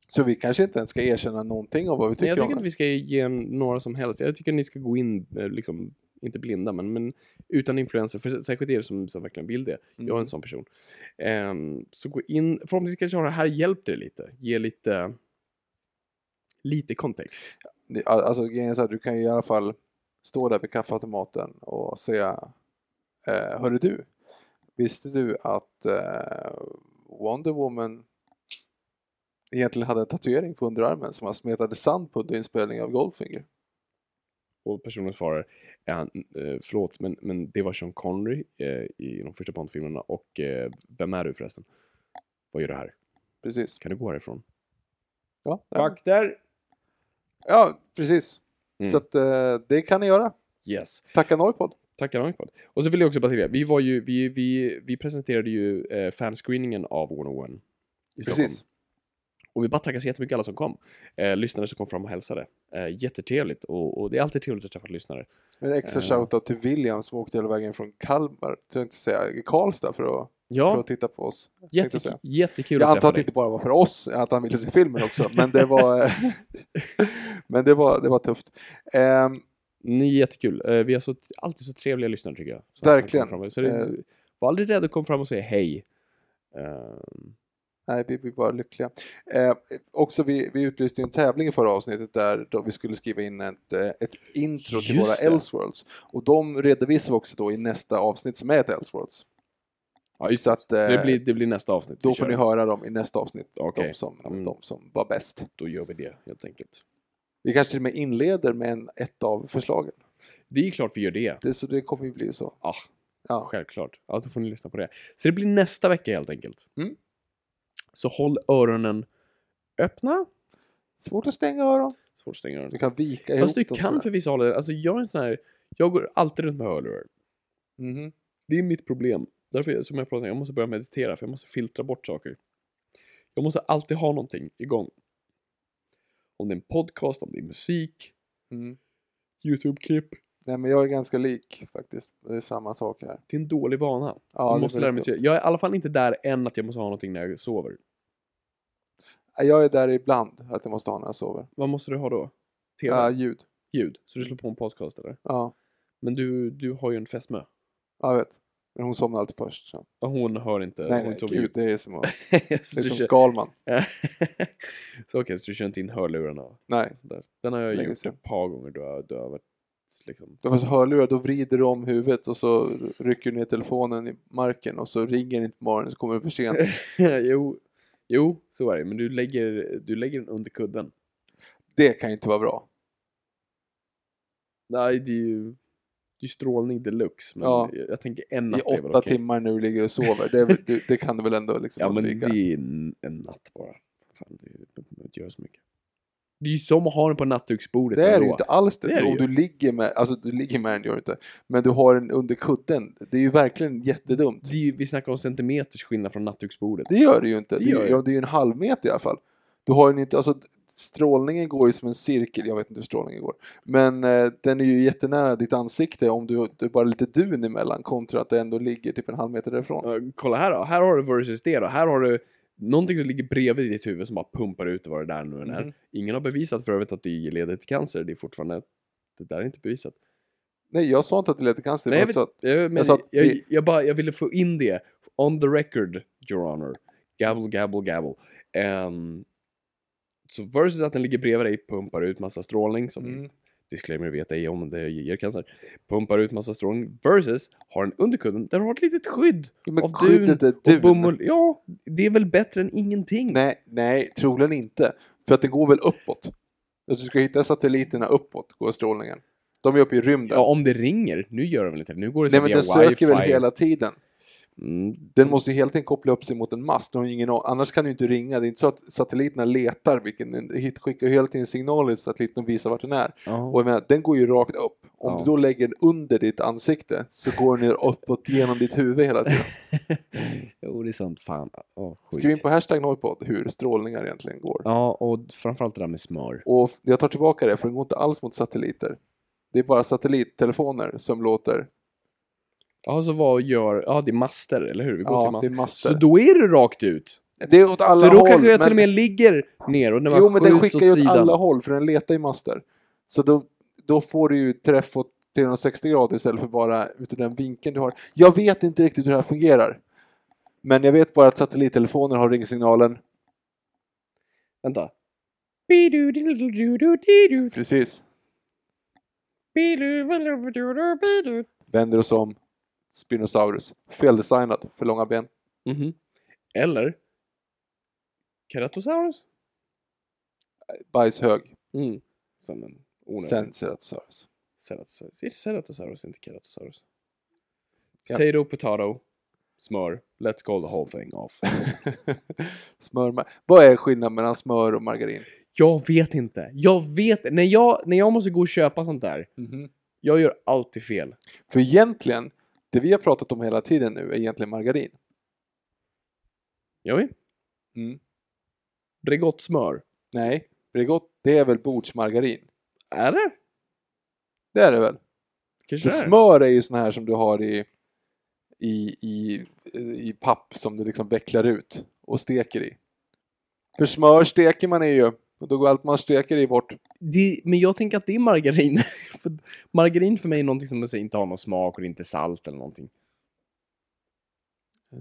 Så vi kanske inte ens ska erkänna någonting av vad vi tycker jag om tycker inte den. vi ska ge några som helst. Jag tycker ni ska gå in, eh, liksom, inte blinda, men, men utan influenser. För särskilt er som, som verkligen vill det. Jag är Mm. en sån person. Ehm, så gå in, förhoppningsvis kanske har det här hjälpt er lite. Ge lite, lite kontext. Det- Alltså grejen är så här, du kan ju i alla fall stå där vid kaffeautomaten och säga eh, Hörru du, visste du att eh, Wonder Woman egentligen hade en tatuering på underarmen som han smetade sand på under inspelningen av Goldfinger? Och personen svarar, ja, eh, förlåt, men, men det var Sean Connery eh, i de första Bond-filmerna. Och eh, vem är du förresten? Vad gör du här? Precis. Kan du gå härifrån? Ja. Vakter! ja precis. Mm. Så att eh, det kan ni göra. Yes. Tacka Noipod. Tackar Ankpod. Och så vill jag också bara tillägga, vi var ju, vi, vi, vi presenterade ju eh, fanscreeningen av Wonder Woman i Stockholm. Precis. Och vi bara tackar så jättemycket alla som kom. Eh, lyssnare som kom fram och hälsade. Eh, jättetrevligt och, och det är alltid trevligt att träffa lyssnare. En extra Eh. shoutout till William som åkte hela vägen från Kalmar, till inte säga Karlstad för att, för Ja, att titta på oss. jag jätte, säga. jättekul Jag att antar träffa att det dig. inte bara var för oss, att han ville se filmen också, men det var, men det var, det var tufft. Ehm, Ni är jättekul. Eh, vi har så, alltid så trevliga lyssnare tycker jag. Verkligen. Så det, Eh. var aldrig rädd att komma fram och säga hej. Nej, vi blir bara lyckliga. Eh, också vi, vi utlyste en tävling i förra avsnittet där då vi skulle skriva in ett, eh, ett intro till Just våra det. Elseworlds. Och de redovisar vi också då i nästa avsnitt som är ett Elseworlds. Ja, just Så att, Så det eh, blir, det blir nästa avsnitt. Då får ni höra dem i nästa avsnitt, Okej. de, som, Mm. de som var bäst. Då gör vi det helt enkelt. Vi kanske till och med inleder med en, ett av förslagen. Det är klart vi gör det. Det, så det kommer ju bli så. Ah, Ja. självklart. Ja, då får ni lyssna på det. Så det blir nästa vecka helt enkelt. Mm. Så håll öronen öppna. Svårt att stänga öron. Svårt att stänga öronen. Du kan vika ihop Fast du kan för vissa håll. Alltså jag är en sån här, jag går alltid runt med hörlurar. Mhm. Det är mitt problem. Därför som jag pratar om, jag måste börja meditera för jag måste filtra bort saker. Jag måste alltid ha någonting igång. Om det är en podcast, om det är musik, Mm. YouTube-klipp. Nej, men jag är ganska lik faktiskt. Det är samma sak här. Det är en dålig vana. Ja, jag det måste är lära mig jag är i alla fall inte där än att jag måste ha någonting när jag sover. Jag är där ibland, att jag måste ha när jag sover. Vad måste du ha då? TV? Ja, ljud. Ljud? Så du slår på en podcast eller? Ja, Men du, du har ju en fästmö. jag vet. Men hon somnar alltid först. Så. Hon hör inte. Nej, hon nej, gud, ut. det är som, det är du som Skalman. så okej, så du kör inte in hörlurarna? Nej, sådär. Den har jag Länge gjort ett par gånger. Du har, du har varit liksom... det var så hörlurar, då vrider du om huvudet och så rycker du ner telefonen i marken och så ringer den inte på morgonen så kommer du för sent. jo, jo, så är det. Men du lägger, du lägger den under kudden. Det kan ju inte vara bra. Nej, det är ju, det är ju strålning deluxe. Men Ja. jag, jag tänker en I natt är väl åtta okej. timmar när du ligger och sover. Det, är det, det kan du väl ändå liksom Ja, men det är en, en natt bara. Fan, det behöver inte göra så mycket. Det är ju som att ha den på nattduksbordet Det är det ju inte alls det. Det är det ju. du ligger med, alltså du ligger med den gör du inte. Men du har den under kudden. Det är ju verkligen jättedumt. Det är ju, vi snackar om centimeters skillnad från nattduksbordet. Det gör det ju inte. Det Det, gör är, det. ja, det är ju en halv meter i alla fall. Du har ju inte, alltså strålningen går ju som en cirkel, jag vet inte hur strålningen går. Men eh, den är ju jättenära ditt ansikte om du, du bara lite dun emellan kontra att det ändå ligger typ en halv meter därifrån. Ja, kolla här då. Här har du versus det då. Här har du någonting som ligger bredvid ditt huvud som bara pumpar ut vad det där nu än är. Mhm. Ingen har bevisat för övrigt att det leder till cancer. Det är fortfarande... Det där är inte bevisat. Nej, jag sa inte att det leder till cancer. Nej, jag vet, jag, men, jag jag, det- jag, bara, jag ville få in det. On the record, Your Honor. Gabble, gabble, gabble. Ehm, så versus att den ligger bredvid dig, pumpar ut massa strålning, som Mm. Disclaimer vet ej om det ger cancer, pumpar ut massa strålning, versus har den under kudden där du har ett litet skydd men av dun är och dun. bomull. Ja, det är väl bättre än ingenting. Nej, nej, troligen inte. För att det går väl uppåt. Alltså, du ska hitta satelliterna uppåt, går strålningen. De är uppe i rymden. Ja, om det ringer. Nu gör det väl inte det. Nu går det så Nej, men den söker väl hela tiden. Mm, Den måste ju hela tiden koppla upp sig mot en mast. Har ingen, annars kan du inte ringa. Det är inte så att satelliterna letar. Vilken, skickar hela tiden signaler till satelliten och visar vart den är. Ja. Och jag menar, den går ju rakt upp. Om Ja. du då lägger den under ditt ansikte så går den uppåt genom ditt huvud hela tiden. jo, det är sant. Fan. Oh, Skriv in på hashtag Noipod hur strålningar egentligen går. Ja, och framförallt det där med smör. Och jag tar tillbaka det, för den går inte alls mot satelliter. Det är bara satellittelefoner som låter... Ja, så vad gör... Ja, det är master, eller hur? Vi går Ja, till master. det är master. Så då är det rakt ut. Det är åt alla så då håll. kanske jag till men- och med ligger ner och när man Jo, men den skickar ju åt sidan. alla håll, för den letar i master. Så då, då får du ju träff åt 360 grader istället för bara utav den vinkeln du har. Jag vet inte riktigt hur det här fungerar. Men jag vet bara att satellittelefoner har ringsignalen. Vänta. Precis. Vänder oss om. Spinosaurus. Feldesignad för långa ben. Mhm. Eller Keratosaurus? Bajshög. Mm. Sen en onödig. Sen Ceratosaurus. Ceratosaurus. Är det Ceratosaurus, inte Keratosaurus? Ja. Potato, potato, smör. Let's call the whole thing off. smör. Vad är skillnaden mellan smör och margarin? jag vet inte. Jag vet när jag, när jag måste gå och köpa sånt där. Jag gör alltid fel. För egentligen, det vi har pratat om hela tiden nu är egentligen margarin. Gör vi? Mm. Bregottsmör. Nej, Bregott, det är väl bordsmargarin? Är det? Det är det väl? Kanske det är. smör är ju sån här som du har i, i, i, i papp som du liksom vecklar ut och steker i. För smör steker man i ju, då går allt man steker i bort. Det, men jag tänker att det är margarin. För margarin för mig är någonting som man säger, inte har någon smak och det är inte salt eller någonting. Eh.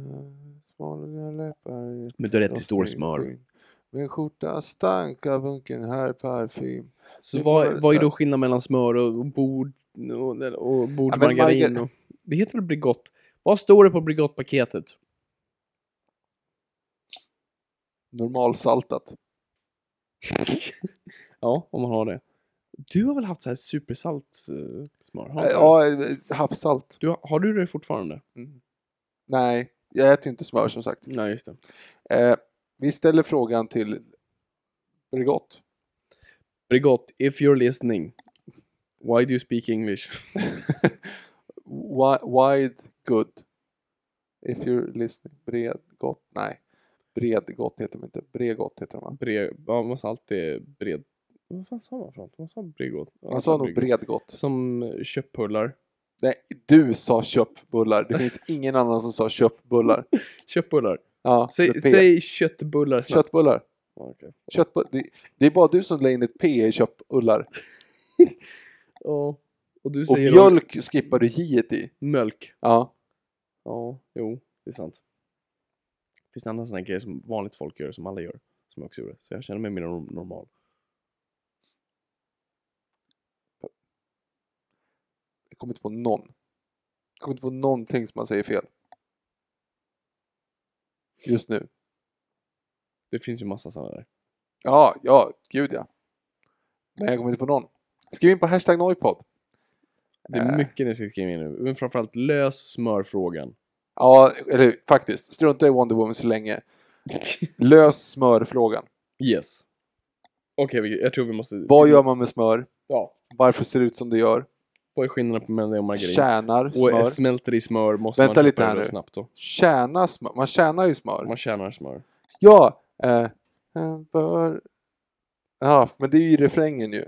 Men du har rätt, det doft står i smör. skyn. Min skjorta stank av bunken här parfym. Så vad, vad är då skillnaden mellan smör och bord och, och bordsmargarin? marga- och, det heter väl Bregott? Vad står det på Bregott-paketet? Normalsaltat. ja, om man har det. Du har väl haft så här supersalt uh, smör? Har, du? Ja, eh, havssalt. du, har du det fortfarande? Nej, jag äter ju inte smör som sagt. Nej, just det. Eh, vi ställer frågan till Bregott. Bregott, if you're listening, why do you speak English? Wi- Wide good. If you're listening. Bredgott. Nej. Bredgott heter de inte. Bregott heter de va? Bre, ja, man sa alltid bred... Vad fan sa man för något? Man sa Bregott. Ja, Man sa nog bredgott. Som eh, köttbullar. Nej, du sa köttbullar. Det finns ingen annan som sa köttbullar. Köttbullar. Ja, Säg, säg köttbullar snabbt. Köttbullar. Ja, okej. Köttbull- det, det är bara du som lägger in ett P i köttbullar. Ja. Och du Och säger mjölk skippar du hiet i. mjölk. Ja. Ja, jo, det är sant. Finns det andra sådana grejer som vanligt folk gör, som alla gör, som jag också gjorde. Så jag känner mig mer norm- normal. Jag kommer inte på någon. Jag kommer inte på någonting som man säger fel. Just nu. Det finns ju massa sådana där. Ja, ja, gud ja. Men jag kommer inte på någon. Skriv in på hashtag Noipod. Det är Äh. mycket ni ska skriva in nu. Men framförallt lös smörfrågan. Ja, eller faktiskt. Strunta i Wonder Woman så länge. Lös smörfrågan. Yes. Okej, vi- jag tror vi måste... Vad gör man med smör? Ja. Varför ser det ut som det gör? Vad är skillnaden mellan det och margarin? Tjänar Och smör. smälter i smör måste Vänta man lite här det nu. snabbt då. Tjäna smör. Man tjänar ju smör. Man tjänar smör. Ja. Eh, en bör... Ja, men det är ju refrängen ju.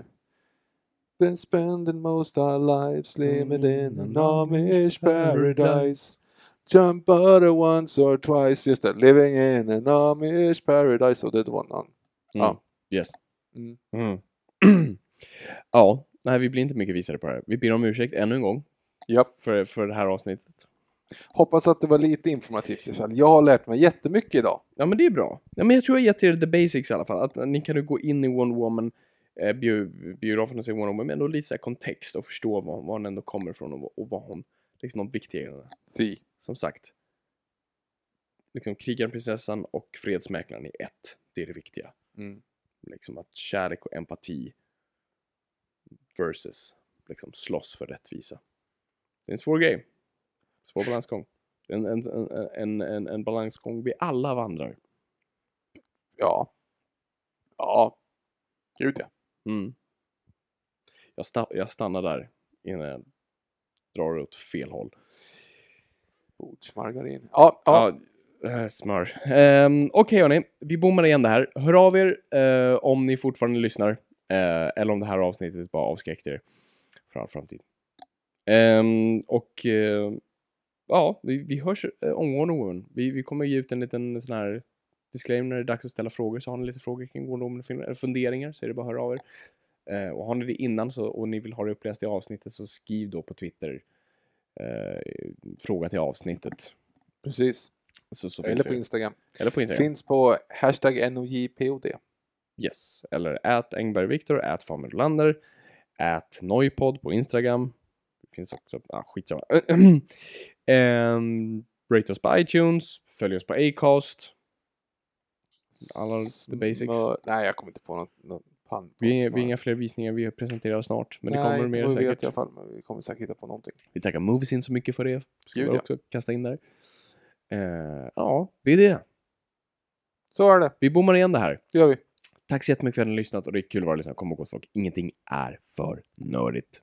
Been spending most our lives living in an Amish paradise. Jump butter once or twice. Just det, living in an Amish paradise. Och det var någon. Mm. Ja. Yes. Mm. Mm. ja, nej vi blir inte mycket visare på det här. Vi ber om ursäkt ännu en gång Japp. för, för det här avsnittet. Hoppas att det var lite informativt i alla fall. Jag har lärt mig jättemycket idag. Ja men det är bra. Ja, men jag tror jag gett er the basics i alla fall. Att ni kan nu gå in i Wonder Woman eh, bio, biografen och se Wonder Woman, men ändå lite så kontext och förstå var, var hon ändå kommer ifrån och, vad- och vad hon, liksom de viktiga grejerna. Som sagt, liksom krigaren, prinsessan och fredsmäklaren i ett. Det är det viktiga. Mm. Liksom att kärlek och empati versus liksom slåss för rättvisa. Det är en svår grej. Svår balansgång. En, en, en, en, en, en balansgång vi alla vandrar. Ja. Ja. Gud ja. Mm. Jag, sta- jag stannar där innan jag drar åt fel håll. Bordsmargarin. Ja, ja. Ja, smör. Um, Okej hörni, vi bommar igen det här. Hör av er uh, om ni fortfarande lyssnar. Uh, eller om det här avsnittet bara avskräckte er för all framtid. Um, och uh, ja, vi, vi hörs omgående Woman. Vi, vi kommer ge ut en liten sån här disclaimer när det är dags att ställa frågor. Så har ni lite frågor kring Wonder Woman-filmer, eller funderingar, så är det bara att höra av er. Och har ni det innan så, och ni vill ha det uppläst i avsnittet så skriv då på Twitter eh, fråga till avsnittet. Precis. Så, så Eller på. Instagram. Eller på Instagram. Finns på hashtag NOJPOD. Yes. Eller at Engberg Viktor, at Famer Lander, at Noipod på Instagram. Det finns också, ah, skitsamma. um, rate oss på iTunes, följ oss på Acast. Alla the basics. Smör- Nej, jag kommer inte på något, något pan. Vi vi har inga fler visningar vi presenterar snart, men det Nej, kommer inte mer vi vet säkert. i alla fall, men vi kommer säkert hitta på någonting. Vi tackar Moviesin så mycket för det. Ska Gud, vi ja. också kasta in där. Eh, ja, det är det. Så är det. Vi bommar igen det här. Det gör vi. Tack så jättemycket för att ni har lyssnat och det är kul att vara lyssnare. Kom ihåg gott folk, ingenting är för nördigt.